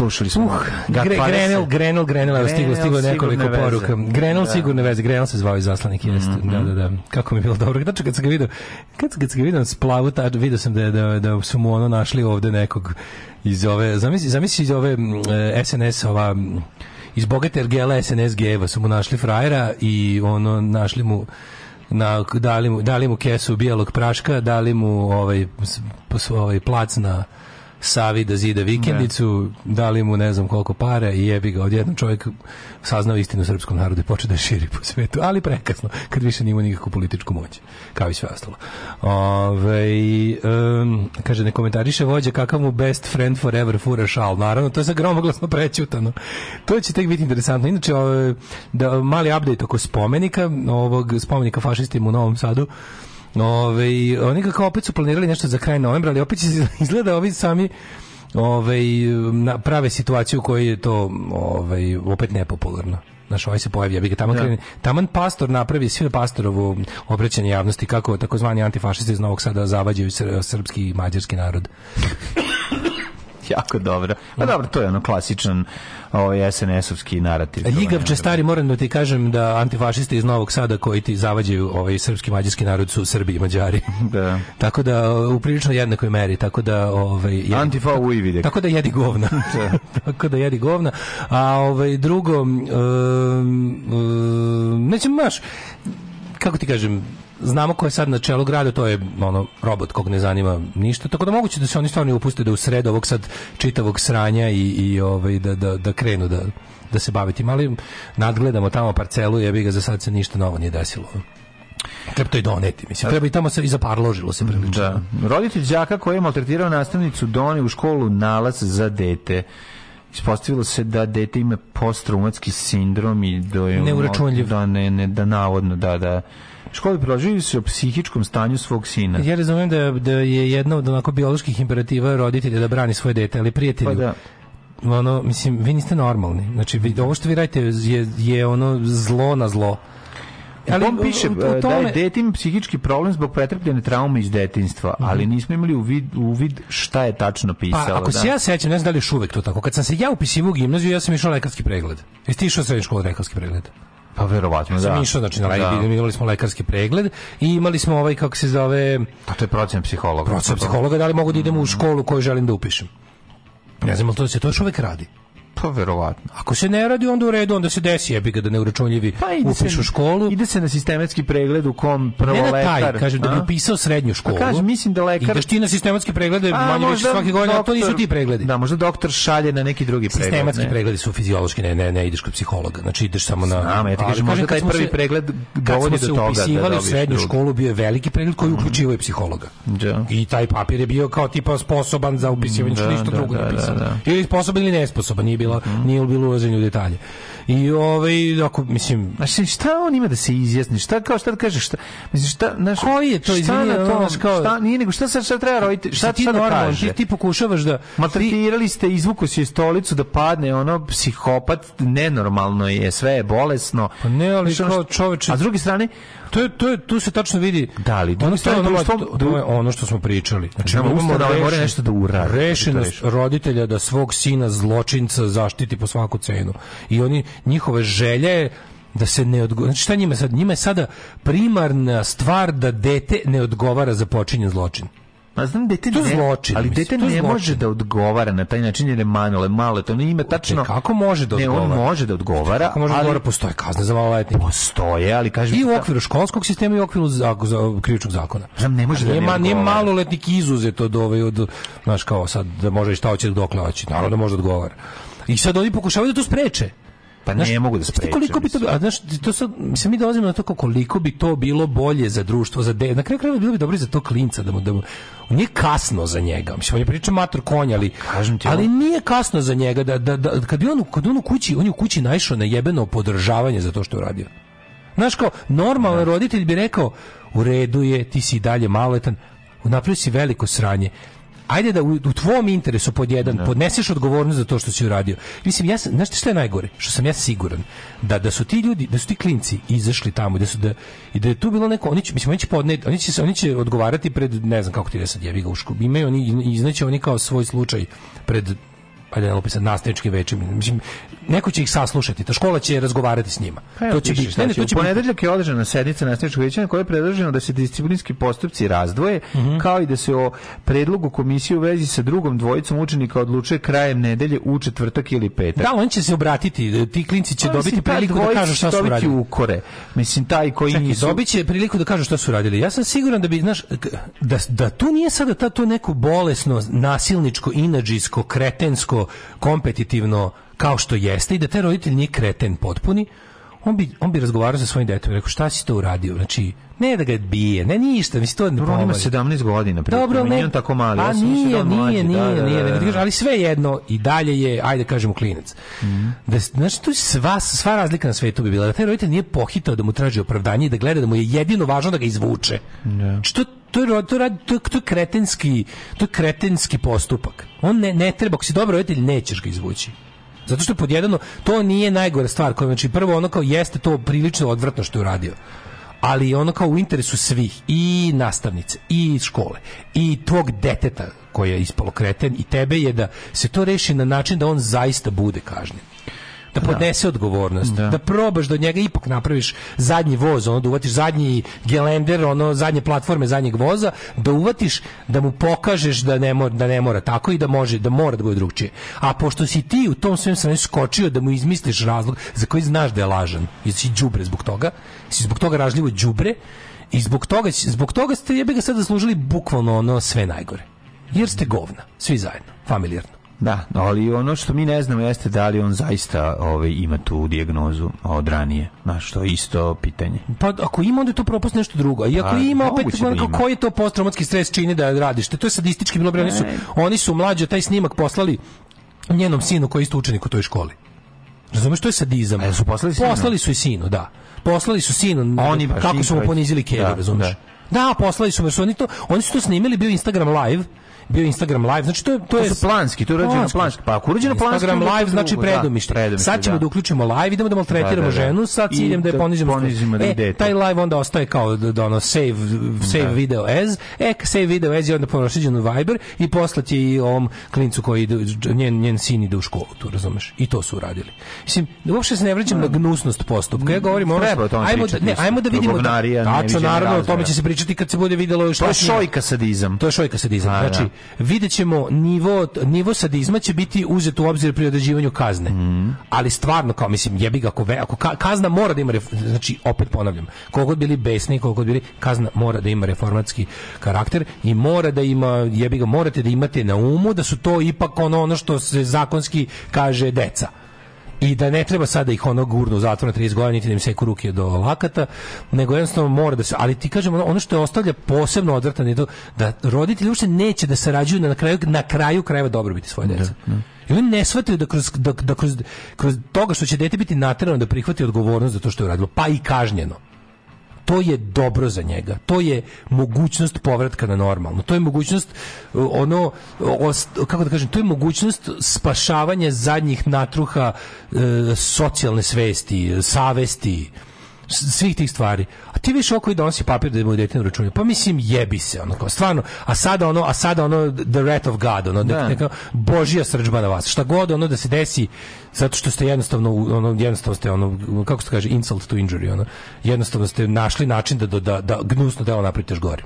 Slušali smo. Uh, gre. Grenel, Grenel, Grenel, evo stiglo, stiglo nekoliko veze. poruka. Grenel, Da. sigurne veze, Grenel se zvao i zaslanik, jeste. Mhm. Da, da, da. Kako mi je bilo dobro. Znači, kad sam ga vidio, kad, kad sam ga vidio na splavu, tad vidio sam da, da, da su mu ono našli ovde nekog iz ove, zamisli, zamisli iz ove mm, e, SNS, ova, mm, iz bogate ergela SNS Geva su mu našli frajera i ono, našli mu na, dali, mu, dali mu kesu bijelog praška, dali mu ovaj, ovaj plac na Savi da zida vikendicu, dali mu ne znam koliko para i jebi ga, odjednom čovjek saznao istinu srpskom narodu i počeo da je širi po svetu, ali prekasno, kad više nije imao nikakvu političku moć, kao i sve ostalo. Ove, um, kaže, ne komentariše vođa kakav mu best friend forever fura šal. Naravno, to je sa gromoglasno prećutano. To će tek biti interesantno. Inače, ove, da, mali update oko spomenika, ovog spomenika fašistima u Novom Sadu, Ove, oni kako opet su planirali nešto za kraj novembra, ali opet će izgleda ovi sami ovaj, na, prave situaciju u kojoj je to ovaj, opet nepopularno. Znaš, ovaj se pojavi, ja bih ga taman, Da. krene, taman pastor napravi sve pastorovo obraćanje javnosti kako takozvani antifašisti iz Novog Sada zavađaju sr- srpski i mađarski narod. Jako dobro. Pa dobro, to je ono klasičan ovaj SNS-ovski narativ. Ljigavče stari, moram da ti kažem da antifašisti iz Novog Sada koji ti zavađaju ovaj srpski mađarski narod su Srbi i Mađari. Da. tako da u prilično jednakoj meri, tako da ovaj jedi- Antifa u Ividek. Tako da jedi govna. tako da jedi govna. A ovaj drugo um, um, nećemo baš kako ti kažem znamo ko je sad na čelu grada, to je ono robot kog ne zanima ništa, tako da moguće da se oni stvarno upuste da u sred ovog sad čitavog sranja i, i ovaj, da, da, da krenu da, da se bave tim, ali nadgledamo tamo parcelu, jebi ga za sad se ništa novo nije desilo. Treba to i doneti, mislim. Treba i tamo se i zaparložilo se prilično. Da. Roditelj đaka koji je maltretirao nastavnicu doni u školu nalaz za dete. Ispostavilo se da dete ima posttraumatski sindrom i da je Neuračunljiv. Da, ne, ne, da navodno, da, da. Školi priložili se o psihičkom stanju svog sina. Ja razumijem da, da je jedno od onako bioloških imperativa roditelja da brani svoje dete, ali prijatelju, Pa da. ono, mislim, vi niste normalni. Znači, vi, ovo što vi radite je, je ono zlo na zlo. Ali on u- piše u- u e, da je tome- ima psihički problem zbog pretrpljene traume iz detinjstva, ali nismo imali uvid, uvid šta je tačno pisalo. Pa, ako da. se ja sećam, ne znam da li je još uvek to tako. Kad sam se ja upisivao u gimnaziju, ja sam išao na lekarski pregled. Jesi ti išao u srednju školu na lekarski pregled? Pa verovatno, da. sam išao, znači, na Da. lekarski, imali smo lekarski pregled i imali smo ovaj, kako se zove, A to je procena psihologa. procena psihologa, da li mogu da idem u školu koju želim da upišem. Ne znam, ali to se to još uvek radi. Pa verovatno. Ako se ne radi, onda u redu, onda se desi, jebi ga da neuračunljivi Pa se, upišu školu. Ide se na sistematski pregled u kom prvo ne na taj, lekar... kažem, da bi a? upisao srednju školu. Pa kažem, mislim da lekar... Ideš ti na sistematske preglede, A, manje više svake godine, a to nisu doktor- ti pregledi. Da, možda doktor šalje na neki drugi pregled. Sistematski ne? pregledi su fiziološki, ne, ne, ne ideš kod psihologa. Znači ideš samo na... Znam, ja ti kažem, možda kad taj smo prvi se- pregled Kad dovodi smo do se toga da upisivali u srednju školu, bio je veliki pregled koji uključivao i psihologa. Da. I taj papir je bio kao tipa sposoban za upisivanje, Da, ništa da, drugo da, nije pisano. da, da. Ili sposoban ili nesposoban, nije bilo, nije bilo ulaženje u detalje. I ovaj, ako, mislim, Znači, šta on ima da se izjasni? Šta, kao šta da kažeš? Šta, mislim, šta, znaš, Koji je to, šta izvini, na to, znaš, kao, šta- nije nego šta sad šta treba roditi, šta, ti da normalno, kaže? ti, ti pokušavaš da... Maltretirali ste, izvuku si stolicu da padne, ono, psihopat, nenormalno je, sve je bolesno. Pa ne, ali kao čoveče- A s druge strane, To je, to je, tu se tačno vidi. Da li, ono, strane, ono, društvo- to, to je ono što smo pričali. Znači, mi imamo moraju rešen- nešto da urade. Rešenost Da roditelja da svog sina zločinca zaštiti po svaku cenu. I oni, njihove želje je da se ne odgovara. Znači šta njima sad? Njima je sada primarna stvar da dete ne odgovara za počinjen zločin. Ma znam dete To ne, zločin, ali dete ne zločin. može da odgovara na taj način jer je malo, malo, to ne ima tačno. Kako može da Ne, odgovara? on može da odgovara, Kako može da ali odgovara? Postoje kazne za maloletnike. postoje, ali kažem I u ta- okviru školskog sistema i u okviru za, za krivičnog zakona. Znam, ne može da nije, ne ma- nije maloletnik izuzet od ove, od, znaš kao sad, da može šta hoće dokle hoće, naravno da može da odgovara. I sad oni pokušavaju da to spreče. Pa Znaš, ne mogu da znaš ti spreče. Koliko bi to, a znaš, to sad, mislim, mi dolazimo na to koliko bi to bilo bolje za društvo, za de, na kraju krajeva bilo bi dobro i za to klinca, da mu, da mu, nije kasno za njega, mislim, on je priča mator konja, ali, Kažem ti, ali nije kasno za njega, da, da, da, kad bi on, kad on u kući, on je u kući naišao na jebeno podržavanje za to što je uradio. Znaš kao, normalan roditelj bi rekao, u redu je, ti si i dalje maloletan, napravio si veliko sranje. Ajde da u, u tvom interesu pod jedan podneseš odgovornost za to što si uradio. Mislim, ja sam, znaš šta je najgore? Što sam ja siguran da da su ti ljudi, da su ti klinci izašli tamo da su da i da je tu bilo neko, oni će, mislim, oni će podneti, oni će, se- oni će odgovarati pred, ne znam kako ti da sad jevi ga u školu. Imaju oni, izneće oni kao svoj slučaj pred ajde ne lupi sad nastavničkim većima. Mislim, neko će ih saslušati, ta škola će razgovarati s njima. Pa evo, to će biti, ne, ne, će. to će ponedeljak je održana sednica nastavničkog veća na kojoj je predloženo da se disciplinski postupci razdvoje, Mhm. kao i da se o predlogu komisije u vezi sa drugom dvojicom učenika odlučuje krajem nedelje u četvrtak ili petak. Da, oni će se obratiti, ti klinci će Pa, dobiti mislim, priliku da kažu šta su radili. ukore. Mislim, taj koji Čekaj, nisu... dobit će priliku da kažu šta su radili. Ja sam siguran da bi, znaš, da, da tu nije sada ta, to neko bolesno, nasilničko, inađisko, kretensko, kompetitivno, kao što jeste i da taj roditelj nije kreten potpuni, on bi, on bi razgovarao sa svojim detom i rekao šta si to uradio? Znači, ne da ga bije, ne ništa, mislim, to ne Dobro, on ima pomaže. 17 godina. pri Dobro, ne. On tako mali. A nije, nije, nije, da, nije, da, da. ali sve jedno i dalje je, ajde kažemo klinac. Da, znači, tu sva, sva razlika na svetu bi bila da taj roditelj nije pohitao da mu traži opravdanje i da gleda da mu je jedino važno da ga izvuče. Što to je, to, je, to, je, to je kretenski to je kretenski postupak. On ne, ne treba, ako si dobar roditelj, nećeš ga izvući. Zato što podjedano, to nije najgora stvar. Koja, znači, prvo ono kao jeste to prilično odvratno što je uradio ali ono kao u interesu svih i nastavnice i škole i tvog deteta koji je ispalo kreten i tebe je da se to reši na način da on zaista bude kažnjen da podnese odgovornost, da. probaš da od njega ipak napraviš zadnji voz, ono da uvatiš zadnji gelender, ono zadnje platforme zadnjeg voza, da uvatiš da mu pokažeš da ne mora, da ne mora tako i da može da mora da bude drugčije. A pošto si ti u tom svem stranu skočio da mu izmisliš razlog za koji znaš da je lažan, jer si đubre zbog toga, si zbog toga ražljivo đubre i zbog toga zbog toga ste jebe ga sad zaslužili bukvalno ono sve najgore. Jer ste govna, svi zajedno, familijarno. Da, ali ono što mi ne znamo jeste da li on zaista ovaj, ima tu dijagnozu od ranije. Znaš, što isto pitanje. Pa ako ima, onda je to propust nešto drugo. I ako Pa, ima, opet, da koji je to posttraumatski stres čini da radiš? To je sadistički bilo, oni su, oni su mlađe taj snimak poslali njenom sinu koji je isto učenik u toj školi. Razumeš, to je sadizam. A su poslali sinu? Poslali su i sinu, da. Poslali su sinu, Oni kako su mu ponizili kedu, Da, razumeš? da. Da, poslali su, jer su oni to, oni su to snimili, bio Instagram live, bio Instagram live, znači to je to, To je su planski, to je urađeno planski. Pa ako urađeno planski, Instagram live znači drugo, da, predumište. predumište, Sad ćemo da. da uključimo live, idemo da maltretiramo Da, da, da. ženu sa ciljem da je da ponizimo. ponizimo da e, taj live onda ostaje kao da, da ono save save Da. video as, e save video as je onda prošliđen u Viber i poslati i ovom klincu koji ide, njen njen sin ide u školu, tu razumeš? I to su uradili. Mislim, uopšte se ne vraćam na gnusnost postupka. Ja govorim ono, ajmo da, ne, ajmo da vidimo da, naravno o tome će se pričati kad se bude videlo šta To je šojka sadizam. To je šojka sadizam. Znači, da. Vidjet ćemo nivo, nivo sadizma će biti uzet u obzir pri određivanju kazne. Mhm. Ali stvarno, kao mislim, jebi ga, ako, ve- ako ka- kazna mora da ima, ref- znači, opet ponavljam, koliko god bili besni, koliko god bili, kazna mora da ima reformatski karakter i mora da ima, jebi ga, morate da imate na umu da su to ipak ono, ono što se zakonski kaže deca i da ne treba sada ih ono gurnu u zatvor na 30 godina niti da im seku ruke do lakata, nego jednostavno mora da se, ali ti kažem ono, ono što je ostavlja posebno odvratan je to da roditelji uopšte neće da sarađuju na kraju na kraju krajeva dobrobiti svoje dece. I oni ne shvataju da kroz, da, da kroz, kroz toga što će dete biti naterano da prihvati odgovornost za to što je uradilo, pa i kažnjeno to je dobro za njega. To je mogućnost povratka na normalno. To je mogućnost uh, ono ost- kako da kažem, to je mogućnost spašavanja zadnjih natruha uh, socijalne svesti, savesti, svih tih stvari. A ti više oko i donosi papir da mu dete na računu. Pa mislim jebi se ono kao stvarno. A sada ono, a sada ono the wrath of God, ono Da. neka božja srđba na vas. Šta god ono da se desi zato što ste jednostavno ono jednostavno ste ono kako se kaže insult to injury ono. Jednostavno ste našli način da da da, da gnusno delo napravite još gore.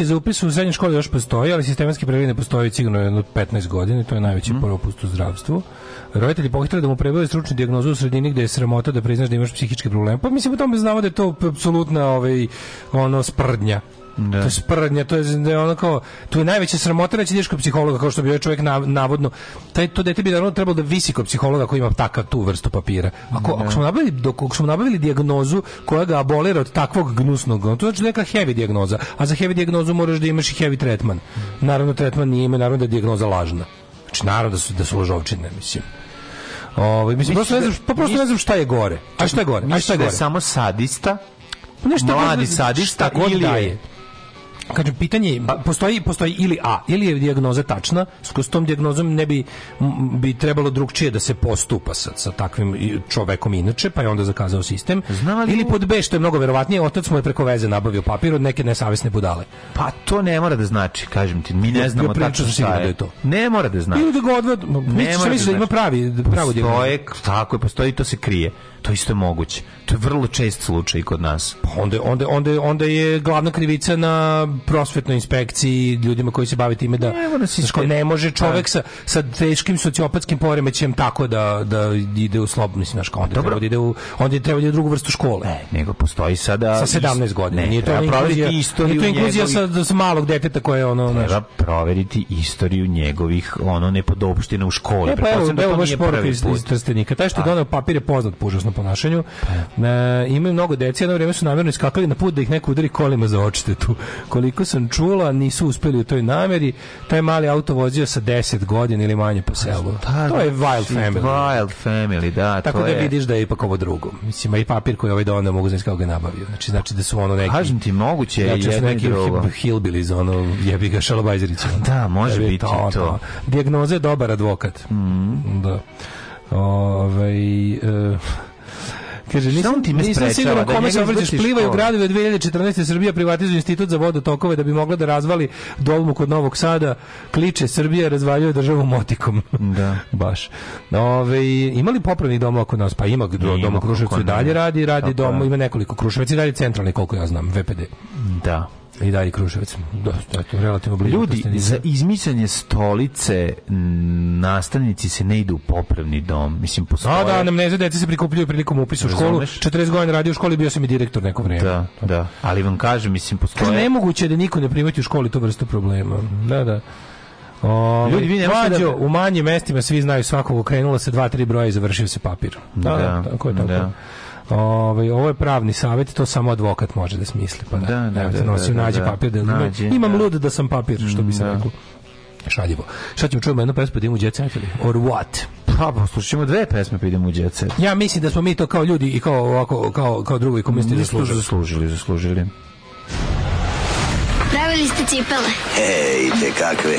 Lekarski za upis u srednjoj školi još postoji, ali sistematski pregled ne postoji sigurno jedno 15 godina, to je najveći propust u zdravstvu. Roditelji pohitali da mu prebave stručnu dijagnozu u sredini gde je sramota da priznaš da imaš psihičke probleme. Pa mislim u tome znamo da je to apsolutna ovaj, ono sprdnja. To je sprdnja, to je, da je ono kao, tu je najveća sramota reći ideš kod psihologa, kao što bi ovaj čovjek nav- navodno, taj, to dete bi naravno trebalo da visi kod psihologa koji ima takav tu vrstu papira. Ako, ako smo nabavili, dok, ako smo nabavili dijagnozu koja ga abolira od takvog gnusnog, to znači neka heavy dijagnoza, a za heavy dijagnozu moraš da imaš i heavy tretman. Naravno, tretman nije ime, naravno da je dijagnoza lažna. Znači, naravno da su, da su ložovčine, mislim. Ovaj mislim, prosto ne znam, pa prosto ne znam šta je gore. A šta je gore? A šta je da je gore? samo sadista? Pa nešto mladi sadista ili da je- je. Kažem, pitanje je, postoji, postoji ili A, ili je dijagnoza tačna, s tom dijagnozom ne bi, bi trebalo drugčije da se postupa sa, sa takvim čovekom inače, pa je onda zakazao sistem. ili pod B, što je mnogo verovatnije, otac mu je preko veze nabavio papir od neke nesavesne budale. Pa to ne mora da znači, kažem ti, mi ne znamo tačno šta siguran je. da je to. Ne mora da znači. Ili da ga odvod, misliš, mora misliš da ima znači. pravi, pravu dijagnozu? Tako je, postoji to se krije. To isto je moguće. To je vrlo čest slučaj kod nas. Pa onda, onda, onda, onda je glavna krivica na prosvetnoj inspekciji, ljudima koji se bave time da znaš, kao, ne može čovek sa, sa teškim sociopatskim poremećajem tako da, da ide u slob, mislim, znaš, onda Dobro. treba da ide u, onda je treba da ide u drugu vrstu škole. Ne, nego postoji sada... sa 17 godina. Ne, nije to inkluzija, nije to inkluzija sa, sa malog deteta koje je ono, Treba proveriti istoriju njegovih ono nepodopština u školi. E, pa evo, da evo to baš nije poruka iz, iz Trstenika. Taj što je doneo papir je poznat po užasnom ponašanju. E, imaju mnogo dece, jedno vrijeme su namjerno iskakali na put da ih neko udari kolima za odštetu. Koliko sam čula, nisu uspeli u toj namjeri. Taj mali auto vozio sa 10 godina ili manje po selu. to je Wild Family. Wild Family, da, Tako to da je. vidiš da je ipak ovo drugo. Mislim, a i papir koji je ovaj doneo mogu znači kako ga je nabavio. Znači, znači da su ono neki... Kažem ti, moguće je Znači da neki hillbillies, ono, jebi ga šalobajzerić. ono. Da, može Da bi biti i to. Dijagnoza je dobar advokat. Da. Ovaj e, Kaže, nisam, time nisam sprečava da kome se iz Plivaju od 2014. Srbija privatizuje institut za vodotokove da bi mogla da razvali dolmu kod Novog Sada. Kliče Srbija razvaljuje državu motikom. Da. Baš. Ove, ima li popravnih domova kod nas? Pa ima, do, Ima, dom u Kruševcu dalje radi, radi dom, ima nekoliko Kruševac i dalje centralni, koliko ja znam, VPD. Da. I dalje Kruševac. Da, eto, relativno blizu. Ljudi, za izmicanje stolice nastavnici se ne idu u popravni dom. Mislim, postoje... A da, anamneze dece se prikupljaju prilikom upisa u školu. Razumeš? 40 godina radio u školi, bio sam i direktor neko vrijeme. Da, da. Ali vam kažem, mislim, Kaže, postoje... nemoguće je da niko ne primeti u školi tu vrstu problema. Da, da. Ove, Ljudi, vi ne možete mlađo, da- u manjim mestima svi znaju svakog okrenulo se dva, tri broja i završio se papir. Da, Da, tako je tako. da. Ove, ovo je pravni savjet, to samo advokat može da smisli. Pa da, Da, da, Evo, da, nosim, da, nađi da. papir. Da, Nađi, imam da. lud da sam papir, što bi se Da. reklo. Šaljivo. Šta ćemo čujemo jednu pesmu da idemo u Jet Set ili? Or what? Pa, poslušat ćemo dve pesme pa idemo u Jet Set. Ja mislim da smo mi to kao ljudi i kao ovako kao kao drugi komunisti Nisu to zaslužili. zaslužili, zaslužili. Pravili ste cipele. E, i te kakve.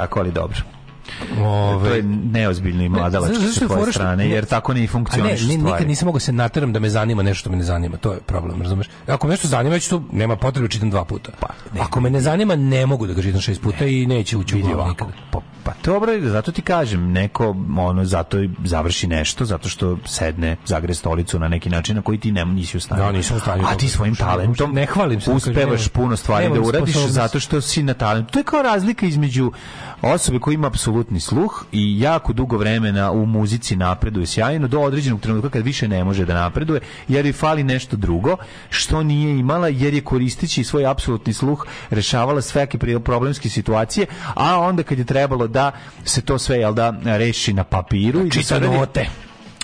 tako, ali dobro. Ove- To je neozbiljno i mladalački Znaš sa tvoje strane, ne- jer tako ne funkcioniš ne, stvari. nikad nisam mogao se nateram da me zanima nešto što me ne zanima. To je problem, razumeš? Ako me nešto zanima, ja ću to, nema potrebe da čitam dva puta. Ako me ne zanima, ne mogu da ga čitam šest puta i neće ući u glavu ovako, nikad. Pa, pa dobro, zato ti kažem, neko ono zato i završi nešto, zato što sedne, zagre stolicu na neki način na koji ti ne, nisi u stanju. Da, nisam u stanju A da- ti svojim talentom Ne hvalim se, uspevaš puno stvari da uradiš zato što si na talentu. To je kao razlika između osobe koja ima apsolutni sluh i jako dugo vremena u muzici napreduje sjajno do određenog trenutka kad više ne može da napreduje jer joj fali nešto drugo što nije imala jer je koristeći svoj apsolutni sluh rešavala sveke pri- problemske situacije a onda kad je trebalo da se to sve jel da reši na papiru i da note.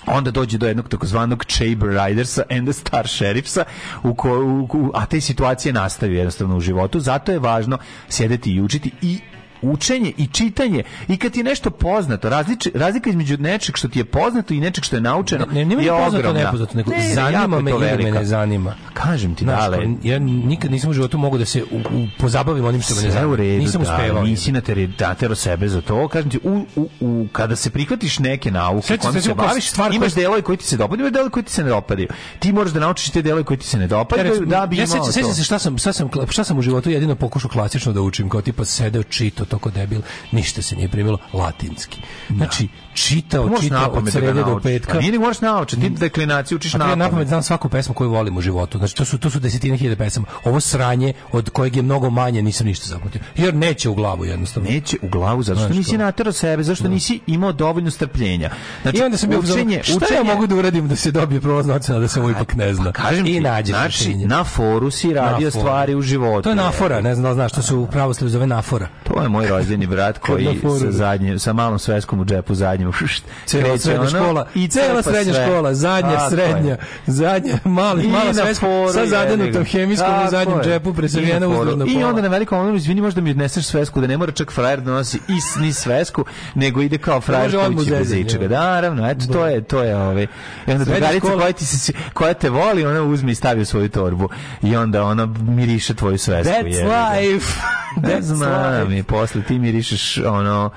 onda dođe do jednog takozvanog Chamber Ridersa and the Star Sheriffsa u ko, u, u- a te situacije nastavio jednostavno u životu zato je važno sjedeti i učiti i učenje i čitanje i kad ti je nešto poznato različ, razlika između nečeg što ti je poznato i nečeg što je naučeno Ne, nema je mi poznato, ogromna. nepoznato, nego Ne, zanima je me ili me ne zanima. kažem ti Znaš, dale ja nikad nisam u životu mogao da se u, u, pozabavim onim što me ne zanima. u redu, nisam da, uspevao. nisi natero sebe za to. Kažem ti, u, u, u, kada se prihvatiš neke nauke se, kojim se baviš, stvar imaš koja- delove koji ti se dopadaju, imaš delove koji ti se ne dopadaju. Ti moraš da naučiš te delove koji ti se ne dopadaju, da bi ja imao to. sećam se šta sam, šta, sam, šta sam u životu jedino pokušao klasično da učim, kao tipa sedeo, čito, toko debil, ništa se nije primilo, latinski. Znači, čitao, Možeš čitao od da srede do petka. Pa nije ni moraš naučiti, ti deklinaciju učiš A to ja napamet. napamet znam svaku pesmu koju volim u životu. Znači to su to su desetine hiljada pesama. Ovo sranje od kojeg je mnogo manje nisam ništa zapamtio. Jer neće u glavu jednostavno. Neće u glavu zato što nisi naterao sebe, zašto nisi imao dovoljno strpljenja. Znači, I onda sam učenje, šta ja učenje- mogu da uradim da se dobije ocena da se ovo ipak ne zna. Kažem I ti, nađeš znači, na foru si radio Na stvari u životu. To je nafora, ne znam da znaš, to se u pravoslavlju zove nafora. To je moj rođeni brat koji sa zadnjim sa malom sveskom u džepu zadnjim Cela srednja ono škola, i cela srednja sve. škola, zadnja, srednja, zadnja, mali, mala sveska, sa zadenutom hemijskom u zadnjem je. džepu, I presavijena na foru. uzdolna I onda na velikom ono, izvini, možda mi odneseš svesku, da ne mora čak frajer da nosi i ni svesku, nego ide kao frajer u bez ičega. Da, naravno, eto, to je, to je, ovaj. I onda drugarica koja, ti se, koja te voli, ona uzme i stavi u svoju torbu. I onda ona miriše tvoju svesku. That's life. That's life. Posle ti mirišeš ono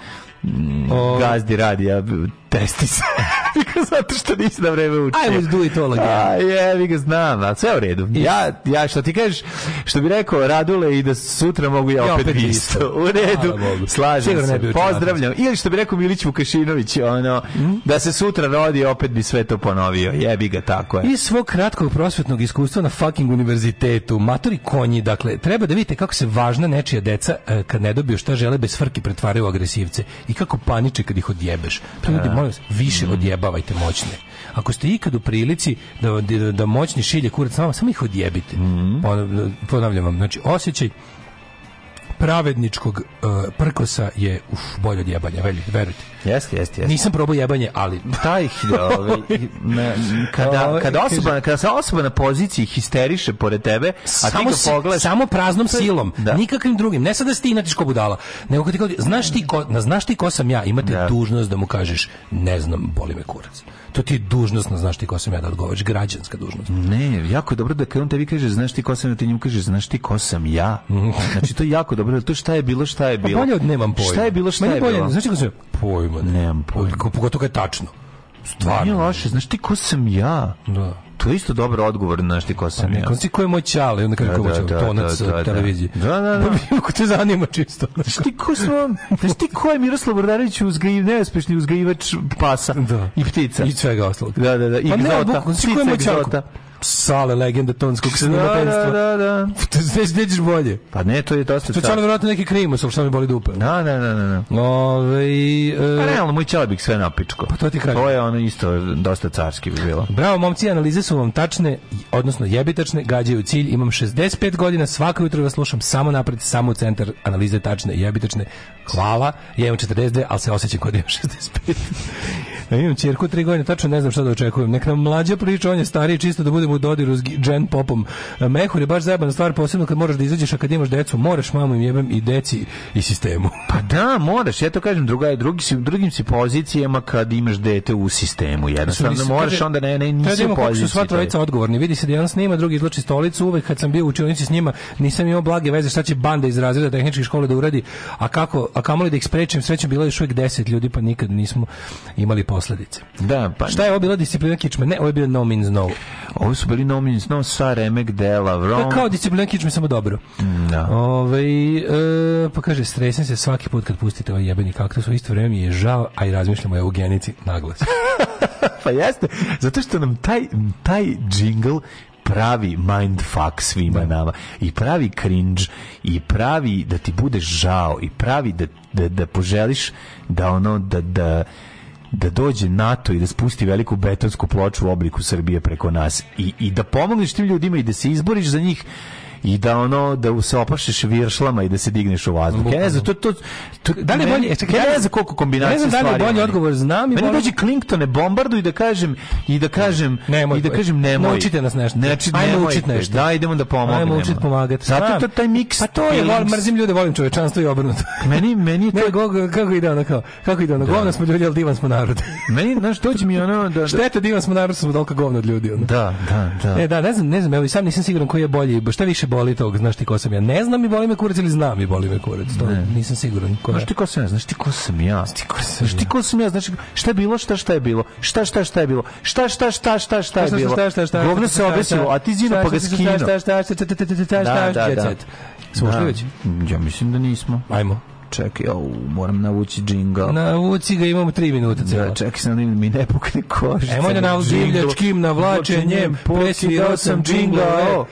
mm, O- gazdi radija testi se. Zato što nisi na vreme učio. I was do it all again. A, jebi ga znam, ali sve u redu. Ja, ja što ti kažeš, što bi rekao Radule i da sutra mogu ja Ja opet, opet isto. U redu, Hvala slažem se. Pozdravljam. Ili što bi rekao Milić Vukašinović, ono, da se sutra rodi, opet bi sve to ponovio. Jebi ga, tako je. Iz svog kratkog prosvetnog iskustva na fucking univerzitetu, matori konji, dakle, treba da vidite kako se važna nečija deca e, kad ne dobiju šta žele bez frke pretvaraju agresivce i kako paniče kad ih odjebeš. Ljudi, molim vas, više odjebavajte moćne. Ako ste ikad u prilici da, da, da moćni šilje kurac na vama, samo ih odjebite. Pon- Ponavljam vam, znači, osjećaj pravedničkog uh, prkosa je uf, bolje od jebanja, verujte. verujte. Jeste, jeste, jeste. Nisam probao jebanje, ali taj ovaj, kada, Ovaj, kada, kaže- osoba, kada se osoba na poziciji histeriše pored tebe, a ti samo, ga si- pogledaš... samo praznom silom, Da. nikakvim drugim. Ne sad da si ti inatiš ko budala, nego kad ti kao, znaš ti ko, na, znaš ti ko sam ja, imate Da. dužnost da mu kažeš, ne znam, boli me kurac. To ti je dužnost na znaš ti ko sam ja da odgovoriš, građanska dužnost. Ne, jako je dobro da kad on tebi kaže, znaš ti ko sam ja, ti njemu kaže, znaš ti ko sam ja. Znači, to je jako dobro, to šta je bilo, šta je Pa bilo. bolje od nemam pojma. Šta je bilo, šta Meni je bolje, bilo. Znaš ti ko sam ja? Pojma. Nemam pojma. Pogotovo je tačno. Stvarno. Nije loše, znaš ti ko sam ja. Da. To je isto dobar odgovor, znaš ti ko Pa sam ja. neko si ko je moj čale, onda kaže ko je da, da, tonac da, da, da. televizije. Da, da, da. Pa ko te zanima čisto. Znaš ti ko sam, znaš ti ko je Miroslav Bordanović uzgajiv, neuspešni uzgajivač pasa Da. i ptica. I svega ostalog. Da, da, da. I Pa ne, egzota. znaš ti ko je moj čale? Sale, legenda tonskog Da, snimateljstva. da, da, da. Već nećeš bolje. Pa ne, to je dosta To je čale vjerojatno neki krimus, ali šta mi boli dupe. Da, da, da, da. da. Ove, Pa e, realno, moj čelebik sve napičko. Pa to ti kažem. To je ono isto dosta carski bi bilo. Bravo, momci, analize su vam tačne, odnosno jebitačne, gađaju cilj. Imam 65 godina, svako jutro vas slušam samo napred, samo u centar, analize tačne, jebitačne. Hvala, ja imam 42, ali se osjećam kod imam 65. Ja imam ćerku tri godine, tačno ne znam šta da očekujem. Nek nam mlađa priča, on je stariji, čisto da budemo u dodiru s Jen Popom. E, Mehur je baš zajebana stvar, posebno kad moraš da izađeš, a kad imaš decu, moraš mamu im jebem i deci i sistemu. Pa da, moraš, ja to kažem, druga je, drugi si, drugim si pozicijama kad imaš dete u sistemu. Jednostavno moraš onda ne, ne, nisi u kako su poziciji. sva trojica odgovorni. Vidi se da jedan snima, drugi izloči stolicu. Uvek kad sam bio u učionici s njima, nisam imao blage veze šta će banda iz razreda tehničke škole da uradi, a kako, a kamoli da ih sprečim, srećem bilo je još uvijek 10 ljudi, pa nikad nismo imali posledice. Da, pa Šta je ovo bila disciplina kičme? Ne, ovo je bilo no means no. Ovo su bili no means no, sa remek dela, je vrom. kao disciplina kičme, samo dobro. Da. Ovaj, e, pa kaže, stresem se svaki put kad pustite ovaj jebeni kaktus, u isto vreme mi je žao, a i razmišljamo o eugenici naglas. pa jeste, zato što nam taj, taj jingle pravi mindfuck svima nama i pravi cringe i pravi da ti bude žao i pravi da, da, da poželiš da ono da, da da dođe NATO i da spusti veliku betonsku ploču u obliku Srbije preko nas i, i da pomogneš tim ljudima i da se izboriš za njih i da ono da se opašeš viršlama i da se digneš u vazduh. Ja ne znam, to to, to Da li je bolje- čekaj, ja da ne znam koliko kombinacija ne znam da li je stvari bolji odgovor, znam i Meni dođe Clintone bombardu i da kažem i da kažem Nemoj, i da kažem nemoj. naučite nas nešto. Znači, Ajmo nemojte. učit nešto. Da, idemo da pomognemo. Ajmo učit pomagati. Zato to taj miks. Pa to je, volim, mrzim ljude, volim čovečanstvo i obrnuto. Meni, meni je to... Ne, go- kako ide ono kao, kako ide ono, govna smo ljudi, ali divan smo narod. Meni, znaš, dođe mi ono da... da Šteta, divan smo narod, smo dolka govna od ljudi. Ono. Da, da, da. E, da, ne znam, ne znam, evo i sam nisam siguran koji je bolji, šta više boli tog, znaš ti ko sam ja. Ne znam i boli me kurac ili znam i boli me kurac. To nisam siguran ko Znaš ti ko sam ja? Znaš ti ko sam ja? Znaš ti ko sam Znaš ti ko sam ja? Znaš šta je bilo, šta šta je bilo? Šta šta šta je bilo? Šta šta šta šta šta je bilo? Šta, šta, šta, Govno šta, se šta, obesilo, šta, a ti zino šta, pa ga šta, šta, šta, šta, šta, šta, šta, šta, šta, Da, da, da. Da. Ja mislim da nismo. Ajmo. Čekaj, au, moram navući džingl. Navuci ga, imamo tri minuta Da, cijelo. čekaj sam da mi ne pukne kožica. Ajmo da na divljačkim navlačenjem presvirao sam džingla.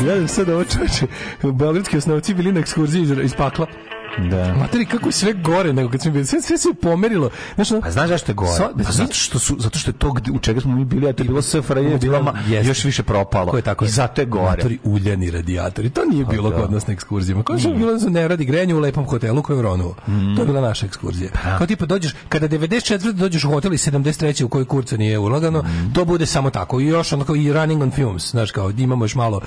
Gledam sad ovo čoveče. Beogradski osnovci bili na ekskurziji iz pakla. Da. Materi, kako je sve gore nego kad smo bili. Sve, sve se pomerilo. Znaš, ono, Pa znaš zašto je gore? Sa- Pa zato što su zato što je to gde- u čega smo mi bili, a to je bilo SFRJ, je bilo ma- još više propalo. Je, tako I zato je gore. Matori uljani radijatori. To nije bilo da. kod nas na ekskurzijama. Kao što je bilo da se ne radi grenje u lepom hotelu koji je u Ronovu. To je bila naša ekskurzija. Kao tipa dođeš, kada 94. dođeš u hotel i 73. u koji kurca nije ulagano, to bude samo tako. I još ono kao i running on fumes. Znaš, kao imamo još malo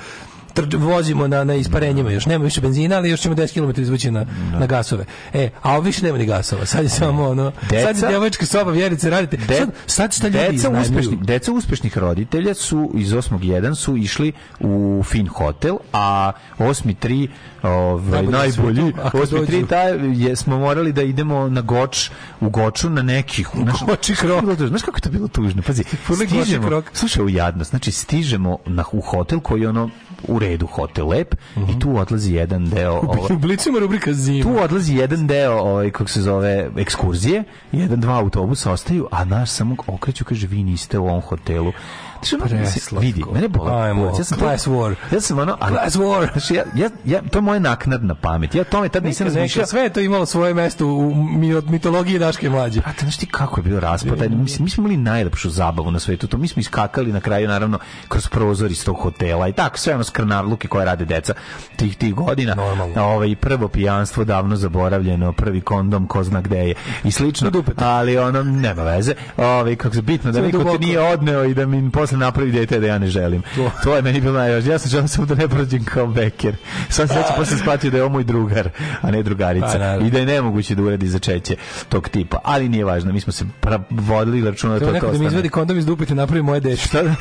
vozimo na, na isparenjima još nema više benzina, ali još ćemo 10 km izvući na, na gasove. E, a ovo više nema ni gasova. Sad je samo ono, sad Deca- je djevočka soba, vjerice, radite. De- sad, sad šta ljudi deca uspešnih, deca uspešnih roditelja su iz 8.1 su išli u fin hotel, a 8.3 ovaj, Najbolji 8.3 dođu- taj je, smo morali da idemo na Goč, u Goču na nekih. Goči kako je bilo tužno? Znaš kako je to bilo tužno? Pazi, Goči stižemo, krok. slušaj u jadnost, znači stižemo na, u hotel koji je ono u redu hotel lep i tu odlazi jedan deo ovo, U Blicu ima rubrika zima. tu odlazi jedan deo, ovaj, kako se zove, ekskurzije, jedan, dva autobusa ostaju, a naš samo okreću, kaže, vi niste u ovom hotelu. Ono, Preslatko. vidi, mene bola Ajmo. Ja sam class to- war. Ja sam ono, Class war. Znači, ja, ja, ja, to je moja naknadna pamet. Ja tome tad nisam razmišljao. sve je to imalo svoje mesto u mi- mitologiji Daške mlađe. A znaš ti kako je bio raspad? Taj, mislim, mi smo imali najlepšu zabavu na svetu. To mi smo iskakali na kraju, naravno, kroz prozor iz tog hotela i tako, sve ono skrnarluke koje rade deca tih tih godina. Normalno. Ovaj, prvo pijanstvo davno zaboravljeno, prvi kondom, ko zna gde je i slično. Ali ono, nema veze. Ovaj, kako se bitno, da niko te nije odneo i da mi posle napravi dete da ja ne želim. To, je meni bilo najvažnije. Ja sam želim samo da ne prođem kao beker. Sad se posle shvatio da je ovo moj drugar, a ne drugarica. Pa, naravno. I da je nemoguće da uradi začeće tog tipa. Ali nije važno, mi smo se vodili računa da to, to da mi ostane. izvedi kondom iz dupete, napravi moje dešće. Šta da-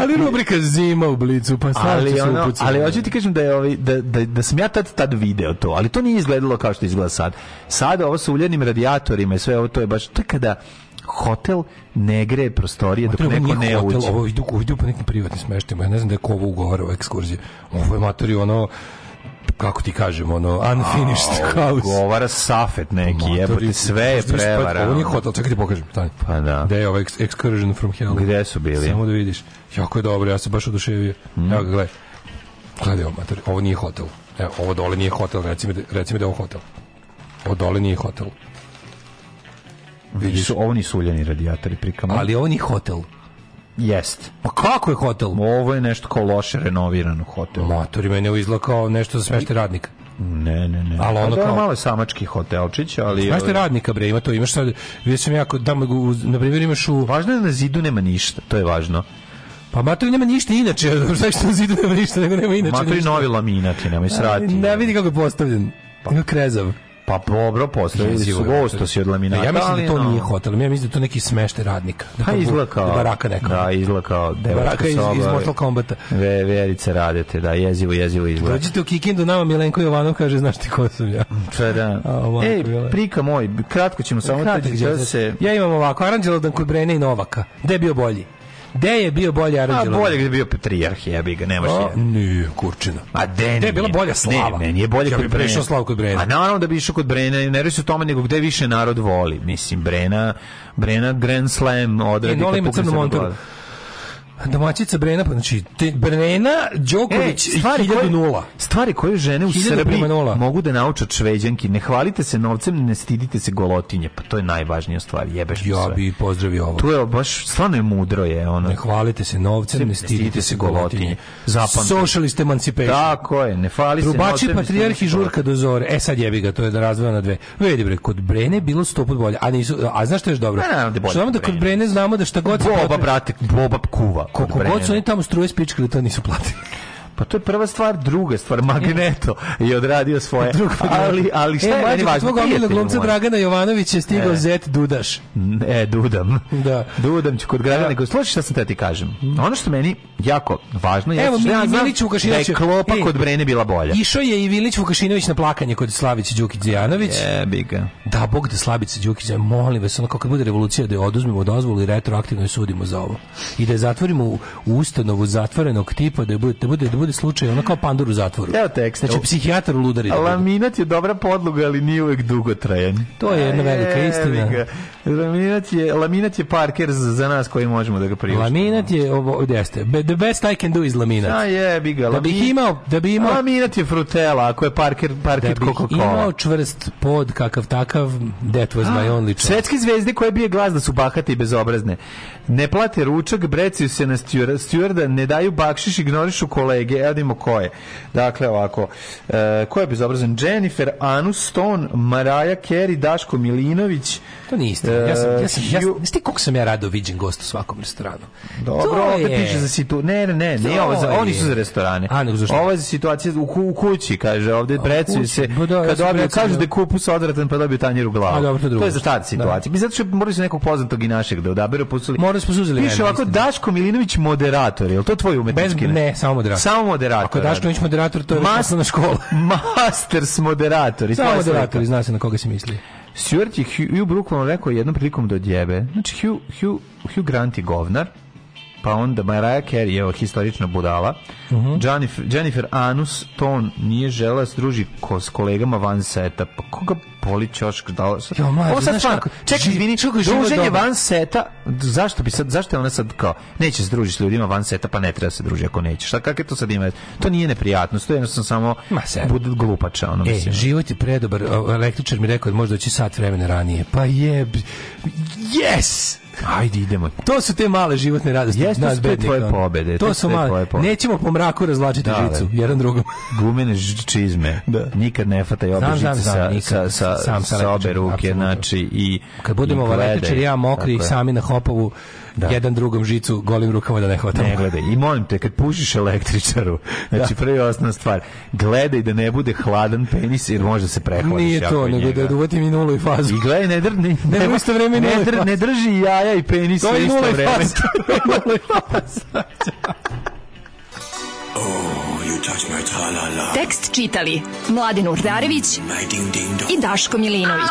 Ali rubrika zima u blicu, pa sad ali, ono, upucati. ali hoću ti kažem da, je ovaj, da, da, da sam ja tad, tad video to, ali to nije izgledalo kao što izgleda sad. Sada ovo sa uljanim radijatorima i sve ovo, to je baš, to je kada hotel ne greje prostorije dok neko ne hotel, uđe. Ovo idu, idu po nekim privatnim smeštima. Ja ne znam da je ko ovo ugovara o ekskurziji. Ovo je materi ono kako ti kažem, ono, unfinished A, house. Govara safet neki, jebote, sve je vidiš, pa, prevara. Ovo nije hotel, čekaj ti pokažem. Stani. Pa da. Gde je ovaj ex- excursion from hell? Gde su bili? Samo da vidiš. Jako je dobro, ja sam baš oduševio. Mm. Evo ga, gledaj. Gledaj ovo, mater, ovo nije hotel. Evo, ovo dole nije hotel, reci mi da, reci mi da je ovo hotel. Ovo dole nije hotel. Nisu, ovo nisu uljani radijatori prikamo. Ali ovo nije hotel. Jest. Pa kako je hotel? Ovo je nešto kao loše renovirano hotel. Motor meni ovo izgleda kao nešto za smeštaj radnika. Ne, ne, ne. Ali ono Pa da, kao- malo je samački hotelčić, ali... Smeštaj radnika, bre, ima to, imaš sad, vidio sam jako, u- na primjer, imaš u... Važno je da na zidu nema ništa, to je važno. Pa matori nema ništa inače, šta što na zidu nema ništa, nego nema inače Matori novi laminati, nemoj srati. Ne vidi kako je postavljen. Pa krezav. Pa dobro, postavili su gosto si od laminata. Ja mislim da to no, nije hotel, ja mislim da to neki smeštaj radnika. Da Pa izgleda kao... da baraka neka. Da, izgleda kao devačka Baraka iz, iz Mortal Kombata. Ve, verice radite, da, jezivo, jezivo izgleda. Dođite u Kikindu, nama Milenko Jovanov kaže, znaš ti ko sam ja. Pa da. A, Ej, prika moj, kratko ćemo samo Kratak da se... Ja imam ovako, Aranđelodan kod Brene i Novaka. Gde je bio bolji? Gde je bio bolji A Aranđelodan? bolje gdje je bio Petrijarh, jebi ga, nemaš A, je. Nije, kurčina. A de, Gde je bila nije. bolja slava? Ne, meni je bolje Ja kod Brena. prešao slavu kod Brena. A naravno da bi išao kod Brena, ne se o tome nego gde više narod voli. Mislim, Brena, Brena Grand Slam. E, Nole kad ima crnu glavu. Domaćica Brena, pa znači, te, Brena, Đoković, E, stvari, 1000 koje, nula. stvari koje žene u Srbiji mogu da nauče od šveđanki. Ne hvalite se novcem, ne stidite se golotinje. Pa to je najvažnija stvar. Jebeš Ja sve. bi pozdravio ovo. Tu je baš, stvarno je mudro je ono. Ne hvalite se novcem, ne stidite se golotinje. Zapamtite. Socialist emancipation. Tako je, ne hvali se Trubači, novcem, ne patrijarh i stidite se žurka do zore. E sad jebi ga, to je da razvoja na dve. Vidi bre, kod Brene bilo sto put bolje. A nisu, a znaš što je dobro? Pa naravno da je bolje Znamo da kod kod Brene. Brene znamo da šta god se Boba, potre- brate, Boba kuva. Koliko god su oni tamo struje spičkali, to nisu platili. Pa to je prva stvar, druga stvar, Magneto je odradio svoje. ali, ali šta e, je meni važno? tvog Prijatelju glumca moj. Dragana Jovanović je stigao E. Zet Dudaš. E, dudam. Da. Dudam ću kod grada, nego slušaj šta sam te ti kažem. Ono što meni jako važno je Evo, mi- ja znam Milić da Vukašinović- je klopa Ej, kod Brene bila bolja. Išao je i Vilić Vukašinović na plakanje kod Slavice Đukić Zijanović. Jebi ga. Da, Bog da Slavice Đukić, Zijanović, molim vas, ono kako bude revolucija da je oduzmemo dozvolu i retroaktivno je sudimo za ovo. I da je zatvorimo u, u ustanovu zatvorenog tipa, da je bude, da bude, da bude slučaj ono kao pandur u zatvoru. Evo tekst. Znači, psihijatar u ludari. da. Laminat je dobra podloga, ali nije uvek dugotrajan. To je jedna velika istina. Laminat je, laminat je Parker za, za nas koji možemo da ga priuštimo. Laminat je ovo jeste. The best I can do is laminat. A jebi ga. Da bih imao, da bi imao Laminat je frutela, ako je Parker, da Parker bih Coca-Cola. imao čvrst pod kakav takav, that was my only choice. Svetske zvezde koje bije glas da su bahate i bezobrazne. Ne plate ručak, brecaju se na stjuar- stjuarda, ne daju bakšiš, ignorišu kolege. Evo da ko je. Dakle, ovako. E, ko je bezobrazan? Jennifer Aniston, Mariah Carey, Daško Milinović. To nije istina. Ja sam, ja sam, ja sam, znaš ti koliko sam ja rado viđen gost u svakom restoranu? Dobro, To ovde je- piše za situ... Ne, ne, ne, ne, To ovo, za, ovo nisu za restorane. A, nego za šta? Ovo je za situacije u, ku- u kući, kaže, ovde brecuju kući? se, Pa da, ja kad dobiju, kažu da. da je kupus odvratan pa dobiju tanjir u glavu. A, dobro, to drugo. je za ta situacija. Mi zato što morali su nekog poznatog i našeg da odaberu, pusuli. Morali smo uzeli Piše ovako. Daško Milinović moderator, je li to tvoj umetnički? ne, samo moderator. Samo moderator. Ako je Dašković moderator, to je Mas- osnovna škola. Masters moderator. Samo moderator, zna se na koga se misli. Stuart je Hugh, Brooklyn rekao jednom prilikom do djebe. Znači, Hugh, Hugh, Hugh Grant je govnar, pa onda Mariah Carey je historična budala. Mhm. Jennifer, Jennifer Aniston nije žela druži ko, s kolegama van seta. Pa koga boli ćošk? Da, Jo, Ovo sad znaš kako- čekaj, izvini, druženje van seta, zašto bi sad, zašto je ona sad kao, neće se družiti s ljudima van seta, pa ne treba se druži ako neće. Šta, kakve to sad ima? To nije neprijatnost, to je jednostavno samo Ma, bud glupača, ono, E, mislim. život je predobar. Električar mi rekao da može doći sat vremena ranije. Pa je... Yes! Ajde, idemo. To su te male životne radosti. Jeste, to nas bednika, tvoje pobede, To su male. tvoje pobede. Nećemo po mraku razvlačiti Da, žicu, da. jedan drugom. gumene čizme. Da. Nikad ne fataj obe žice sa, nikad. sa, sa, sa obe ruke, znači i Kad budemo i ja mokri sami na hopovu, jedan drugom žicu golim rukama da ne hvatamo. Ne gledaj. I molim te, kad pušiš električaru, znači prvi osnovna stvar, gledaj da ne bude hladan penis jer može se prehladiš. Nije to, nego njega. da uvatim i nulu i fazu. I gledaj, ne, dr, ne, Ne, u isto vreme ne, dr, ne drži jaja i penis To je isto nula i vreme. Nula i faza. Tekst čitali Mladin Urdarević i Daško Milinović.